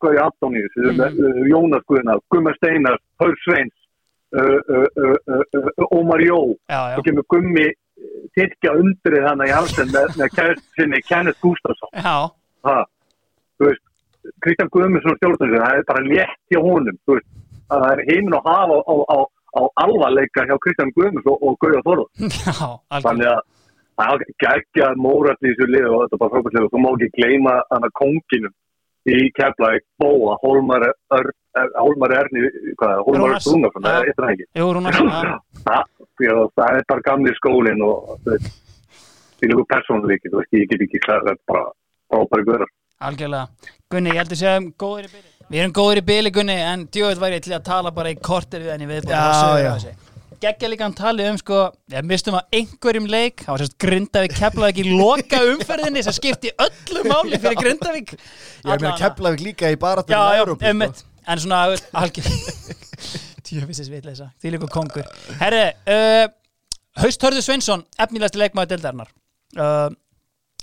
Gauja Antoníus, við erum með uh, Jónas Guðnar, Gummar Steinar, Hör Sveins, Ómar Jó, þá kemur gummi tyrkja undrið hana í halsen með, með kært sinni Kenneth Gustafsson. Ha, þú veist Kristján Guðmundsson stjórnum það er bara létt hjá honum þú veist, að það er heimin og hafa á, á, á, alvarleika hjá Kristján Guðmunds og, og Gauja Þorður <laughs> þannig að það er geggja mórat í þessu lið og þetta er bara og þú má ekki gleyma hana konginum í Keflæk Bóa, Hólmar er, er, Hólmar Erni hvað, er, Hólmar Rúnars. Rúnarsson, Já. það er já það, já, það er bara gamli skólinn og veist, því líka veist, ég get ekki sagt þetta bara frábæri guðar. Algjörlega. Gunni, ég held að séum góðir í bili. Við erum góðir í bili, Gunni, en djóðið væri til að tala bara í kortir við henni við. Já, já. Gekkja líka hann talið um, sko, við mistum að einhverjum leik, það var sérst Grindavík Keflavík í loka umferðinni sem skipti öllu máli fyrir Grindavík. Ég er meina Keflavík líka í bara til Já, já, Európu, einmitt. en svona algjör <laughs> tjöfisins vitleisa, því líka kongur. Herri, uh, Hausthörður Sveinsson efnilegasti leikmaður deildarinnar. Uh,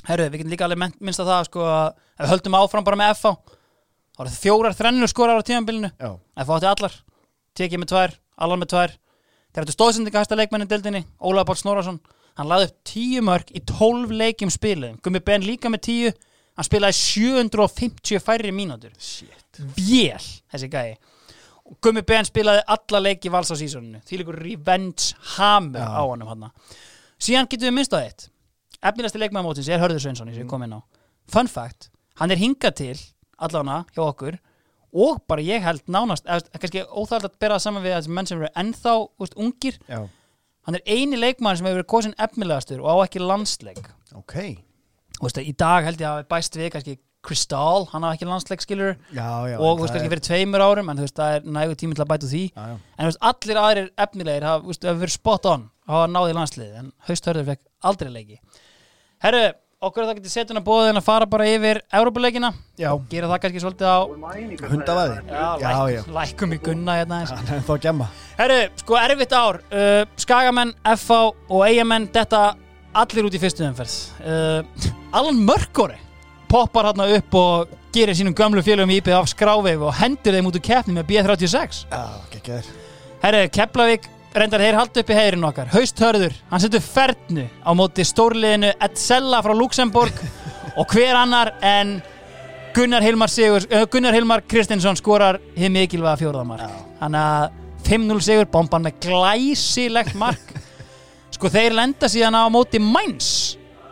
herri, við getum líka alveg minnst að það sko að við höldum áfram bara með FH þá eru fjórar þrennur skorar á tímanbylinu Já, FH átti allar, tekið með tvær allar með tvær, þeir ættu stóðsendinga hæsta leikmannin deildinni, Ólaður Páll Snorarsson hann laði upp tíu mörg í 12 leikjum spiluðum, Gummi Ben líka með tíu. Hann spilaði 750 færri mínútur. Shit. Vél, þessi gæi. Og Gummi Ben spilaði alla leiki vals á sísoninu, því líkur revenge hammer Já. á honum hann síðan getum við minnst á eitt. Efnilegasti leikmaður mótins er Hörður Sveinsson sem ég kom inn á. Fun fact, hann er hingað til allána hjá okkur og bara ég held nánast eða, kannski óþægt að bera það saman við menn sem eru ennþá úst, ungir, Já, hann er eini leikmaður sem hefur verið kosin efnilegastur og á ekki landsleik. Ok. Þú veist, í dag held ég að bæst við kannski Kristal, hann hafa ekki landsleik skilur Já, já og þú veist, kannski fyrir tveimur árum en þú veist, það er nægu tími til að bæta því. Já, já. En þú veist, allir aðrir efnilegir hafa, verið spot on hafa náði landslið en hausthörður fekk aldrei leiki. Herru, okkur er það getið setjun að bóða en að fara bara yfir Európuleikina, Já, gera það kannski svolítið á hundavæði já, já, læk, já. lækum í gunna hérna að gemma. Herru, sko erfitt ár. Uh, Skagamenn, FH og Eyjamenn þetta allir út í fyrstu umferð. Uh, Alan Mörkóri poppar hérna upp og gerir sínum gömlu félögum í IPF skráveif og hendur þeim út úr keppni með B36 Já, geggjaður. Herru, Keflavík reyndar þeir halda upp í heirin okkar. Hausthörður, hann setur fernu á móti stórliðinu Etzella frá Luxemburg <laughs> og hver annar en Gunnar Hilmar, Sigur, uh, Gunnar Hilmar Kristinsson skorar hið mikilvæga fjóraðamark þannig að 5-0 sigur bomban með glæsilegt mark. Sko þeir lenda síðan á móti Mainz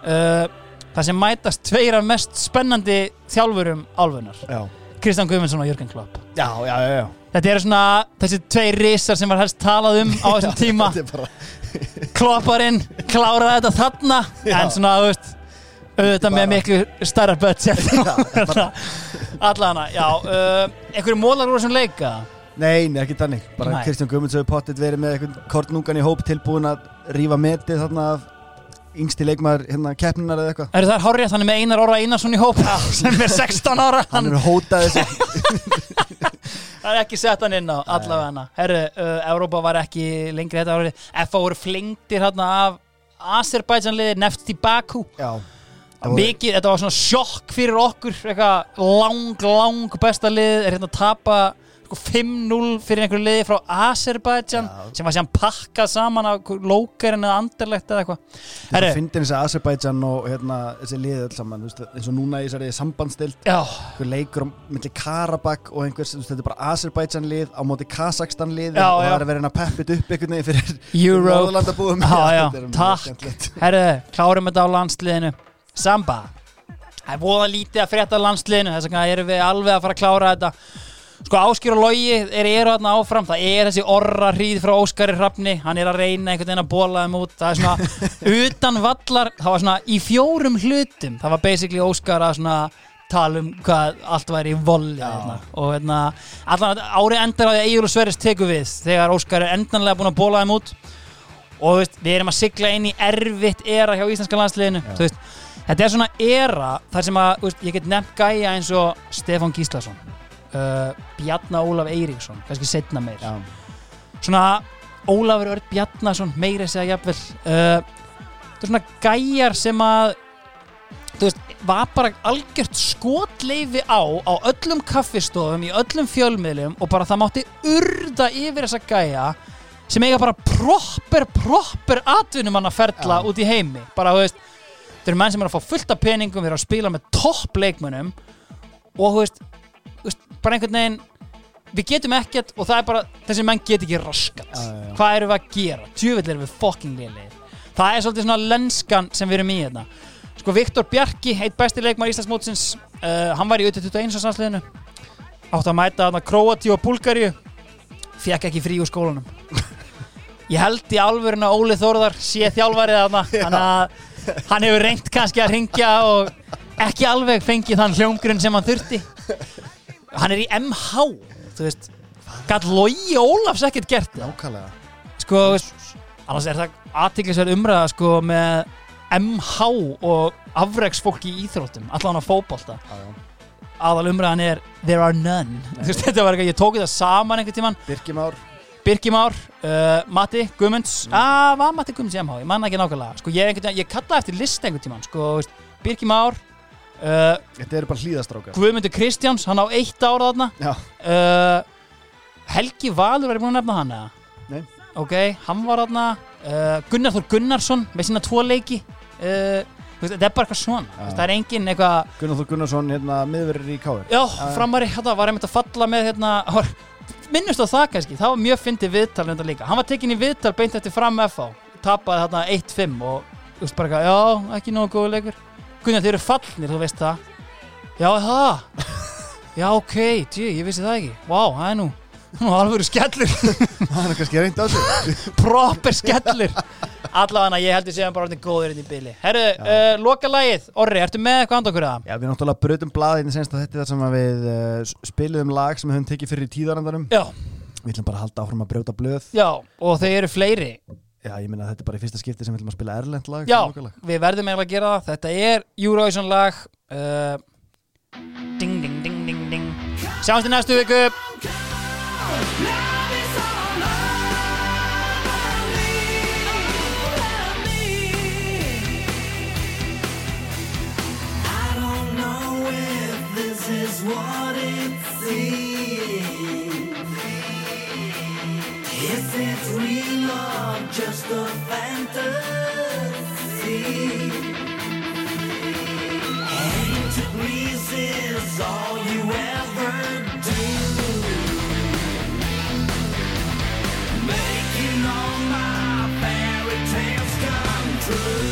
uh, það sem mætast tveir af mest spennandi þjálfurum álfunar Já, Kristján Guðmundsson og Jörgen Klopp. Já, já, já, já. Þetta eru svona þessi tveir risar sem var helst talað um á <laughs> þessum tíma. er bara <laughs> Klopparinn kláraði þetta þarna Já. en svona, veist auðvitað með Bara- miklu starra budget. <laughs> Allana, já uh, einhverju mólar úr þessum leika Nei, nei, ekki þannig. Bara. Kristján Guðmunds hefur pottet verið með einhvern kornungan í hóp tilbúin að rífa metið þarna af yngsti leikmaður hérna keppninar eða eitthvað. Er það hárrið hann er með Einar Orra Einarsson í hóp sem er 16 ára. Hann hann er hótað þessu það er ekki sett hann inn á allavega. Hana Herru, uh, Európa var ekki lengri þetta árið. FA voru flengtir hérna af Azerbaijanliði Nefti Baku. Já. Það voru- mikið, þetta var svona sjokk fyrir okkur eitthvað lang, lang besta lið er hérna að tapa sko, 5-0 fyrir einhverju liði frá Azerbaijan sem var síðan pakkað saman af lókarinn eða anderlegt eða eitthvað. Það finnir þessi Azerbaijan og hérna, þessi liðið öll saman veist, eins og núna í þessari sambandstild já, einhver leikur á milli Karabakh og einhvers, þetta er bara Azerbaijan lið á móti Kazakstan lið Já, og það er að vera að peppit upp einhvern veginn fyrir <laughs> mjög takk. herru, klárum þetta á landsliðinu. Samba. Það er voða lítið að frétta landsliðinu þess vegna erum við alveg að fara að klára þetta sko Áskir og Logi er eru þarna áfram. Það er þessi orra hríð frá Óskari Hrafni. Hann er að reyna einhvern veginn að bóla þeim út. Það er svona <laughs> utan vallar það var svona í fjórum hlutum. Það var basically Óskar að svona tala um hvað allt væri í hérna. og hérna, allan árið endar á því að Egil og Sverris teku við þegar Óskar er endanlega búin að bóla þeim út. Og veist, við erum að sigla inn í erfitt era hjá íslenska landsliðinu þú veist, þetta er svona era þar sem að, veist, ég get nefnt gæja eins og Stefán Gíslason uh, Bjarna Ólaf Eiríksson kannski setna meir. Já, svona Ólafur Örd Bjarnason meiri segja jafnvel uh, þetta er svona gæjar sem að þú veist, var bara algjört skotleifi á á öllum kaffistofum, í öllum fjölmiðlum og bara það mátti urða yfir þessa gæja sem eiga bara proper, proper atvinnumann að ferla Já. út í heimi. Bara, þú veist, þeir eru menn sem eru að fá fullt af peningum þeir eru að spila með topp leikmönnum og þú veist bara einhvern veginn við getum ekkert og það er bara þessi menn get ekki raskat Já, já, já. hvað erum við að gera, tjöfill erum við fucking liðlegir það er svolítið svona lenskan sem við erum í hérna. Sko Viktor Bjarki, eitt besti leikmar Íslandsmótsins uh, hann var í 21. sannsliðinu átt að mæta þarna Króati og Búlgaríu. Fekk ekki frí úr skólanum. <laughs> Ég held í alvörinu að Óli Þórðar sé þjálfarið að hann hefur reynt kannski að ringja og ekki alveg fengið þann hljómgrunn sem hann þurfti hann er í MH þú veist. Gæt Logi Ólafs ekkert gert nákvæmlega. Sko, annars er það aðtiklisverð umræða sko með MH og afregsfólk í íþróttum allan á já. aðal umræðan er There are none. Þú veist, þetta var eitthvað, ég tók þetta saman einhvern tíman Birkimár Birkimár, uh, Matti Guðmunds. Mm. ah, var Matti Guðmunds í MH, ég manna ekki nákvæmlega. Sko, ég, ég kallaði eftir lista einhvern tíman sko, Birkimár uh, Þetta eru bara hlýðastrákar. Guðmundur Kristjáns, hann á eitt ára þarna. Uh, Helgi Valur ég búin að nefna hann eða? Nei. Ok, hann var þarna. Uh, Gunnar Þór Gunnarsson með sína tvo leiki. Þetta er bara eitthvað svona. Veist, Það er engin eitthvað Gunnar Þór Gunnarsson, hérna, miðverður í Káir Já, framari, þetta var einmitt að falla með hérna, var, minnust á það kannski. Það var mjög fyndið viðtal þetta líka. Hann var tekin í viðtal beint eftir fram FH tapaði þarna 1-5 og þú veist bara eitthvað, já, ekki nógu góðu leikur Gunnar, þeir eru fallnir, þú veist það. Já, það? <laughs> Já, ok, djú, ég vissi það ekki. Vá, það er nú, <laughs> nú alveg skellur. Það er kannski reynd á sig. <laughs> Proper skellur. Allavega ég heldur séðan bara orðin góður inn í byli Herru, uh, loka lagið, Orri, ertu með eitthvað andokkur það? Já, við náttúrulega brutum blaðið í senst að þetta er það sem að við uh, spiliðum lag sem við höfum tekið fyrir í tíðarandanum. Já, Við ætlum bara að halda áfram að brjóta blöð. Já, og þau eru fleiri Já, ég minna að þetta er bara í fyrsta skipti sem við ætlum að spila erlend lag Já, lokalag. við verðum eiginlega að gera það Þetta er Eurovision lag uh, Ding, ding, ding, ding, ding Sjáumst í næstu viku I don't know if this is what it seems. Just a fantasy? Heading to Greece is all you ever do. Making all my fairy tales come true.